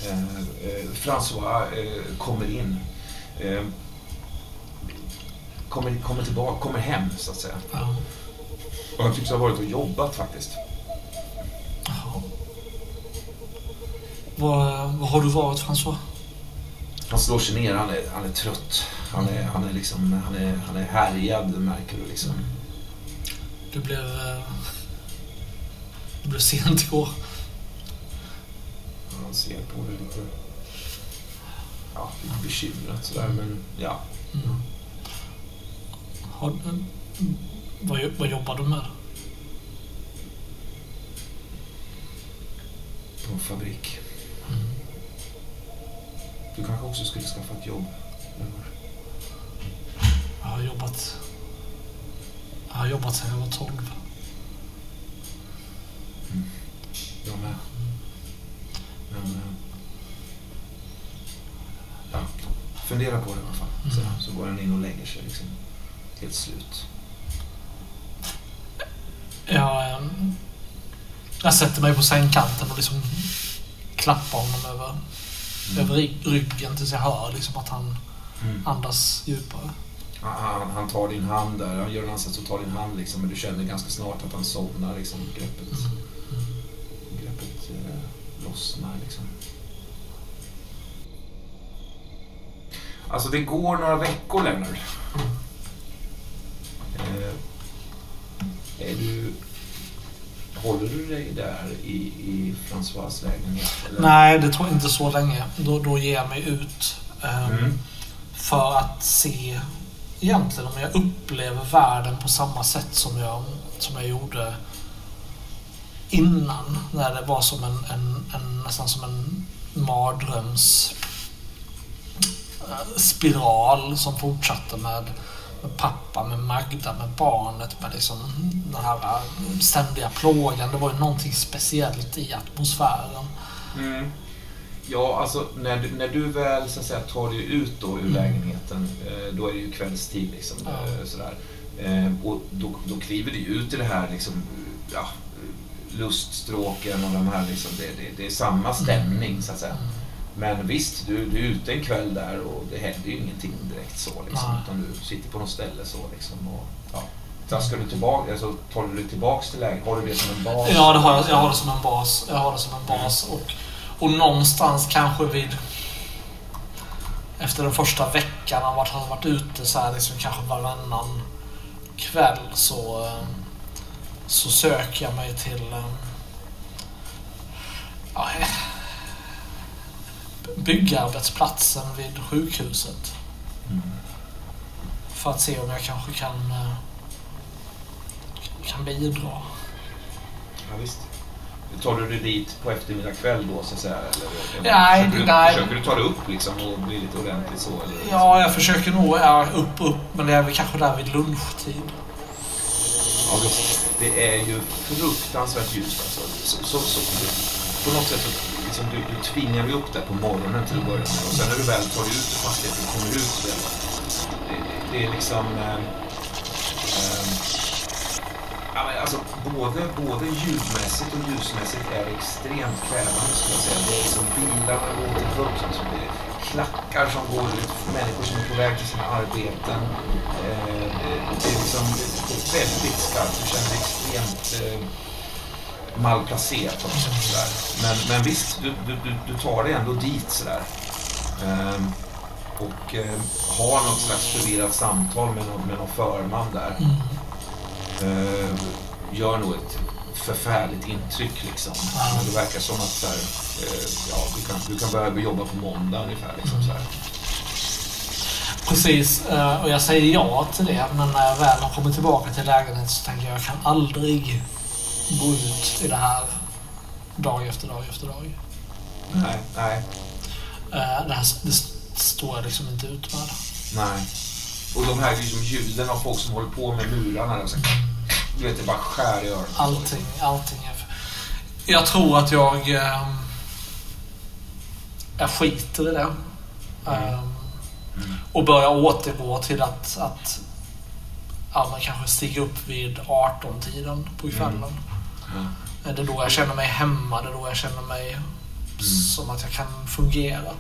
eh, eh, François eh, kommer in. Ehm, kommer, kommer tillbaka, kommer hem så att säga. Ja. Och han tycks ha varit och jobbat faktiskt. Jaha. Var, var har du varit François? Han slår sig ner, han är, han är trött. Han är, han är, liksom, han är, han är härjad märker du liksom. Du blev... eh, Du blev sent igår. Han ser på det lite, ja, lite bekymrat sådär men ja. Mm. Har, vad, vad jobbar du med? På en fabrik. Du kanske också skulle skaffa ett jobb? Jag har jobbat... Jag har jobbat sedan jag var 12. Jag med. Men... Ja, fundera på det i alla fall. Så, så går han in och lägger sig liksom. Helt slut. Jag, eh, jag sätter mig på sängkanten och liksom klappar honom över, över ry- ryggen tills jag hör liksom att han Mm. andas djupare. Han, han tar din hand där, han gör en ansats och tar din hand liksom, men du känner ganska snart att han somnar. Liksom, greppet greppet eh, lossnar liksom. Alltså det går några veckor Lennart. Eh, är du, håller du dig där i, i François lägenhet? Eller? Nej, det tror jag inte så länge. Då, då ger jag mig ut. ehm, Mm. För att se egentligen om jag upplever världen på samma sätt som jag, som jag gjorde innan. När det var som en, en, en nästan som en mardröms spiral som fortsatte med, med pappa, med Magda, med barnet, med liksom den här eh, ständiga plågan. Det var ju någonting speciellt i atmosfären. Mm. Ja, alltså när du, när du väl så att säga, tar dig ut då ur lägenheten, eh, då är det ju kvällstid. Liksom, Ja. eh, sådär. Och då, då kliver du ut i det här liksom, ja, luststråken och de här, liksom, det, det, det är samma stämning så att säga. Men visst, du, du är ute en kväll där och det händer ju ingenting direkt så. Liksom, Nej. utan du sitter på något ställe så. Liksom, och, ja. Traskar du tillbaka, alltså, tar du dig tillbaks till lägenheten? Har du det som en bas? Ja, det har jag, jag har det som en bas. Jag har det som en bas. Och, och någonstans kanske vid... Efter den första veckan av att ha varit ute så här liksom kanske varannan kväll så, så söker jag mig till eh, ja, byggarbetsplatsen vid sjukhuset. Mm. För att se om jag kanske kan, eh, kan bidra. Ja, visst. Tar du dig dit på eftermiddag kväll då så att säga? Eller, eller Nej, försöker, du, nej. försöker du ta dig upp liksom och bli lite ordentligt så? Eller, Ja, jag försöker nog ja, upp, upp, men det är väl kanske där vid lunchtid. ja visst. Det är ju fruktansvärt ljust alltså. Så, så, så, på något sätt så liksom, du, du tvingar ju upp det på morgonen till att börja med. Och sen när du väl tar dig ut ur fastigheten och kommer ut det, det, det är liksom... Eh, eh, alltså, både, både ljudmässigt och ljusmässigt är det extremt krävande skulle jag säga. Det är liksom bilarna går till högt. Det är klackar som går ut, människor som är på väg till sina arbeten. Eh, det är liksom det är väldigt skarpt. Du känner extremt eh, malplacerad på något sätt. Sådär. Men, men visst, du, du, du, tar dig ändå dit sådär. Ehm, och eh, har något slags förvirrat samtal med någon, med någon förman där. Eh, gör nog ett förfärligt intryck liksom. Men det verkar som att så här, eh, ja, du, kan, du kan börja jobba på måndag ungefär. Liksom, så här. Precis, eh, och jag säger ja till det. Men när jag väl har kommit tillbaka till lägenheten så tänker jag jag kan aldrig gå ut i det här dag efter dag efter dag. Nej, nej, Eh, Det, här, det står jag liksom inte ut med. nej. Och de här liksom, ljuden av folk som håller på med murarna. Så, du vet, det bara skär i öronen. Allting, allting är... Jag tror att jag... eh, Jag skiter i det. Eh, Och börjar återgå till att, att man kanske stiger upp vid 18-tiden på kvällen. Mm. Det är då jag känner mig hemma, det är då jag känner mig som att jag kan fungera.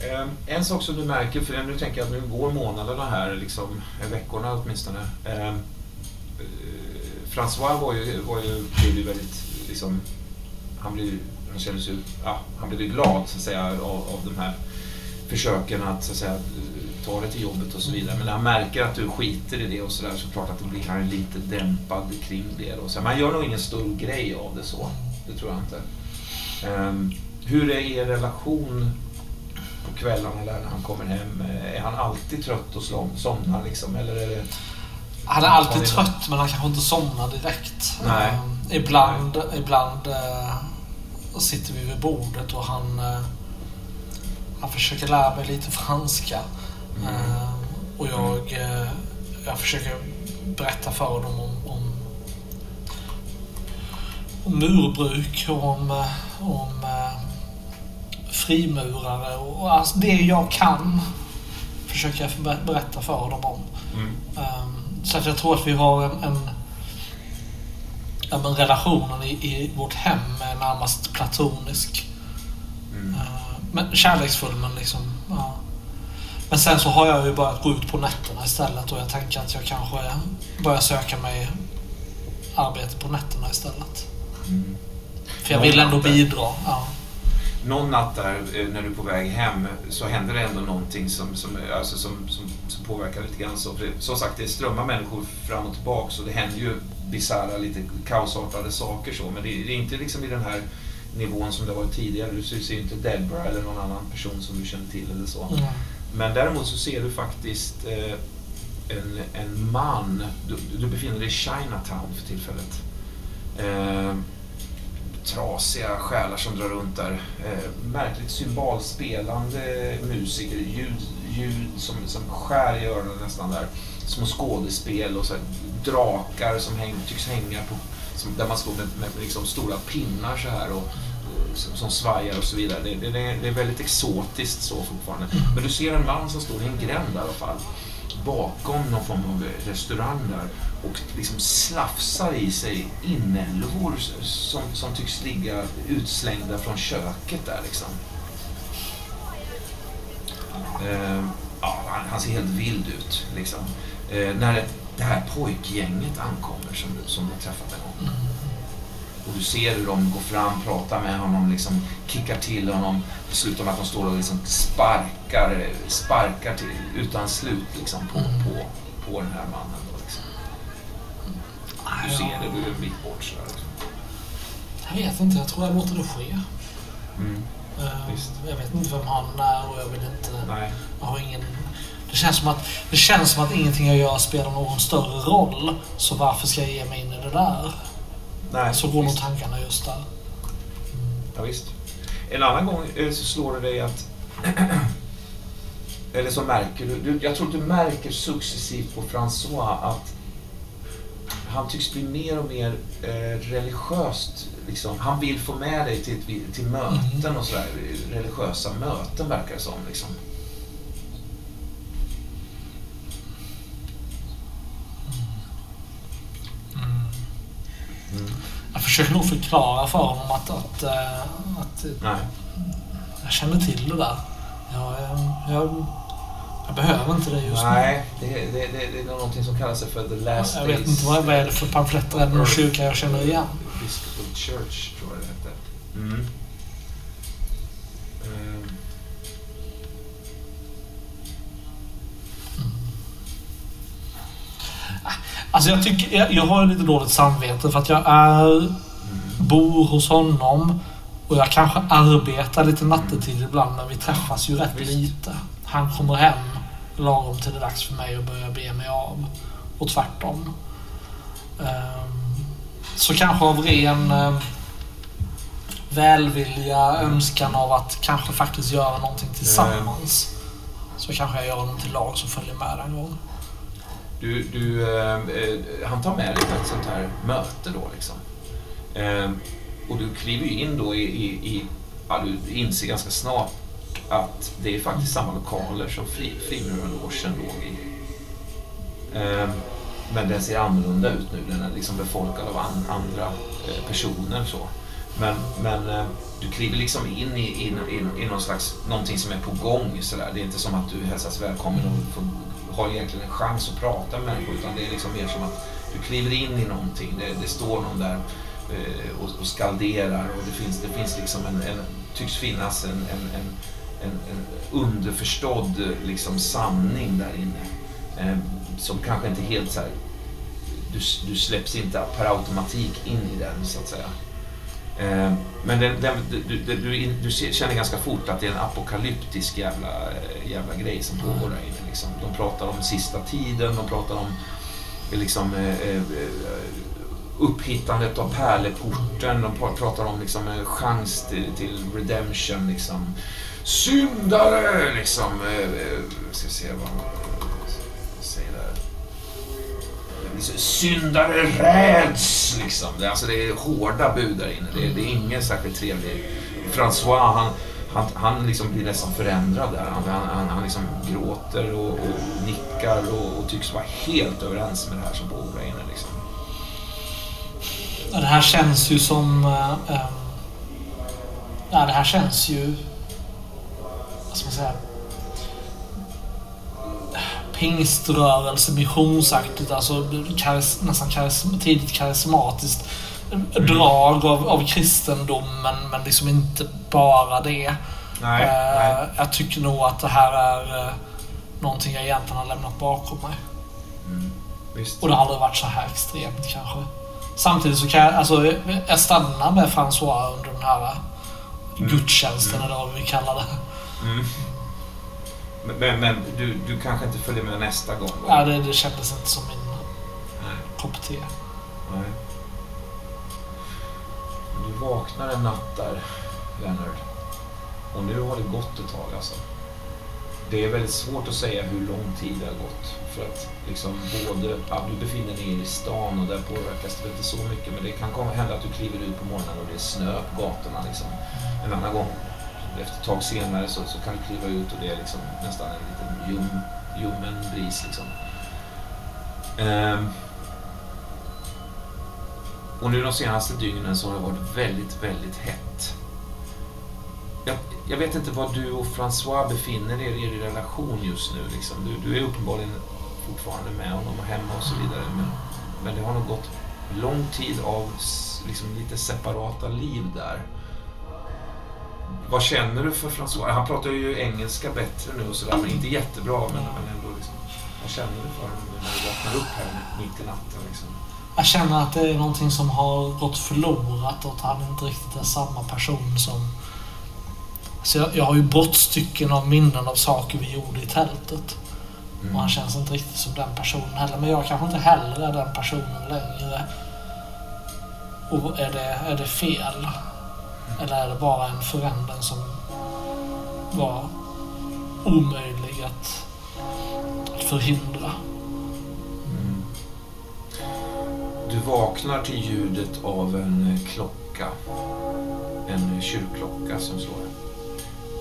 Eh, en sak som du märker, för nu tänker jag att nu går månaderna här, liksom, veckorna åtminstone. Eh, eh, François var ju, var ju, blev ju väldigt, liksom, han blev han kände sig, ja, han blev ju glad så att säga av, av de här försöken att, så att säga, ta det till jobbet och så vidare. Men när han märker att du skiter i det och sådär så klart att då blir han lite dämpad kring det. Och så. Man gör nog ingen stor grej av det så. Det tror jag inte. Ehm, hur är er relation på kvällarna där när han kommer hem? Är han alltid trött och slom, somnar liksom? Eller är det... Han är alltid trött men han kanske inte somnar direkt. Nej. Eh, ibland ibland eh, sitter vi vid bordet och han, eh, han försöker lära mig lite franska. Eh, och jag, eh, jag försöker berätta för honom om, om, om murbruk och om, eh, om frimurare. Och, alltså det jag kan försöker jag ber- berätta för honom om. Mm. Ehm, Så att jag tror att vi har en, en ja, men relationen i, i vårt hem är närmast platonisk. Mm. Ehm, Men kärleksfull men liksom, ja. Men sen så har jag ju börjat gå ut på nätterna istället och jag tänker att jag kanske börjar söka mig arbete på nätterna istället. För jag vill ändå bidra. Ja. någon natt där eh, när du är på väg hem så händer det ändå någonting som, som, alltså som, som, som påverkar lite grann. Så, som sagt, det strömmar människor fram och tillbaka så det händer ju bisarra, lite kaosartade saker så. Men det, det är inte liksom i den här nivån som det var tidigare. Du ser ju inte Deborah eller någon annan person som du känner till eller så. Mm. Men däremot så ser du faktiskt eh, en, en man. Du, du befinner dig i Chinatown för tillfället. Eh, trasiga själar som drar runt där. Eh, märkligt symbolspelande musiker. Ljud, ljud som, som skär i öronen nästan där. Små skådespel och så här, drakar som häng, tycks hänga på som, där man står med, med liksom stora pinnar så här och och som, som svajar och så vidare. Det, det, det är- väldigt exotiskt så fortfarande. Men du ser en man som står i en gränd i alla fall. Bakom någon form av restaurang där och liksom slafsar i sig inälvor som, som tycks ligga utslängda från köket där liksom. Eh, ja, han, han ser helt vild ut liksom. Eh, när det här pojkgänget ankommer som, som de träffat en gång. Och du ser hur de går fram, pratar med honom, liksom kickar till honom. Det slutar med att de står och liksom sparkar, sparkar till, utan slut liksom, på, på, på den här mannen. Då, liksom. Du ser det, du är en bit bort. Sådär, liksom. Jag vet inte, jag tror jag låter det ske. mm. Visst. Jag vet inte vem han är och jag vill inte... Nej. Jag har ingen... Det känns, som att, det känns som att ingenting jag gör spelar någon större roll. Så varför ska jag ge mig in i det där? Nej, Så går nog tankarna just där. Ja, visst. En annan gång eh, så slår det dig att... eller så märker du, du... Jag tror att du märker successivt på François att han tycks bli mer och mer eh, religiöst. Liksom. Han vill få med dig till, till möten och sådär. Religiösa möten verkar det som. Liksom. Mm. Jag försöker nog förklara för honom att, att, eh, att Nej. jag känner till det där. Jag, eh, jag, jag behöver inte det just Nej, det, det, det, det är någonting som kallas för The nu. Last Jag vet Days inte vad, vad är det för pamfletter. Det någon kyrka jag känner igen? Episcopal Church, tror jag det hette. Mm. Ehm. Alltså jag, tycker, jag, jag har lite dåligt samvete för att jag är, bor hos honom och jag kanske arbetar lite nattetid ibland men vi träffas ju rätt Visst. lite. Han kommer hem lagom till det är dags för mig att börja be mig av. Och tvärtom. Ehm, så kanske av ren um, välvilja, önskan av att kanske faktiskt göra någonting tillsammans. Så kanske jag gör honom till lag som följer med en gång. Du, du, eh, eh, han tar med dig på ett sånt här möte då liksom. Eh, och du kliver ju in då i, i, i ja, du inser ganska snart att det är faktiskt samma lokaler som fri, Frimurarlogen låg i. Eh, men den ser annorlunda ut nu. Den är liksom befolkad av an, andra eh, personer. Så. Men, men eh, du kliver liksom in i, i, i, i någon slags, någonting som är på gång. Så där. Det är inte som att du hälsas välkommen och får, har egentligen en chans att prata med människor. Utan det är liksom mer som att du kliver in i någonting. Det, det står någon där Eh, och, och skalderar och det finns, det finns liksom en, en tycks finnas en, en, en, en, underförstådd liksom sanning där inne. Eh, som kanske inte helt så här, du, du släpps inte per automatik in i den så att säga. Eh, Men den, den, du, du, du, du känner ganska fort att det är en apokalyptisk jävla, eh, jävla grej som pågår där inne. Liksom. De pratar om sista tiden, de pratar om liksom, eh, eh, eh upphittandet av pärleporten, de pratar om liksom, en chans till, till redemption. Liksom. Syndare! Liksom, eh, eh, ska se vad man säger där. Liksom, syndare räds! Liksom. Det, alltså, det är hårda bud där inne. Det, det är ingen särskilt trevlig... François, han, han, han liksom blir nästan förändrad där. Han, han, han, han liksom gråter och, och nickar och, och tycks vara helt överens med det här som pågår där inne. Liksom. Ja, det här känns ju som... eh, ehm, ja, det här känns ju... Vad ska man säga? pingströrelse, missionsaktigt, alltså karis, nästan karis, tidigt karismatiskt drag av, av kristendomen, men liksom inte bara det. Nej, Eh, nej. Jag tycker nog att det här är eh, någonting jag egentligen har lämnat bakom mig. Visst. Och det har aldrig varit så här extremt kanske. Samtidigt så kan jag, alltså, jag stannar med François under den här gudstjänsten eller vad vi kallar det. Mm. Men, men, du, du kanske inte följer med nästa gång? Då? Ja, det, det kändes inte som min Nej. kopp te. Nej. Du vaknar en natt där, Leonard. Och nu har det gått ett tag alltså. Det är väldigt svårt att säga hur lång tid det har gått. För att liksom både, ja, du befinner dig i stan och där påverkas det inte så mycket. Men det kan komma, hända att du kliver ut på morgonen och det är snö på gatorna. Liksom. En annan gång, efter ett tag senare, så, så kan du kliva ut och det är liksom nästan en liten ljum, ljummen bris. Liksom. Ehm, och nu de senaste dygnen så har det varit väldigt, väldigt hett. Jag, jag vet inte var du och François befinner er i er relation just nu. Liksom. Du, du är uppenbarligen fortfarande med honom och hemma och så vidare. Men, men det har nog gått lång tid av liksom, lite separata liv där. Vad känner du för François? Han pratar ju engelska bättre nu och sådär, men inte jättebra. Men, men ändå liksom, vad känner du för honom när du vaknar upp här mitt i natten? Liksom? Jag känner att det är någonting som har gått förlorat och att han inte riktigt är samma person som... Så jag, jag har ju brottstycken av minnen av saker vi gjorde i tältet. Mm. Och han känns inte riktigt som den personen heller. Men jag kanske inte heller är den personen längre. Och är det, är det fel? Eller är det bara en förändring som var omöjlig att, att förhindra? Mm. Du vaknar till ljudet av en klocka. En kyrkklocka som slår.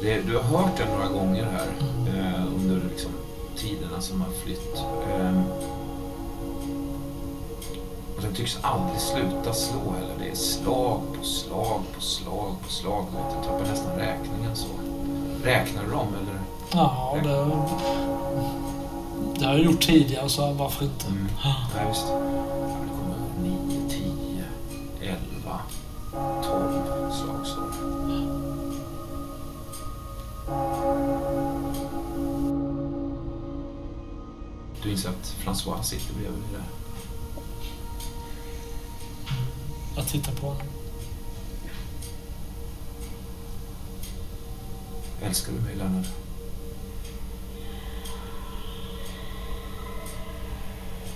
Det, du har hört den några gånger här eh, under liksom, tiderna som har flytt. Ehm, och den tycks aldrig sluta slå heller. Det är slag på slag på slag på slag. Du tappar nästan räkningen så. Räknar du dem eller? Ja, det, det har jag gjort tidigare så varför inte? Mm. Ja, visst. Det kommer 9, 10, 11, 12 slag så. Du inser att François sitter bredvid dig där. Jag tittar på honom. Älskar du mig, Leonard?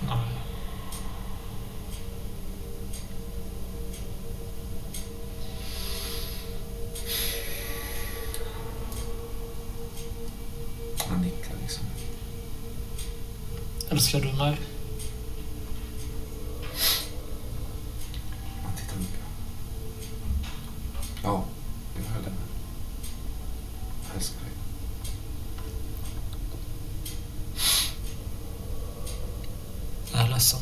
Nej. Han nickar liksom. Älskar du mig? Han tittar upp. Ja, det gör jag, Leonard. Jag älskar dig. Jag är ledsen.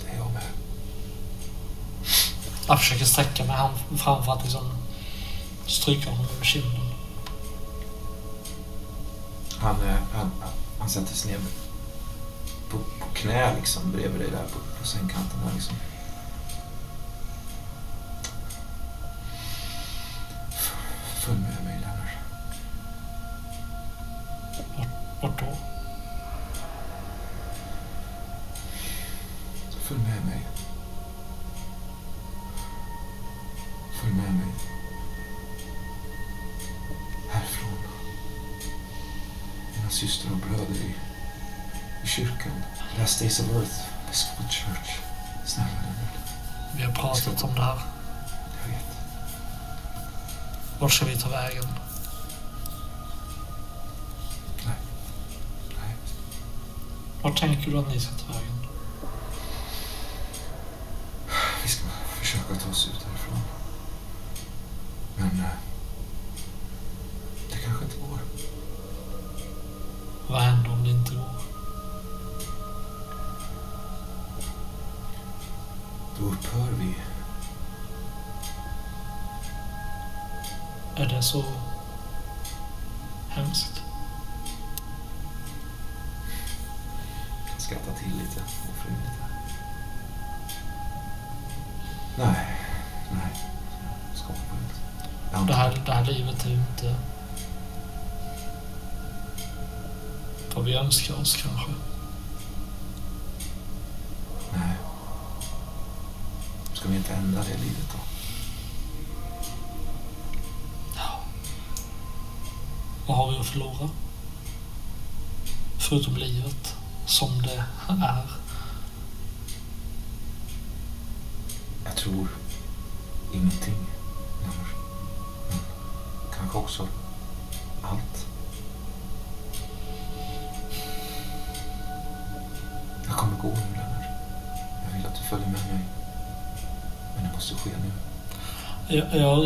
Det är jag med. Jag försöker sträcka mig fram för att liksom stryka honom över kinden. Han, eh, han, han sätter sig ner på, på knä liksom bredvid dig där på, på sängkanten. Där, liksom. Vart tänker oss kanske. Nej. Ska vi inte ändra det livet då? Vad har vi att förlora? Förutom livet, som det är.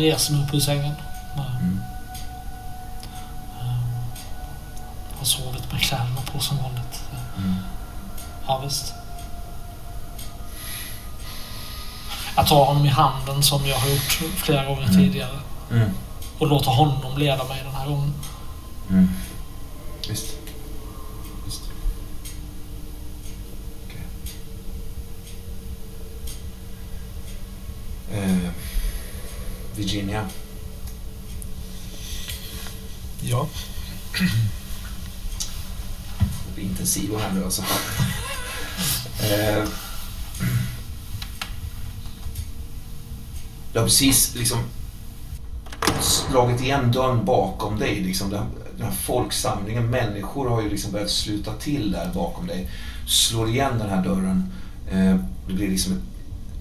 Reser mig upp ur sängen. Mm. Ehm, Har sovit med kläderna på som vanligt. Mm. Ja, visst. Jag tar honom i handen som jag har gjort flera gånger Mm. tidigare. Mm. Och låter honom leda mig den här gången. Mm. Visst. Visst. Okej. Eh, Virginia. Ja. Det blir intensiv här nu alltså. eh, du har precis liksom slagit igen dörren bakom dig. Liksom. Den, den här folksamlingen, människor har ju liksom börjat sluta till där bakom dig. Slår igen den här dörren. Eh, det blir liksom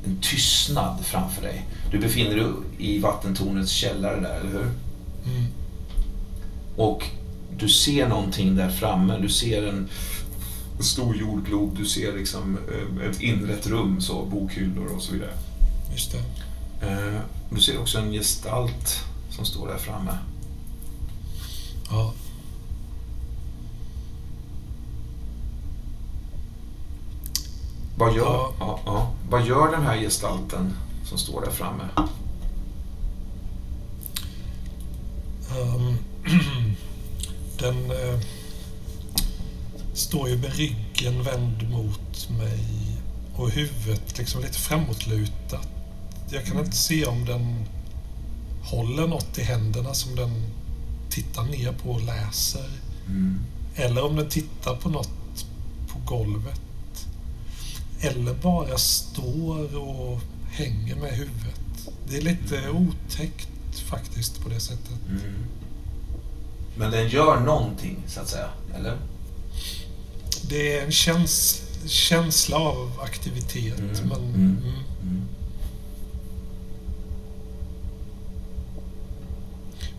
en tystnad framför dig. Du befinner dig i vattentornets källare där, eller hur? Mm. Och du ser någonting där framme. Du ser en, en stor jordglob. Du ser liksom eh, ett inrett rum, så, bokhyllor och så vidare. Just det. Eh, Du ser också en gestalt som står där framme. Ja. Vad gör, Ja. ja. Ja, Vad gör den här gestalten som står där framme? Ehm, den eh, står ju med ryggen vänd mot mig och huvudet liksom lite framåtlutat. Jag kan inte se om den håller något i händerna som den tittar ner på och läser. Mm. Eller om den tittar på något på golvet. Eller bara står och hänger med huvudet. Det är lite otäckt faktiskt på det sättet. Mm. Men den gör någonting, så att säga. Eller? Det är en käns känsla av aktivitet. Mm, Men, mm. mm. Mm.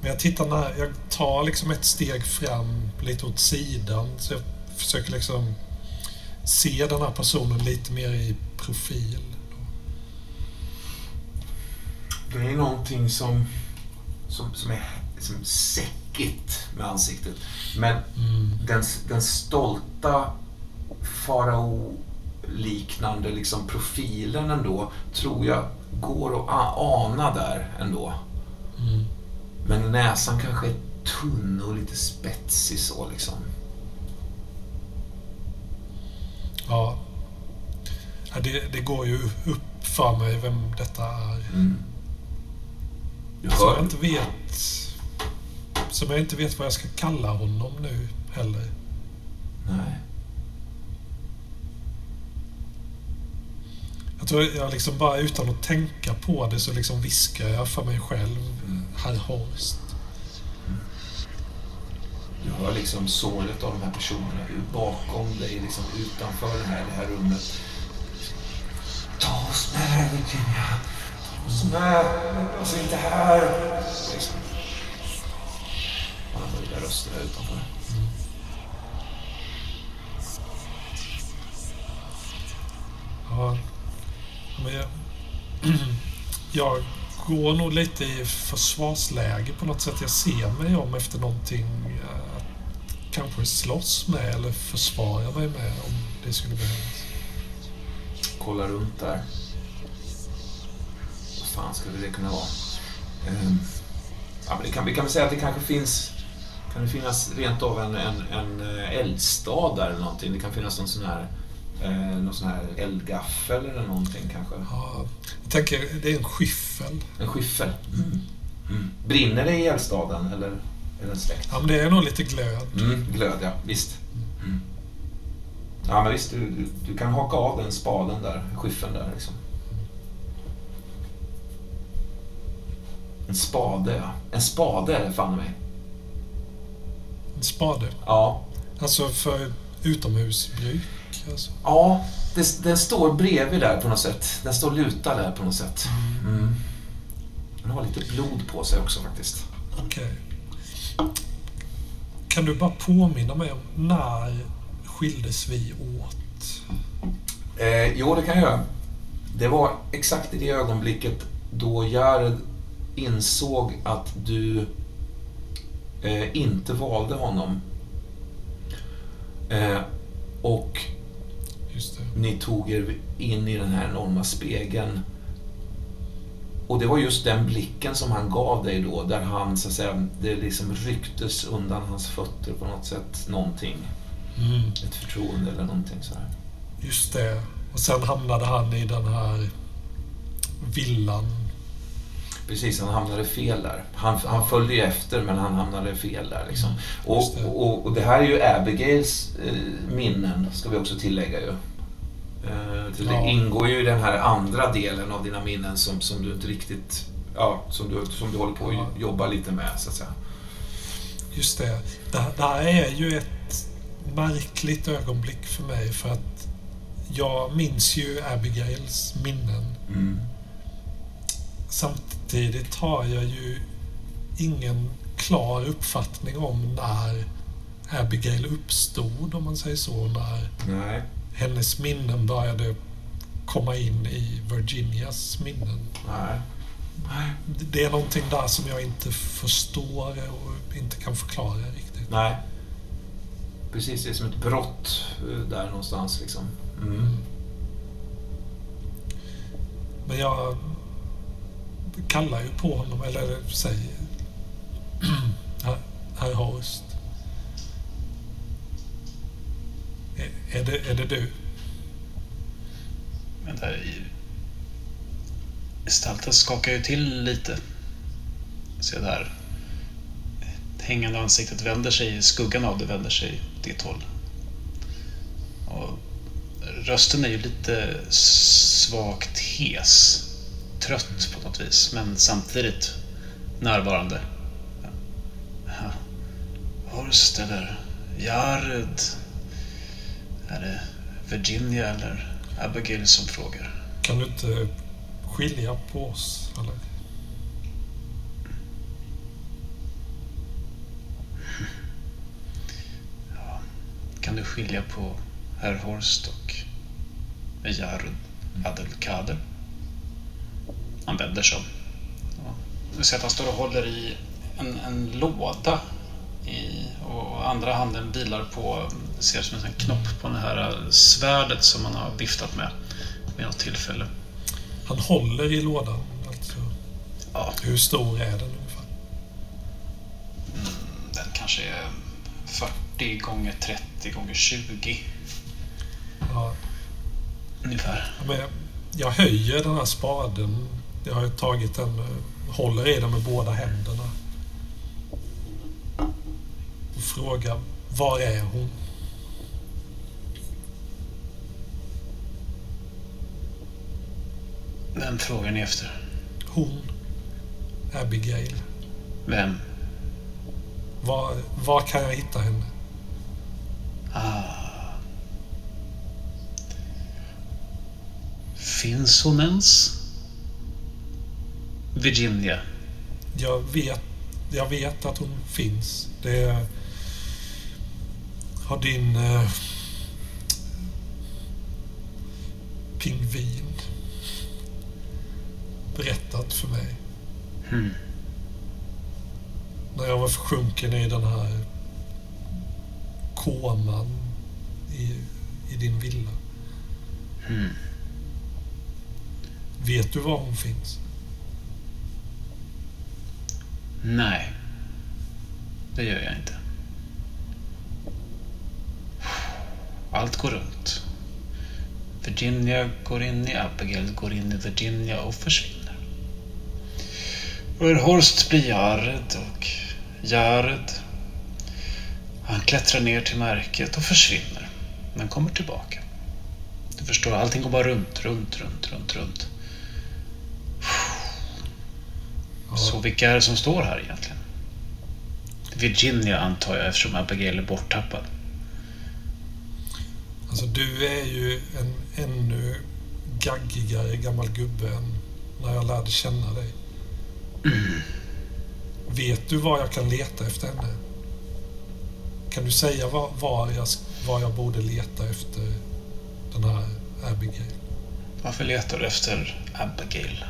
Men jag tittar när, jag tar liksom ett steg fram lite åt sidan. Så jag försöker liksom se den här personen lite mer i profil. Det är någonting som, som, som är liksom säckigt med ansiktet. Men Mm. den, den stolta farao-liknande liksom profilen ändå tror jag går att ana där ändå. Mm. Men näsan kanske är tunn och lite spetsig så liksom. Ja. ja det, det går ju upp för mig vem detta är. Mm. Du Som jag inte vet... Som jag inte vet vad jag ska kalla honom nu heller. Nej. Jag tror jag liksom bara utan att tänka på det så liksom viskar jag för mig själv. Herr Horst. Du hör liksom såret av de här personerna bakom dig, liksom utanför det här, det här rummet. Ta oss med, Virginia. Ta oss med. Lämna oss inte här. Liksom. Man hör där röster där utanför. Ja. Men jag, jag går nog lite i försvarsläge på något sätt. Jag ser mig om efter någonting eh, att kanske slåss med eller försvara mig med om det skulle behövas. Kolla runt där. Vad fan skulle det kunna vara? Ehm, ja, men det kan, vi kan väl säga att det kanske finns... Kan det finnas rent av en, en, en eh, eldstad där eller någonting? Det kan finnas någon sån här... Eh, någon sån här eldgaffel eller någonting kanske? Ja, jag tänker, det är en skyffel. En skyffel? Mm. Mm. Brinner det i eldstaden eller är den släckt? Ja, men det är nog lite glöd. Mm, glöd, ja. Visst. Mm. Ja, men visst. Du, du, du kan haka av den spaden där, skyffeln där liksom. En spade, ja. En spade är det fan mig. En spade. Ja. Alltså för utomhusbruk. Alltså. Ja, det, den står bredvid där på något sätt. Den står lutad där på något sätt. Mm. Den har lite blod på sig också faktiskt. Okej. Kan du bara påminna mig om när skildes vi åt? Eh, jo, det kan jag göra. Det var exakt i det ögonblicket då Jared insåg att du eh, inte valde honom. Eh, och. Ni tog er in i den här enorma spegeln. Och det var just den blicken som han gav dig då, där han så att säga, det liksom rycktes undan hans fötter på något sätt, någonting. Mm, Ett förtroende eller någonting sådär. just det. Och sen hamnade han i den här villan. Precis, han hamnade fel där. Han, han följde ju efter, men han hamnade fel där. Liksom. Och, just det. och, och det här är ju Abigails eh, minnen, ska vi också tillägga ju. Eh, till Ja. Det ingår ju i den här andra delen av dina minnen som, som du inte riktigt... Ja, som du, som du håller på att Ja. jobba lite med, så att säga. Just det. Det, det här är ju ett märkligt ögonblick för mig för att jag minns ju Abigails minnen. Mm. Samtidigt har jag ju ingen klar uppfattning om när Abigail uppstod, om man säger så. När Nej. hennes minnen började komma in i Virginias minnen. Nej. Nej. Det är någonting där som jag inte förstår och inte kan förklara riktigt. Nej. Precis, det är som ett brott eh, där någonstans liksom. Mm. Men jag kallar ju på honom, eller säger herr, Horst. Är, är, det, är det du? Vänta, gestalten skakar ju till lite. Se där. Det hängande ansiktet vänder sig, skuggan av det vänder sig åt ditt håll. Och rösten är ju lite svagt hes. Trött på något vis, men samtidigt närvarande. Ja. Horst eller Jared? Är det Virginia eller Abigail som frågar? Kan du inte skilja på oss? Eller? Kan du skilja på herr Horst och Jared Adelkader? Han vänder sig om. Ja. Du ser att han står och håller i en, en låda i, och andra handen vilar på, det ser som en sån knopp på det här svärdet som man har viftat med vid något tillfälle. Han håller i lådan. Alltså. Ja, Hur stor är den ungefär? den kanske är 40 gånger 30 gånger 20 Ja, ungefär. Ja, men jag, jag höjer den här spaden. Jag har tagit den, eh, håller i den med båda händerna. Och frågar, var är hon? Vem frågar ni efter? Hon, Abigail. Vem? Var, var kan jag hitta henne? Ah. Finns hon ens? Virginia. Jag vet, jag vet att hon finns. Det har din eh, pingvin berättat för mig. Hmm. När jag var försjunken i den här koman i, i din villa. Hmm. Vet du var hon finns? Nej. Det gör jag inte. Allt går runt. Virginia går in i Abigail, går in i Virginia och försvinner. Och Horst blir Jared och Jared han klättrar ner till märket och försvinner. Men kommer tillbaka. Du förstår, allting går bara runt, runt, runt, runt, runt. Så vilka är det som står här egentligen? Virginia antar jag eftersom Abigail är borttappad. Alltså du är ju en ännu gaggigare gammal gubbe än när jag lärde känna dig. Vet du var jag kan leta efter henne? Kan du säga var, var, jag, var jag borde leta efter den här Abigail? Varför letar du efter Abigail?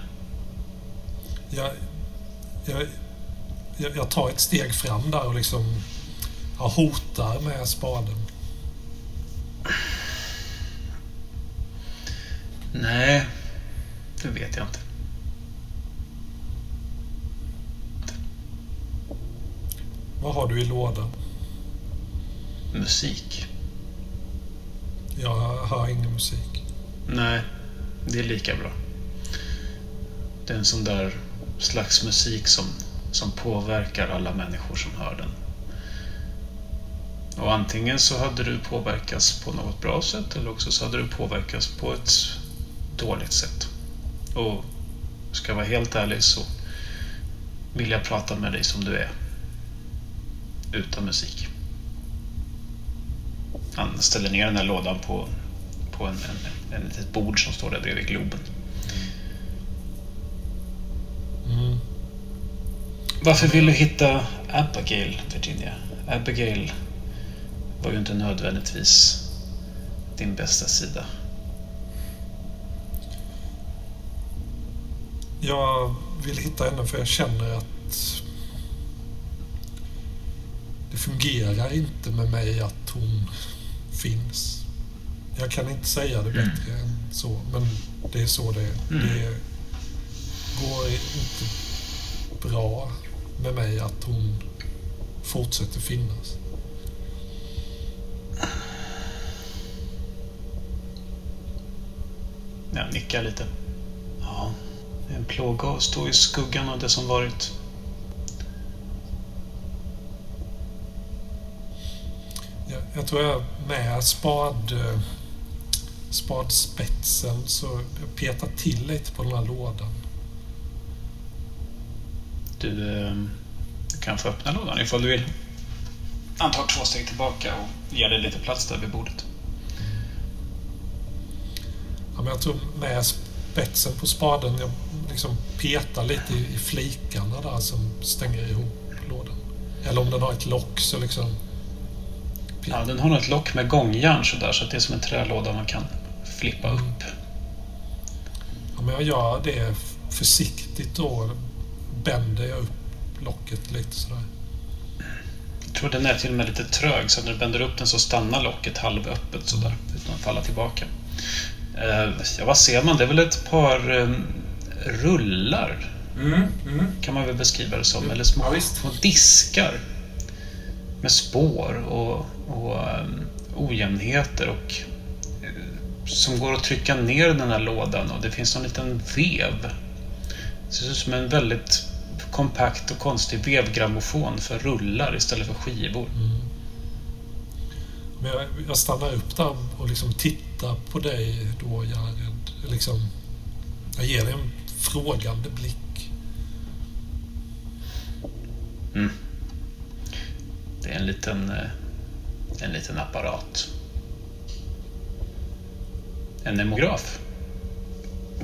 Jag, jag, jag, tar ett steg fram där och liksom jag hotar med spaden. Nej, det vet jag inte. Vad har du i lådan? Musik? Jag hör ingen musik. Nej, det är lika bra. Det är en sån där slags musik som, som påverkar alla människor som hör den. Och antingen så hade du påverkats på något bra sätt eller också så hade du påverkats på ett dåligt sätt. Och ska jag vara helt ärlig så vill jag prata med dig som du är. Utan musik. Han ställer ner den här lådan på, på en, en, en litet bord som står där bredvid Globen. Mm. Varför vill du hitta Abigail, Virginia? Abigail var ju inte nödvändigtvis din bästa sida. Jag vill hitta henne för jag känner att det fungerar inte med mig att hon finns. Jag kan inte säga det bättre än så, men det är så det är. Mm. Det går inte bra med mig att hon fortsätter finnas. Jag nickar lite. Ja, en plåga att stå i skuggan av det som varit. Jag, jag tror jag med spad, eh, spadspetsen så jag petar till lite på den här lådan. Du, eh, du kan få öppna lådan ifall du vill. Han tar två steg tillbaka och ger dig lite plats där vid bordet. Ja, men jag tror med spetsen på spaden, jag liksom petar lite i, i flikarna där som stänger ihop lådan. Eller om den har ett lock så liksom... Ja, den har ett lock med gångjärn sådär så att det är som en trälåda man kan flippa upp. Ja, men jag gör det försiktigt då. Bänder jag upp locket lite sådär. Jag tror den är till och med lite trög så att när du bänder upp den så stannar locket halvöppet sådär utan att falla tillbaka. Eh, ja, vad ser man? Det är väl ett par eh, rullar Mm, mm. kan man väl beskriva det som. Eller små, Ja, små diskar med spår och, och um, ojämnheter och eh, som går att trycka ner den här lådan och det finns en liten vev. Det ser ut som en väldigt kompakt och konstig vevgrammofon för rullar istället för skivor. Men jag, jag stannar upp där och liksom tittar på dig då, Jared. Liksom, jag ger dig en frågande blick. Mm. Det är en liten, eh, en liten apparat. En nemograf.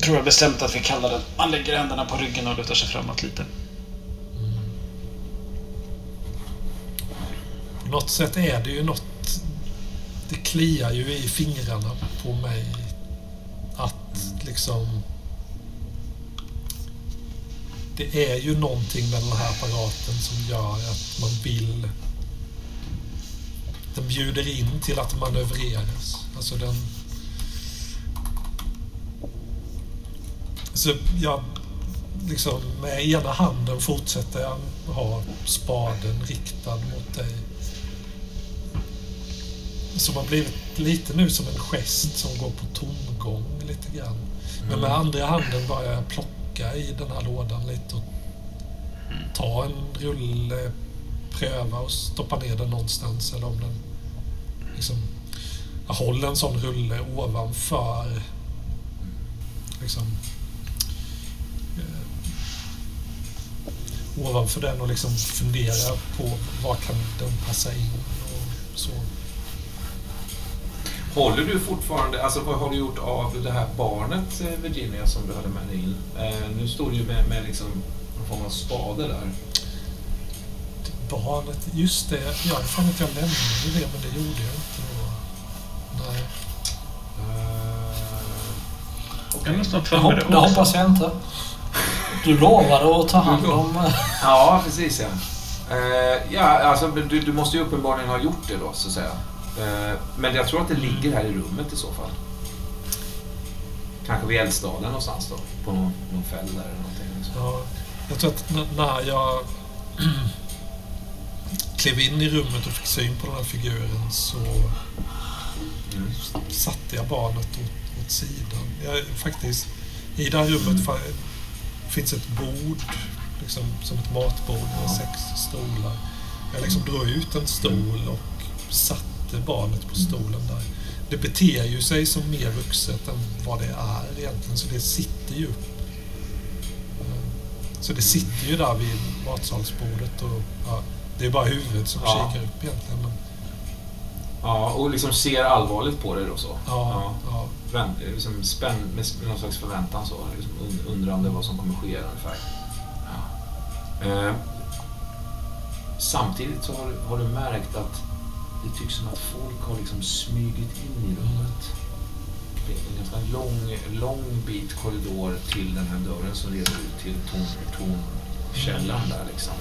Tror jag bestämt att vi kallar den. Man lägger händerna på ryggen och lutar sig framåt lite. Något sätt är det ju något... Det kliar ju i fingrarna på mig att liksom... Det är ju någonting med den här apparaten som gör att man vill... Den bjuder in till att manövreras. Alltså den... Så jag liksom med ena handen fortsätter jag ha spaden riktad mot dig. Som har blivit lite nu som en gest som går på tomgång lite grann. Men med andra handen börjar jag plocka i den här lådan lite och ta en rulle, pröva och stoppa ner den någonstans. Eller om den liksom... Jag håller en sån rulle ovanför liksom eh, ovanför den och liksom fundera på var kan den passa in och så. Håller du fortfarande, alltså vad har du gjort av det här barnet eh, Virginia som du hade med dig in? Eh, nu står du ju med, med liksom någon form av spade där. Barnet, just det. Jag har fan att jag lämnade det, men det gjorde jag inte. då. Nej. Uh, Jag är nästan Det, för mig hop- det det hoppas jag inte. Du lovade att ta hand om... eh, Ja, precis ja. Eh, ja, alltså du, du måste ju uppenbarligen ha gjort det då, så att säga. Eh, men jag tror att det ligger här i rummet i så fall. Kanske vid eldstaden någonstans då, på någon, någon fäll där eller någonting. Ja, jag tror att när jag klev in i rummet och fick syn på den här figuren så Mm. satte jag barnet åt, åt sidan. Jag, faktiskt, I det här rummet fa- finns ett bord, liksom, som ett matbord med sex stolar. Jag liksom drog ut en stol och satte barnet på stolen där. Det beter ju sig som mer vuxet än vad det är egentligen, så det sitter ju Så det sitter ju där vid matsalsbordet och ja, det är bara huvudet som Ja. kikar upp egentligen. Men, Ja, och liksom ser allvarligt på det då så. ja, ja. Vänt, liksom spänn, med någon slags förväntan så. Liksom und- undrande vad som kommer ske ungefär. Ja. Eh, samtidigt så har, har du märkt att det tycks som att folk har liksom smugit in i rummet. Det är en ganska lång, lång bit korridor till den här dörren som leder ut till torn- tornkällaren där liksom.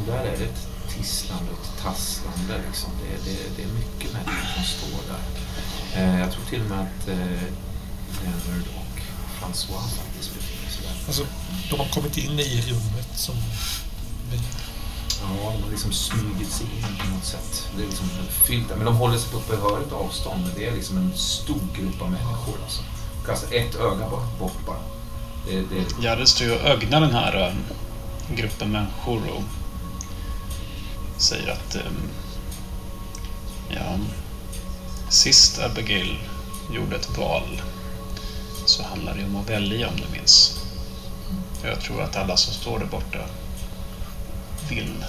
Och där är det ett tisslande och ett tasslande liksom. Det, det, det är mycket människor som står där. Eh, jag tror till och med att eh, Leonard och Francois faktiskt befinner sig där. Alltså, de har kommit in i rummet som. Ja, de har liksom smugit sig in på något sätt. Det är liksom fyllt där. Men de håller sig på ett behörigt avstånd. Men det är liksom en stor grupp av människor. Alltså. Kasta alltså ett öga bort, bort bara. Det, det, står ju och ögnar den här um, gruppen människor och säger att um, ja, sist Abigail gjorde ett val så handlade det om att välja om du minns. Jag tror att alla som står där borta vill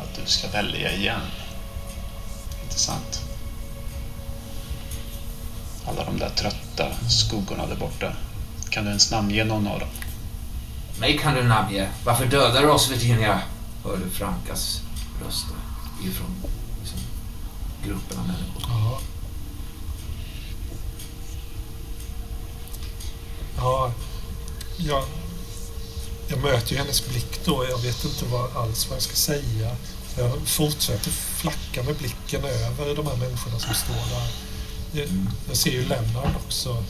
att du ska välja igen. Inte sant? Alla de där trötta skuggorna där borta. Kan du ens namnge någon av dem? Mig kan du namnge. Varför dödar du oss Virginia? Hörde Frankas röst ifrån liksom, gruppen av människor. Ja. Ja, jag, jag möter ju hennes blick då. Jag vet inte vad, alls vad jag ska säga. Jag fortsätter flacka med blicken över de här människorna som står där. Jag, jag ser ju Lennart också.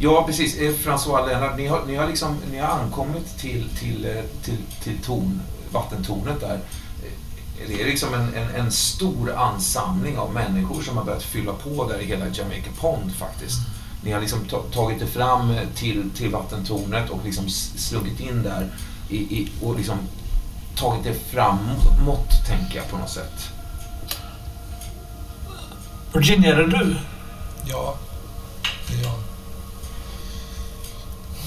Ja, precis. Eh, François Lennart, ni har, ni har, liksom, ni har ankommit till, till, eh, till, till torn, vattentornet där. Eh, det är liksom en, en, en stor ansamling av människor som har börjat fylla på där i hela Jamaica Pond faktiskt. Ni har liksom ta- tagit er fram till, till vattentornet och liksom slunkit in där i, i, och liksom tagit er framåt, tänker jag på något sätt. Virginia, är det du? Ja, det är jag.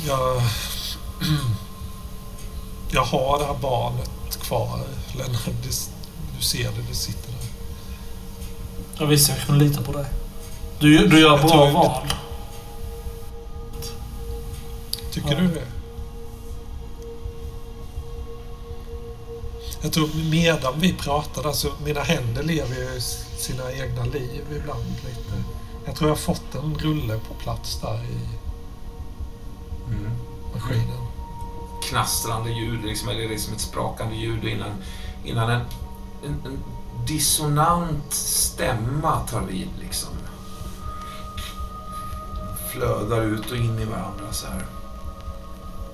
Jag... Jag har det här barnet kvar, Lennart. Du ser det, det sitter där. Jag visste jag kunde lita på dig. Du, du gör Jag bra val. Tycker Ja. du det? Jag tror medan vi pratade, alltså mina händer lever ju sina egna liv ibland lite. Jag tror jag har fått en rulle på plats där i Mm. maskinen. knastrande ljud, liksom, eller liksom ett sprakande ljud innan, innan en, en, en dissonant stämma tar vid. Liksom. Flödar ut och in i varandra så här.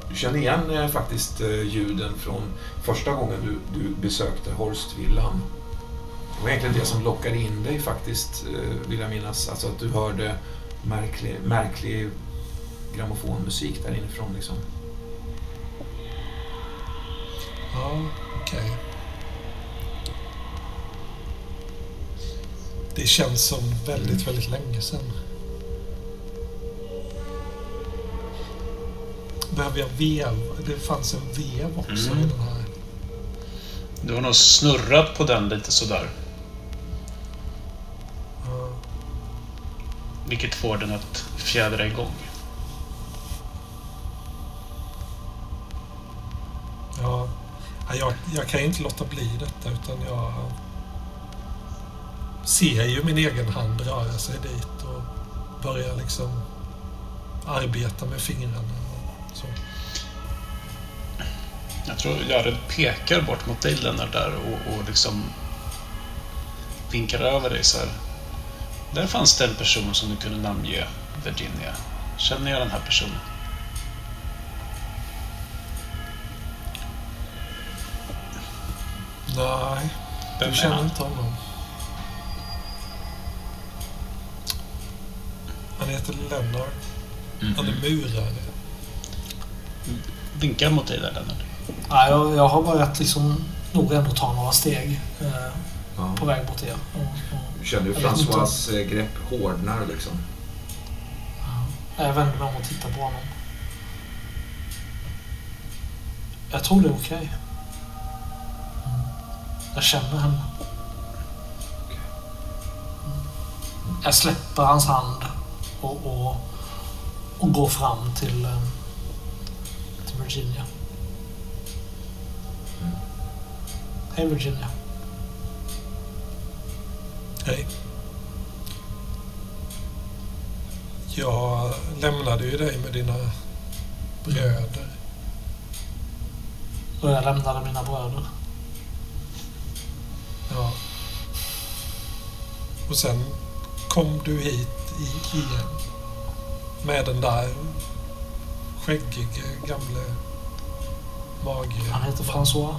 Du känner igen eh, faktiskt eh, ljuden från första gången du, du besökte Horstvillan. Det var egentligen det som lockade in dig faktiskt, eh, vill jag minnas. Alltså att du hörde märklig, märklig grammofonmusik där inifrån liksom. Ja, okej. Det känns som väldigt, väldigt länge sedan. Behöver jag vev? Det fanns en vev också Mm. i den här. Du har nog snurrat på den lite sådär. Ja. Vilket får den att fjädra igång. Ja, Ja, jag, jag kan ju inte låta bli detta utan jag ser ju min egen hand röra sig dit och börjar liksom arbeta med fingrarna. Så. Jag tror Jared pekar bort mot dig Lennart där och, och liksom vinkar över dig så här. Där fanns det en person som du kunde namnge Virginia. Känner jag den här personen? Nej, Vem du är känner inte honom. Han heter Lennart. Han är murare. Vinkar mot dig där Lennart. Nej, jag, jag har börjat liksom nog ändå ta några steg eh, Ja. på väg mot er. Och, och, Du känner hur inte. François eh, grepp hårdnar liksom. jag vänder mig om och tittar på honom. Jag tror det är okej. Mm. Jag känner henne. Jag släpper hans hand och, och, och går fram till, Virginia. Hej Virginia. Hej. Jag lämnade ju dig med dina bröder. Och jag lämnade mina bröder. Ja. Och sen kom du hit i, igen. Med den där skäggige gamle mage. Han heter François.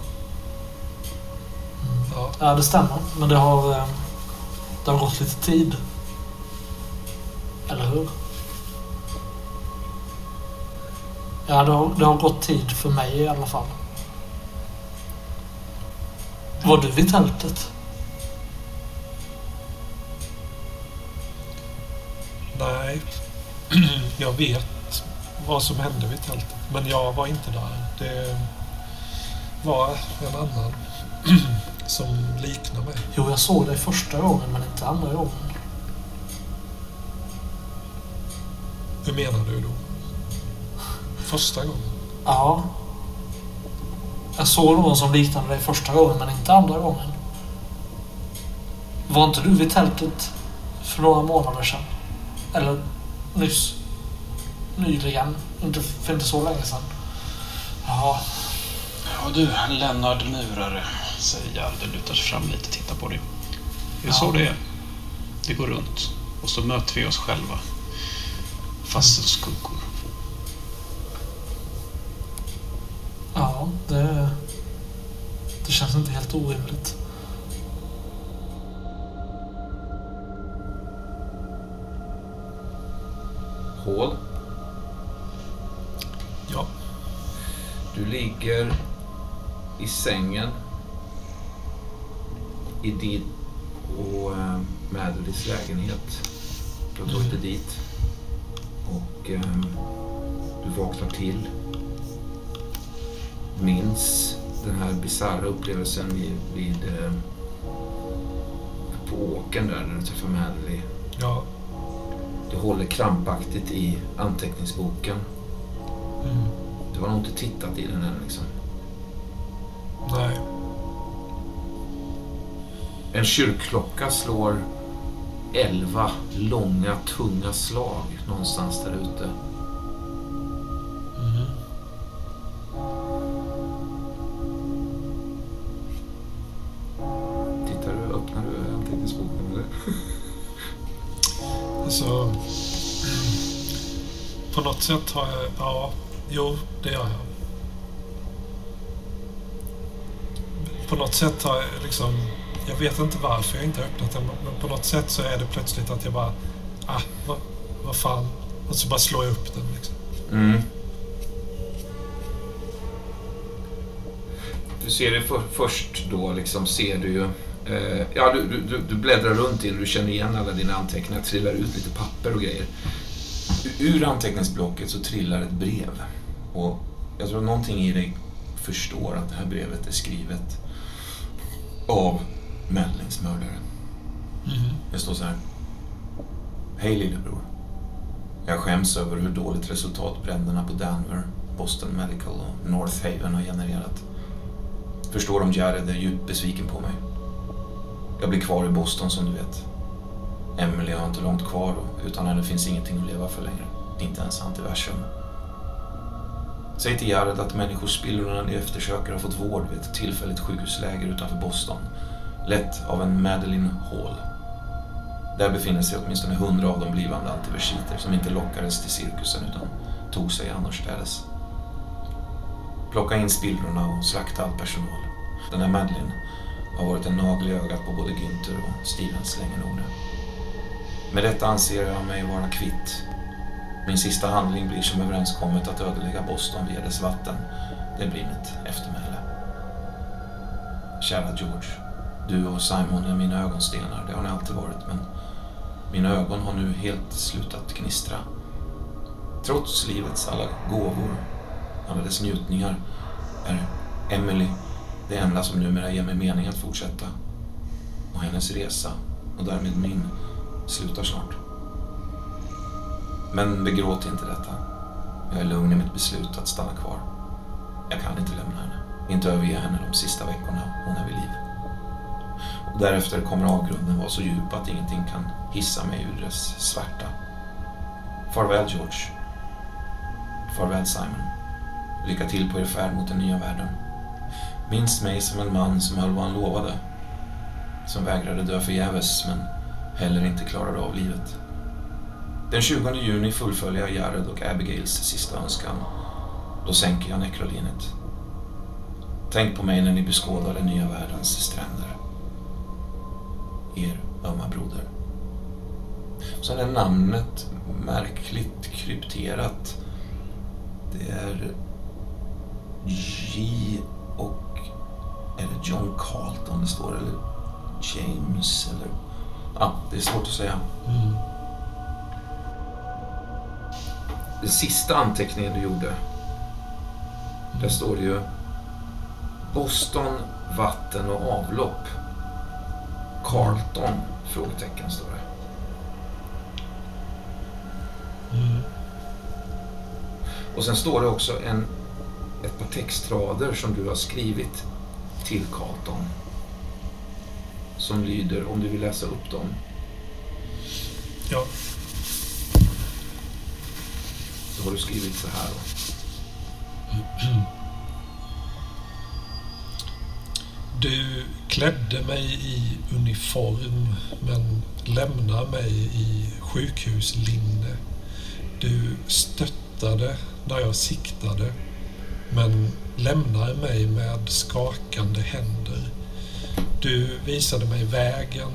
Ja, Ja, det stämmer. Men det har, eh, det har gått lite tid. Eller hur? Ja, det har, det har gått tid för mig i alla fall. Var du vid tältet? nej. Jag vet vad som hände vid tältet. Men jag var inte där. Det var en annan som liknar mig. Jo, jag såg dig första gången men inte andra gången. Hur menar du då? Första gången? Ja. Jag såg någon som liknade dig första gången men inte andra gången. Var inte du vid tältet för några månader sedan? Eller nyss? Nyligen? Inte för inte så länge sedan. Ja, Ja du, Lennart Murare, säger och lutar sig fram lite och tittar på dig. Det är Ja. så det är. Vi går runt och så möter vi oss själva. Fast som skuggor. ja det, det känns inte helt orimligt. Hål. Du ligger i sängen i din och eh, Madeleines lägenhet. Du har tagit dig dit. Och eh, du vaknar till. Minns den här bisarra upplevelsen vid, vid eh, på åken där när du träffade Madeleine. Ja. Du håller krampaktigt i anteckningsboken. Mm. Du har nog inte tittat i den än liksom. Nej. En kyrkklocka slår elva långa, tunga slag någonstans där ute. Mm. Tittar du, öppnar du anteckningsboken eller? Alltså... På något sätt har jag... Ja. Jo, det gör jag. På något sätt har jag liksom... Jag vet inte varför jag inte har öppnat den, men på något sätt så är det plötsligt att jag bara... Ah, vad, vad fan. Och så bara slår jag upp den liksom. Mm. Du ser det för, först då, liksom ser du ju... Eh, ja, du, du, du bläddrar runt i den, du känner igen alla dina anteckningar, trillar ut lite papper och grejer. Ur anteckningsblocket så trillar ett brev. Och jag tror att någonting i dig förstår att det här brevet är skrivet av Mellings mördare. Mhm. Det står så här. Hej lillebror. Jag skäms över hur dåligt resultat bränderna på Danver, Boston Medical och North Haven har genererat. Förstår om Jared är djupt besviken på mig. Jag blir kvar i Boston som du vet. Emily har inte långt kvar och utan henne finns ingenting att leva för längre. Inte ens antiversum. Säg till Jared att människospillrorna ni eftersöker har fått vård vid ett tillfälligt sjukhusläger utanför Boston. Lett av en Madeline Hall. Där befinner sig åtminstone hundra av de blivande antiversiter som inte lockades till cirkusen utan tog sig annorstädes. Plocka in spillrorna och slakta all personal. Den här Madeline har varit en nagel i ögat på både Günther och Stevens länge nog nu. Med detta anser jag mig vara kvitt. Min sista handling blir som överenskommet att ödelägga Boston via dess vatten. Det blir mitt eftermäle. Kära George, du och Simon är mina ögonstenar, det har ni alltid varit, men mina ögon har nu helt slutat gnistra. Trots livets alla gåvor, alla dess njutningar, är Emily det enda som numera ger mig mening att fortsätta. Och hennes resa, och därmed min, slutar snart. Men begråt inte detta. Jag är lugn i mitt beslut att stanna kvar. Jag kan inte lämna henne. Inte överge henne de sista veckorna hon är vid liv. Och därefter kommer avgrunden vara så djup att ingenting kan hissa mig ur dess svärta. Farväl George. Farväl Simon. Lycka till på er färd mot den nya världen. Minns mig som en man som höll vad han lovade. Som vägrade dö förgäves men heller inte klarade av livet. Den 20 juni fullföljer jag Jared och Abigails sista önskan. Då sänker jag nekrolinet. Tänk på mig när ni beskådar den nya världens stränder. Er ömma broder. Sen är namnet märkligt krypterat. Det är J och... Är det John Carlton det står eller James eller... Ja, det är svårt att säga. Mm. Den sista anteckningen du gjorde. Där står det ju Boston, vatten och avlopp. Carlton? Frågetecken står det. Mm. Och sen står det också en, ett par textrader som du har skrivit till Carlton. Som lyder, om du vill läsa upp dem. Ja. Så har du skrivit så här då. Du klädde mig i uniform men lämnar mig i sjukhuslinne. Du stöttade när jag siktade men lämnar mig med skakande händer. Du visade mig vägen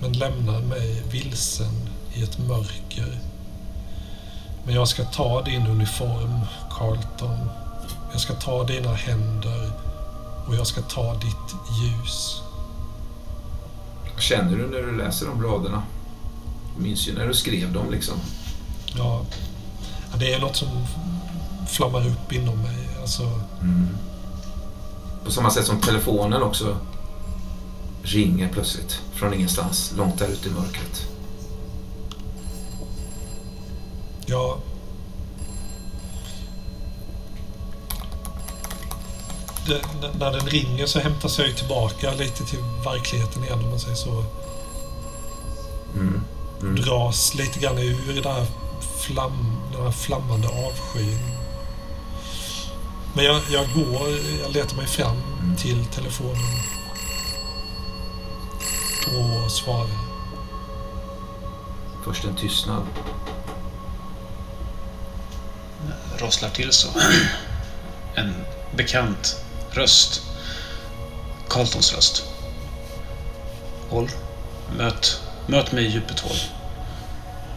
men lämnar mig vilsen i ett mörker. Men jag ska ta din uniform, Carlton. Jag ska ta dina händer och jag ska ta ditt ljus. Vad känner du när du läser de raderna? Du minns ju när du skrev dem liksom. Ja, det är något som flammar upp inom mig. Alltså, Mm. På samma sätt som telefonen också ringer plötsligt från ingenstans, långt där ute i mörkret. ja... Det, n- när den ringer så hämtas jag tillbaka lite till verkligheten igen om man säger så. Mm. Mm. Dras lite grann ur den här, flam, den här flammande avskyn. Men jag, jag går, jag letar mig fram Mm. till telefonen och svarar. Först en tystnad. rosslar till så. En bekant röst. Carltons röst. Håll. Möt, möt mig i djupet håll.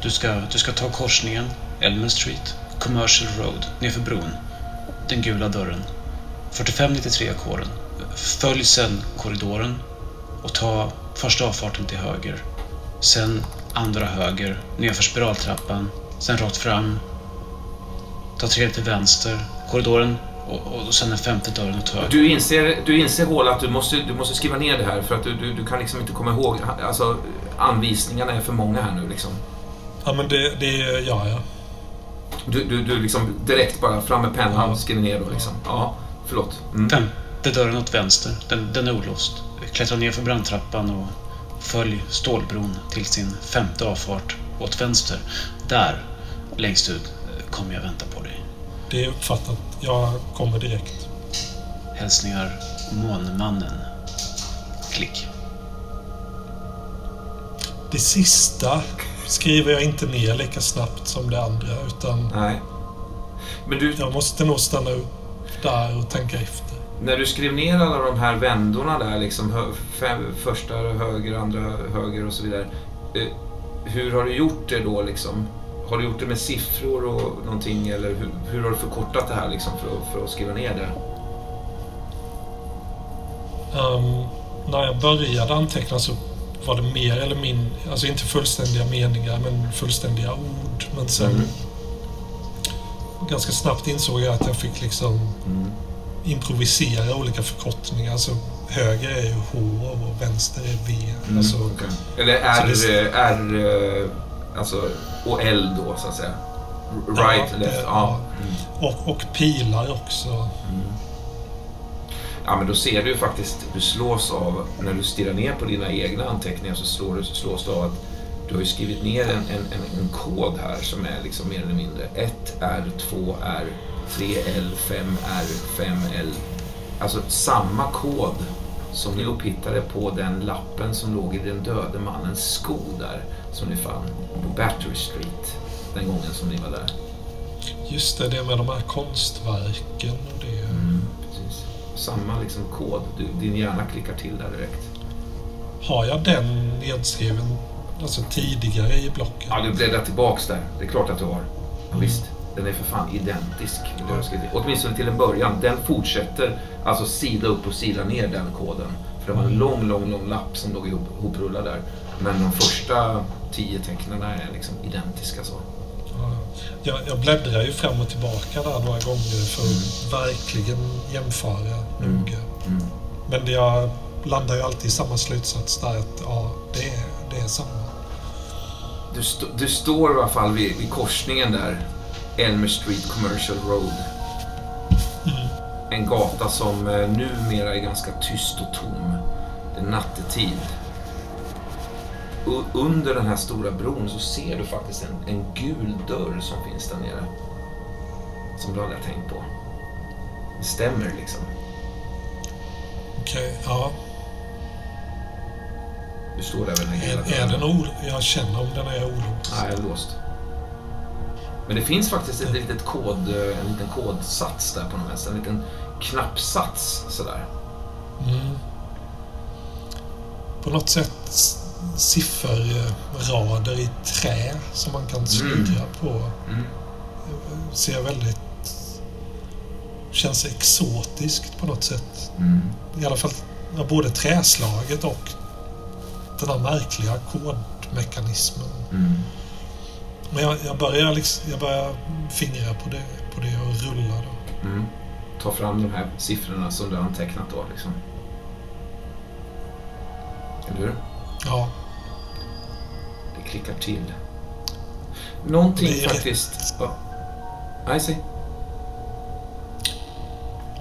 Du ska, du ska ta korsningen, Elmer Street, Commercial Road, nerför bron. Den gula dörren. 4593 kåren. Följ sen korridoren och ta första avfarten till höger. Sen andra höger, nerför spiraltrappan, sen rakt fram. Ta tredje till vänster, korridoren och, och sen den femte dörren åt höger. Du inser, du inser Hål att du måste, du måste skriva ner det här för att du, du, du kan liksom inte komma ihåg. Alltså, anvisningarna är för många här nu liksom. Ja, men det, det gör jag. Du, du, du liksom direkt bara fram med pennan Ja. och skriver ner då liksom. Ja, förlåt. Mm. Femte dörren åt vänster, den, den är olåst. Klättra ner för brandtrappan och följ stålbron till sin femte avfart åt vänster. Där, längst ut, kommer jag vänta på dig. Det är uppfattat. Jag kommer direkt. Hälsningar Månmannen. Klick. Det sista skriver jag inte ner lika snabbt som det andra, utan Nej. Men du, jag måste nog stanna upp där och tänka efter. När du skrev ner alla de här vändorna där, liksom hö, fem, första höger, andra höger och så vidare. Eh, hur har du gjort det då liksom? Har du gjort det med siffror och någonting eller hur, hur har du förkortat det här liksom för att, för att skriva ner det? Ehm, när jag började anteckna så var det mer eller mindre, alltså inte fullständiga meningar, men fullständiga ord. Men sen Mm. ganska snabbt insåg jag att jag fick liksom Mm. Improvisera olika förkortningar. Alltså höger är ju H och vänster är V. Mm, Alltså, okej. Eller R, Så det- R alltså, och L då så att säga. Right, Ja, left, det- ja. Mm. och, och pilar också. Mm. Ja, men då ser du ju faktiskt, du slås av, när du stirrar ner på dina egna anteckningar så slår du, slås du av att du har ju skrivit ner en, en, en, en kod här som är liksom mer eller mindre 1R, 2R, 3L, 5R, 5L. Alltså samma kod som ni upphittade på den lappen som låg i den döde mannens sko där som ni fann på Battery Street den gången som ni var där. Just det, det med de här konstverken och det. Mm, precis. Samma liksom kod. Du, din hjärna klickar till där direkt. Har jag den nedskriven alltså tidigare i blocket? Ja, du bläddrar tillbaks där. Det är klart att du har. Ja, visst, den är för fan identisk. med skrivit. Åtminstone till en början. Den fortsätter alltså sida upp och sida ner den koden. För det var en lång, lång, lång lapp som låg ihop, ihoprullad där. Men de första tio tecknen är liksom identiska så. Ja. Jag, jag bläddrar ju fram och tillbaka där några gånger för att verkligen jämföra noga. Mm. Men jag landar ju alltid i samma slutsats där att ja, det är, det är samma. Du, st- du står i alla fall vid, vid korsningen där. Elmer Street Commercial Road. En gata som eh, numera är ganska tyst och tom. Det är nattetid. U- under den här stora bron så ser du faktiskt en, en gul dörr som finns där nere. Som du aldrig har tänkt på. Det stämmer liksom. Okej, ja. Du står där vid den här gula Är, är den ol... Jag känner om den är olåst. Nej, den är låst. Men det finns faktiskt ett litet kod, eh, en liten kodsats där på något vänster. En liten knappsats sådär. Mm. På något sätt sifferrader i trä som man kan snurra på. Mm. Ser väldigt... Känns exotiskt på något sätt. Mm. I alla fall både träslaget och den här märkliga kodmekanismen. Mm. Men jag, jag, börjar liksom, jag börjar fingra på det, på det och rulla då. Mm. Ta fram de här siffrorna som du har antecknat då liksom. Eller hur? Ja, Det klickar till. Någonting Det är faktiskt... Ja. Nej, säg.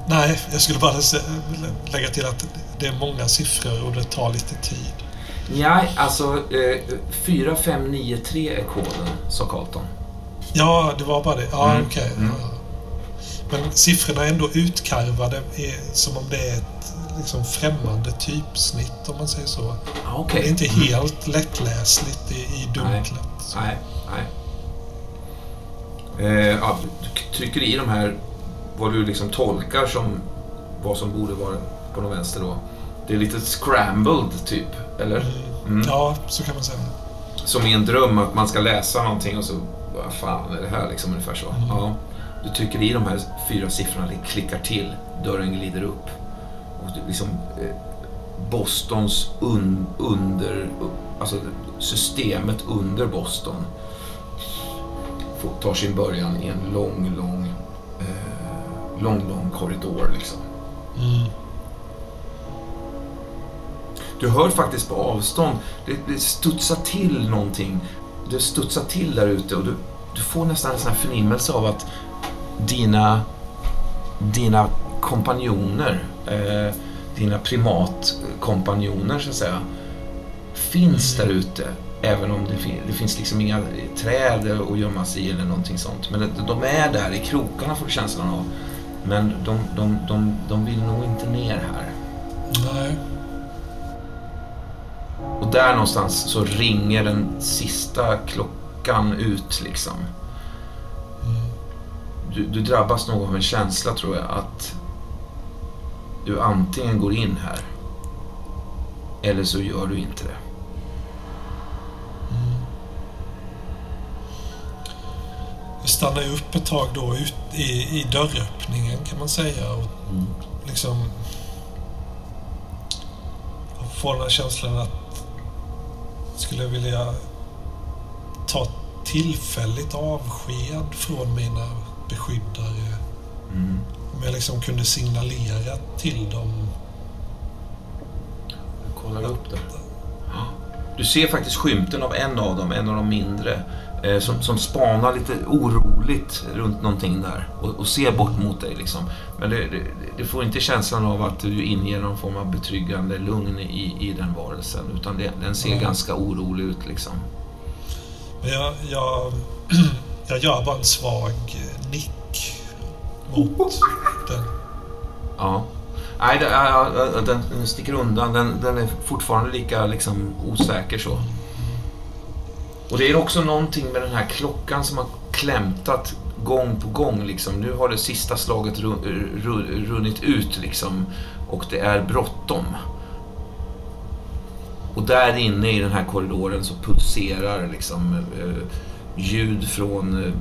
nej, jag skulle bara lägga till att det är många siffror och det tar lite tid. Nej, alltså eh, 4593 är koden, sa Carlton. Ja, det var bara det. Ja, Mm, okej. mm. Ja. Men siffrorna är ändå utkarvade är som om det är ett liksom, främmande typsnitt, om man säger så. Ah, Det är inte helt lättläsligt i, i dunklet. Nej, nej. Eh, ja, du trycker i de här, vad du liksom tolkar som vad som borde vara på den vänster då. Det är lite scrambled typ, eller? Mm. Ja, så kan man säga. Som i en dröm att man ska läsa någonting och så, vad fan är det här liksom ungefär så. Mm. Ja. Du trycker i de här fyra siffrorna, det klickar till, dörren glider upp. Och det liksom eh, Bostons un, under, alltså systemet under Boston tar sin början i en lång, lång, eh, lång, lång korridor liksom. Mm. Du hör faktiskt på avstånd, det, det studsar till någonting. Det studsar till där ute och du, du får nästan en sån här förnimmelse av att dina, dina kompanjoner, eh, dina primatkompanjoner så att säga, finns där ute. Även om det, fin- det finns liksom inga träd att gömma sig i eller någonting sånt. Men de är där i krokarna får du känslan av. Men de, de, de, de vill nog inte ner här. Nej. Och där någonstans så ringer den sista klockan ut liksom. Du, du drabbas nog av en känsla tror jag att du antingen går in här eller så gör du inte det. Jag stannar ju upp ett tag då ut i, i dörröppningen kan man säga. Och liksom jag får den här känslan att jag skulle vilja ta tillfälligt avsked från mina beskyddare. Mm. Om jag liksom kunde signalera till dem. Jag kollar upp där. Du ser faktiskt skymten av en av dem, en av de mindre, eh, som, som spanar lite oroligt runt någonting där och, och ser bort mot dig. Liksom. Men det, det, det får inte känslan av att du inger någon form av betryggande lugn i, i den varelsen, utan det, den ser Mm. ganska orolig ut. Liksom. Jag, jag, jag gör bara en svag nick mot den. Ja. Nej, den, den sticker undan. Den, den är fortfarande lika liksom, osäker så. Och det är också någonting med den här klockan som har klämtat gång på gång. Liksom. Nu har det sista slaget ru, ru, runnit ut liksom. Och det är bråttom. Och där inne i den här korridoren så pulserar liksom eh, ljud från eh,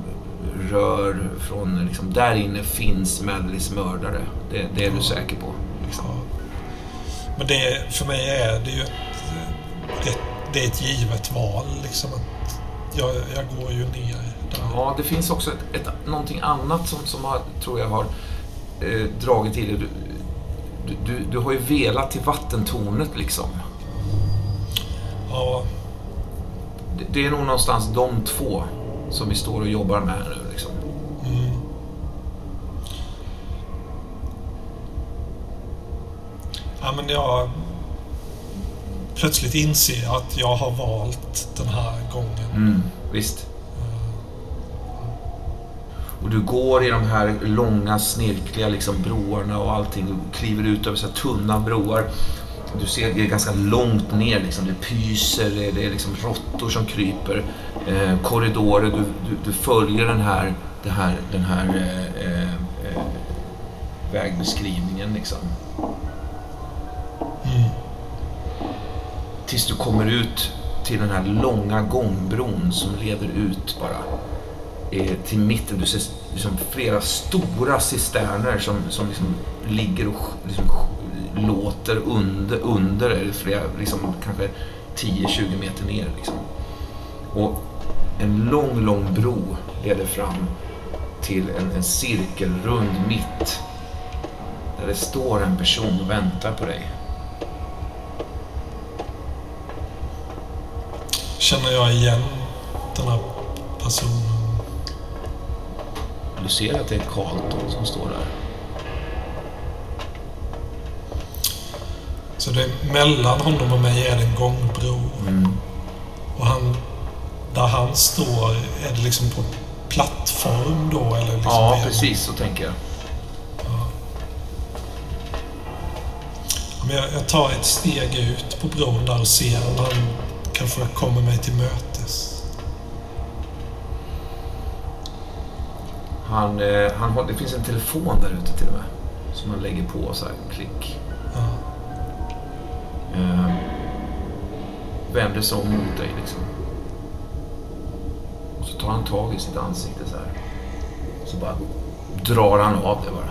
rör från... Liksom, där inne finns Madeleys mördare. Det, det är du säker på. Liksom. Ja. Men det, för mig är det ju ett, det, det är ett givet val. Liksom att jag, jag går ju ner där. Ja, det finns också ett, ett, någonting annat som, som har, tror jag har eh, dragit till dig. Du, du, du, du har ju velat till vattentornet liksom. Ja, Det, det är nog någonstans de två som vi står och jobbar med här nu. Liksom. mm. ja men jag plötsligt inser jag att jag har valt den här gången. Mm, visst. Och du går i de här långa snirkliga liksom, broarna och allting. Du kliver ut över så tunna broar. Du ser det är ganska långt ner. Liksom. Det pyser, det är, det är liksom råttor som kryper. Eh, korridorer. Du, du, du följer den här, det här, den här eh, eh, eh, vägbeskrivningen. Liksom. Mm. Tills du kommer ut till den här långa gångbron som leder ut bara eh, till mitten. Du ser liksom flera stora cisterner som, som liksom ligger och liksom låter under, under eller flera, liksom kanske 10-20 meter ner. Liksom. Och en lång, lång bro leder fram till en, en cirkelrund mitt. Där det står en person och väntar på dig. Känner jag igen den här personen? Du ser att det är Carlton som står där. Så det är mellan honom och mig är det en gångbro. Mm. Och han, där han står, är det liksom på plattform då? Eller liksom Ja, precis så tänker jag. Men jag, jag tar ett steg ut på bron där och ser om han kanske kommer mig till mötes. Han, eh, han har, det finns en telefon där ute till och med. Som han lägger på så här, klick. Ja. Eh, vänder sig om mot dig liksom. Och så tar han tag i sitt ansikte så här. Så bara drar han av det bara.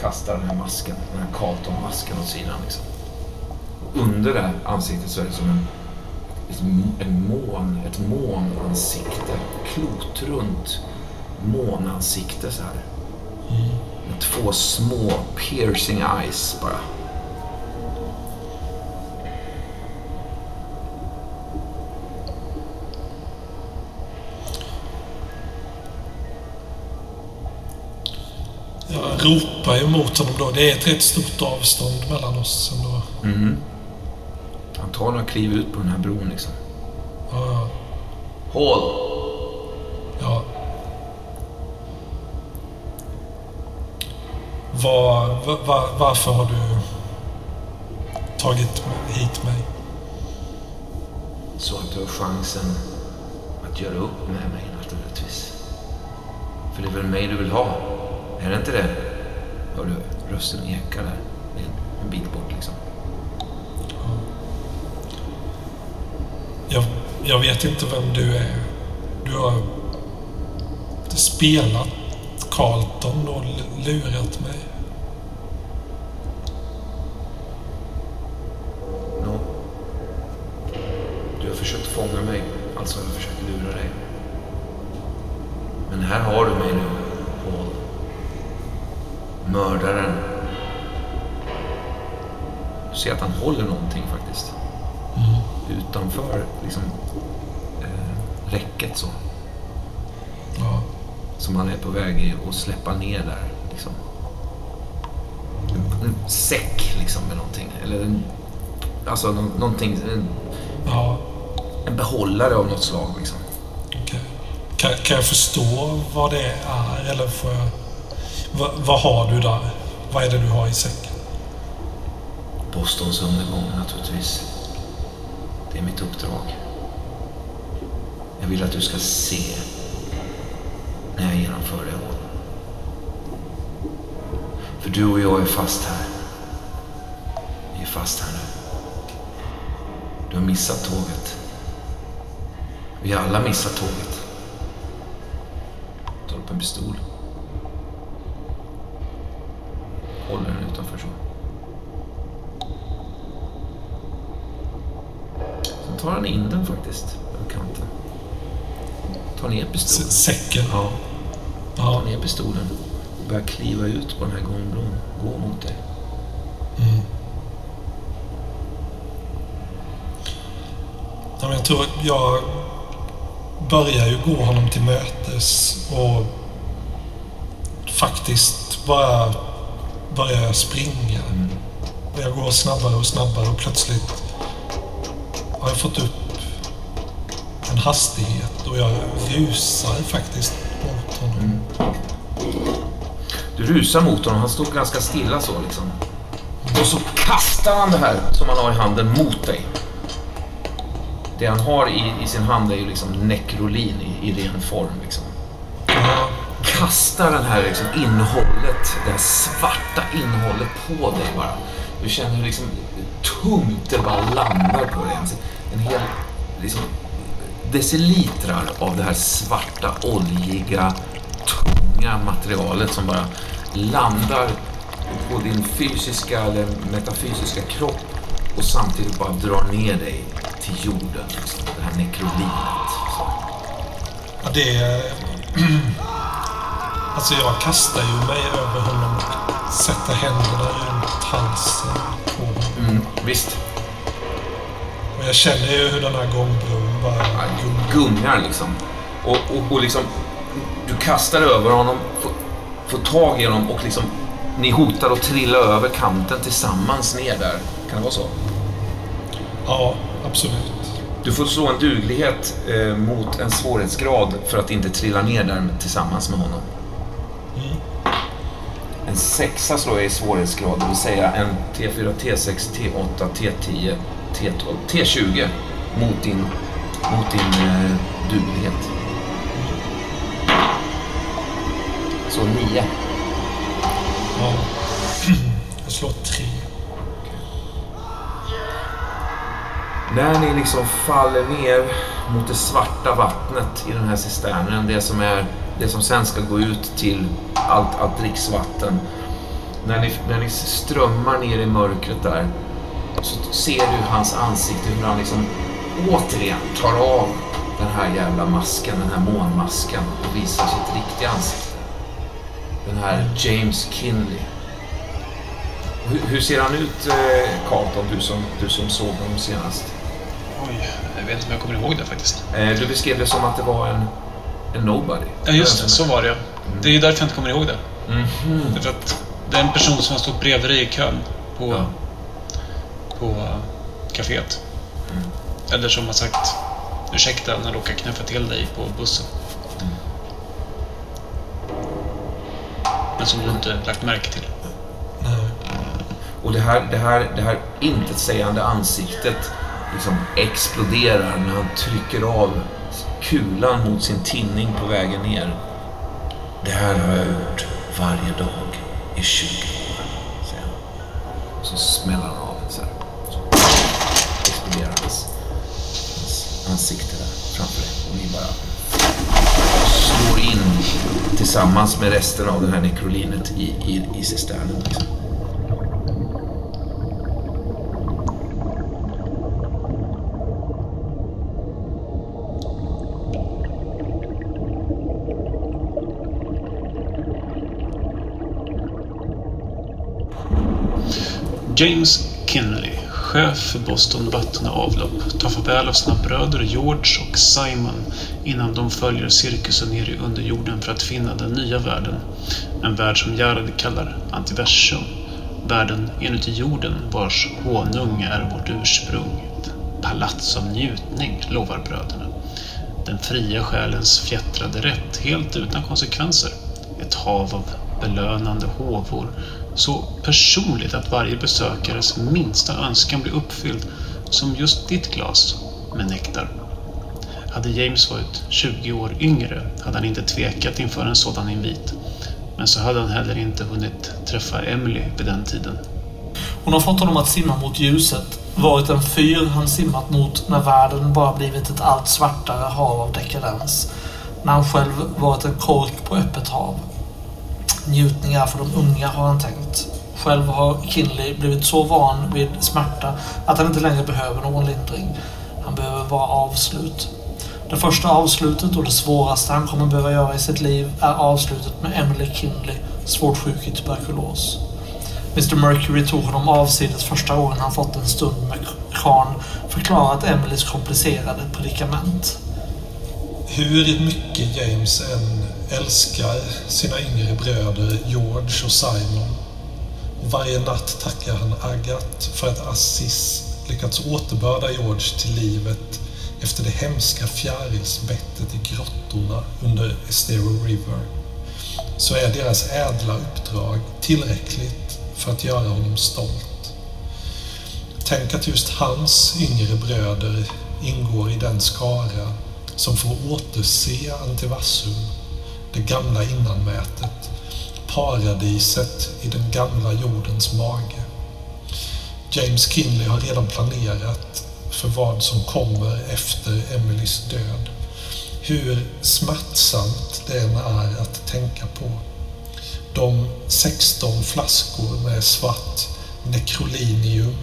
Kastar den här masken, den här Carlton-masken åt sidan liksom. Under det här ansiktet så är det som en, en mån, ett månansikte. Klotrunt månansikte så här. Med två små piercing eyes bara. Jag ropar ju mot honom då. Det är ett rätt stort avstånd mellan oss ändå. Mhm. Tar några kliv ut på den här bron liksom. Ja, Håll! ja. Var, va, va, varför har du tagit hit mig? Så att du har chansen att göra upp med mig naturligtvis. För det är väl mig du vill ha? Är det inte det? Hör du rösten eka där? En, en bit bort liksom. Jag, jag vet inte vem du är. Du har spelat Carlton och lurat mig. No. Du har försökt fånga mig, alltså har jag försökt lura dig. Men här har du mig nu, Paul. Mördaren. Du ser att han håller någonting faktiskt. Utanför liksom eh, räcket så. Ja. Som han är på väg att släppa ner där. Liksom. En, en säck liksom med någonting. Eller en, alltså nå- någonting, en, ja. en behållare av något slag liksom. Okej. Kan, kan jag förstå vad det är? Eller får jag... Va, vad har du där? Vad är det du har i säcken? Bostons undergång naturligtvis. Det är mitt uppdrag. Jag vill att du ska se när jag genomför det hål. För du och jag är fast här. Vi är fast här nu. Du har missat tåget. Vi har alla missat tåget. Ta upp en pistol. Håller den utanför så. Sen tar han in den faktiskt över kanten. Tar ner pistolen. S- säcken? Ja, Ja. tar ner pistolen. och Börjar kliva ut på den här gångbron. Gå mot dig. Mm. Ja, jag tror att jag börjar ju gå honom till mötes och faktiskt bara börjar jag springa. Och jag går snabbare och snabbare och plötsligt har fått upp en hastighet och jag rusar faktiskt mot honom. Mm. Du rusar mot honom. Han står ganska stilla så liksom. Och så kastar han det här som han har i handen mot dig. Det han har i, i sin hand är ju liksom nekrolin i, i ren form liksom. Kastar den här liksom innehållet, det här svarta innehållet på dig bara. Du känner hur liksom tungt det bara landar på dig. En hel liksom, decilitrar av det här svarta, oljiga, tunga materialet som bara landar på din fysiska eller metafysiska kropp och samtidigt bara drar ner dig till jorden. Liksom, det här nekrolinet. Ja, det... Alltså jag kastar ju mig över honom och sätter händerna runt halsen på honom. Mm, visst. Och jag känner ju hur den här gångbron bara gungar. gungar liksom. Och, och, och liksom, du kastar över honom, får, får tag i honom och liksom, ni hotar att trilla över kanten tillsammans ner där. Kan det vara så? Ja, absolut. Du får slå en duglighet eh, mot en svårighetsgrad för att inte trilla ner där tillsammans med honom. Mm. En sexa slår jag i svårighetsgrad, det vill säga en T4, T6, T8, T10, T12, T20 mot din, mot din eh, duglighet. Så nio. Ja. Jag slår tre. När ni liksom faller ner mot det svarta vattnet i den här cisternen, det som, är, det som sen ska gå ut till allt, allt dricksvatten. När ni, när ni strömmar ner i mörkret där så ser du hans ansikte, hur han liksom återigen tar av den här jävla masken, den här månmasken och visar sitt riktiga ansikte. Den här James Kinley. Hur, hur ser han ut, eh, Carlton, du som, du som såg honom senast? Oj, jag vet inte om jag kommer ihåg det faktiskt. Eh, Du beskrev det som att det var en, en nobody. Ja, just det. Så var det ja. Det är ju därför jag inte kommer ihåg det. Mhm. Därför att det är en person som har stått bredvid dig i kön på, Ja. På kaféet. Eller som har sagt ursäkta när jag råkade knäffa till dig på bussen. Men som du inte lagt märke till. Och det här, det här, det här intetsägande ansiktet liksom exploderar när han trycker av kulan mot sin tinning på vägen ner. Det här har jag gjort varje dag i 20 år, säger han. Så smäller han av så här. Så exploderar hans, hans ansikte där framför dig. Och ni bara slår in tillsammans med resten av det här nekrolinet i, i, i cisternen. Liksom. James Kinley, chef för Boston Vatten och Avlopp, tar farväl av sina bröder George och Simon innan de följer cirkusen ner i underjorden för att finna den nya världen. En värld som Jared kallar antiversum. Världen inuti jorden vars honung är vårt ursprung. Ett palats av njutning, lovar bröderna. Den fria själens fjättrade rätt, helt utan konsekvenser. Ett hav av belönande håvor. Så personligt att varje besökares minsta önskan blir uppfylld. Som just ditt glas med nektar. Hade James varit 20 år yngre hade han inte tvekat inför en sådan invit. Men så hade han heller inte hunnit träffa Emily vid den tiden. Hon har fått honom att simma mot ljuset. Varit en fyr han simmat mot när världen bara blivit ett allt svartare hav av dekadens. När han själv varit en kork på öppet hav. Njutningar för de unga, har han tänkt. Själv har Kinley blivit så van vid smärta att han inte längre behöver någon lindring. Han behöver bara avslut. Det första avslutet och det svåraste han kommer behöva göra i sitt liv är avslutet med Emily Kinley, svårt sjuk i tuberkulos. Mr Mercury tog honom avsides första gången han fått en stund med kran förklarat Emilys komplicerade predikament. Hur mycket James än älskar sina yngre bröder George och Simon. Och varje natt tackar han Agat för att Assis lyckats återbörda George till livet efter det hemska fjärilsbettet i grottorna under Estero River. Så är deras ädla uppdrag tillräckligt för att göra honom stolt. Tänk att just hans yngre bröder ingår i den skara som får återse Antivassum, det gamla innanmätet, paradiset i den gamla jordens mage. James Kinley har redan planerat för vad som kommer efter Emelies död. Hur smärtsamt det än är att tänka på. De 16 flaskor med svart nekrolinium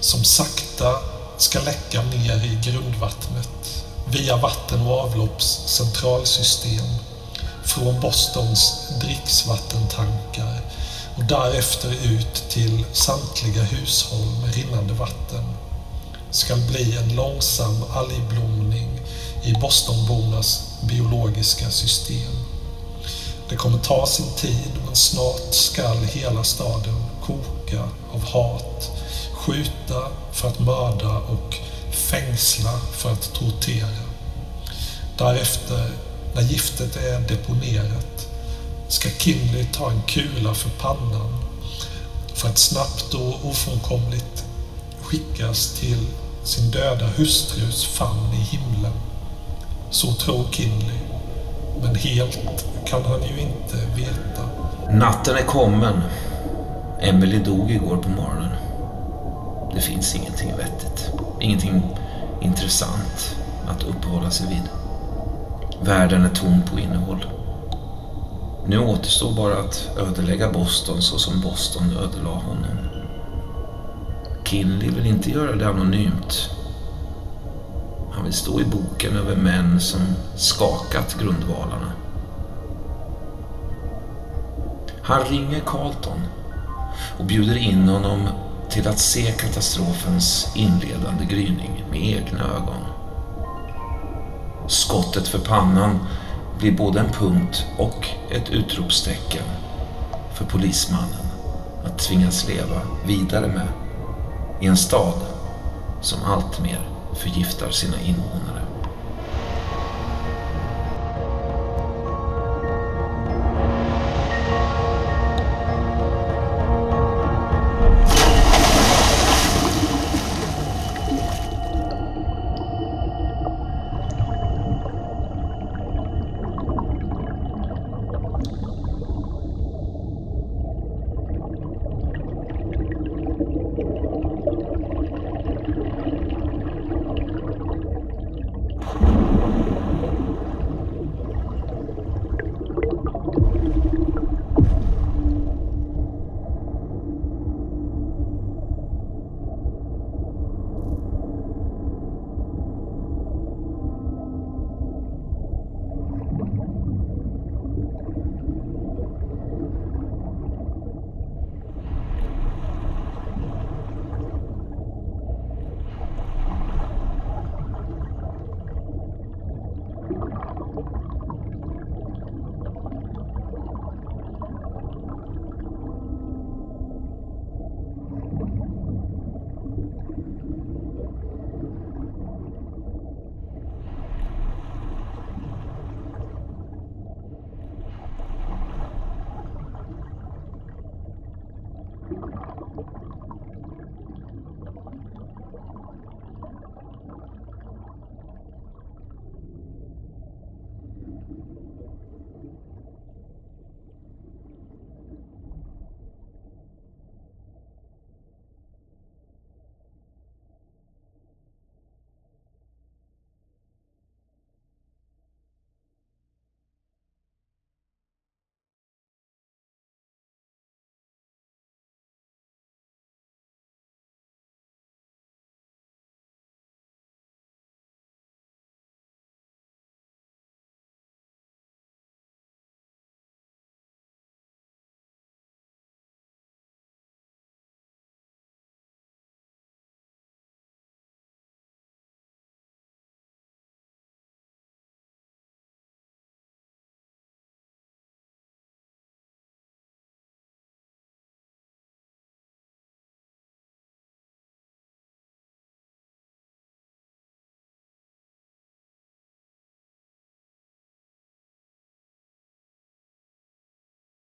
som sakta ska läcka ner i grundvattnet via vatten och avlopps centralsystem från Bostons dricksvattentankar och därefter ut till samtliga hushåll med rinnande vatten ska bli en långsam algblomning i Bostonbornas biologiska system. Det kommer ta sin tid, men snart skall hela staden koka av hat, skjuta för att mörda och fängsla för att tortera. Därefter, när giftet är deponerat, ska Kinley ta en kula för pannan för att snabbt och ofrånkomligt skickas till sin döda hustrus famn i himlen. Så tror Kinley. Men helt kan han ju inte veta. Natten är kommen. Emily dog igår på morgonen. Det finns ingenting vettigt. Ingenting intressant att uppehålla sig vid. Världen är tom på innehåll. Nu återstår bara att ödelägga Boston så som Boston ödelade honom. Kinley vill inte göra det anonymt. Han vill stå i boken över män som skakat grundvalarna. Han ringer Carlton och bjuder in honom till att se katastrofens inledande gryning med egna ögon. Skottet för pannan blir både en punkt och ett utropstecken för polismannen att tvingas leva vidare med i en stad som alltmer förgiftar sina invånare.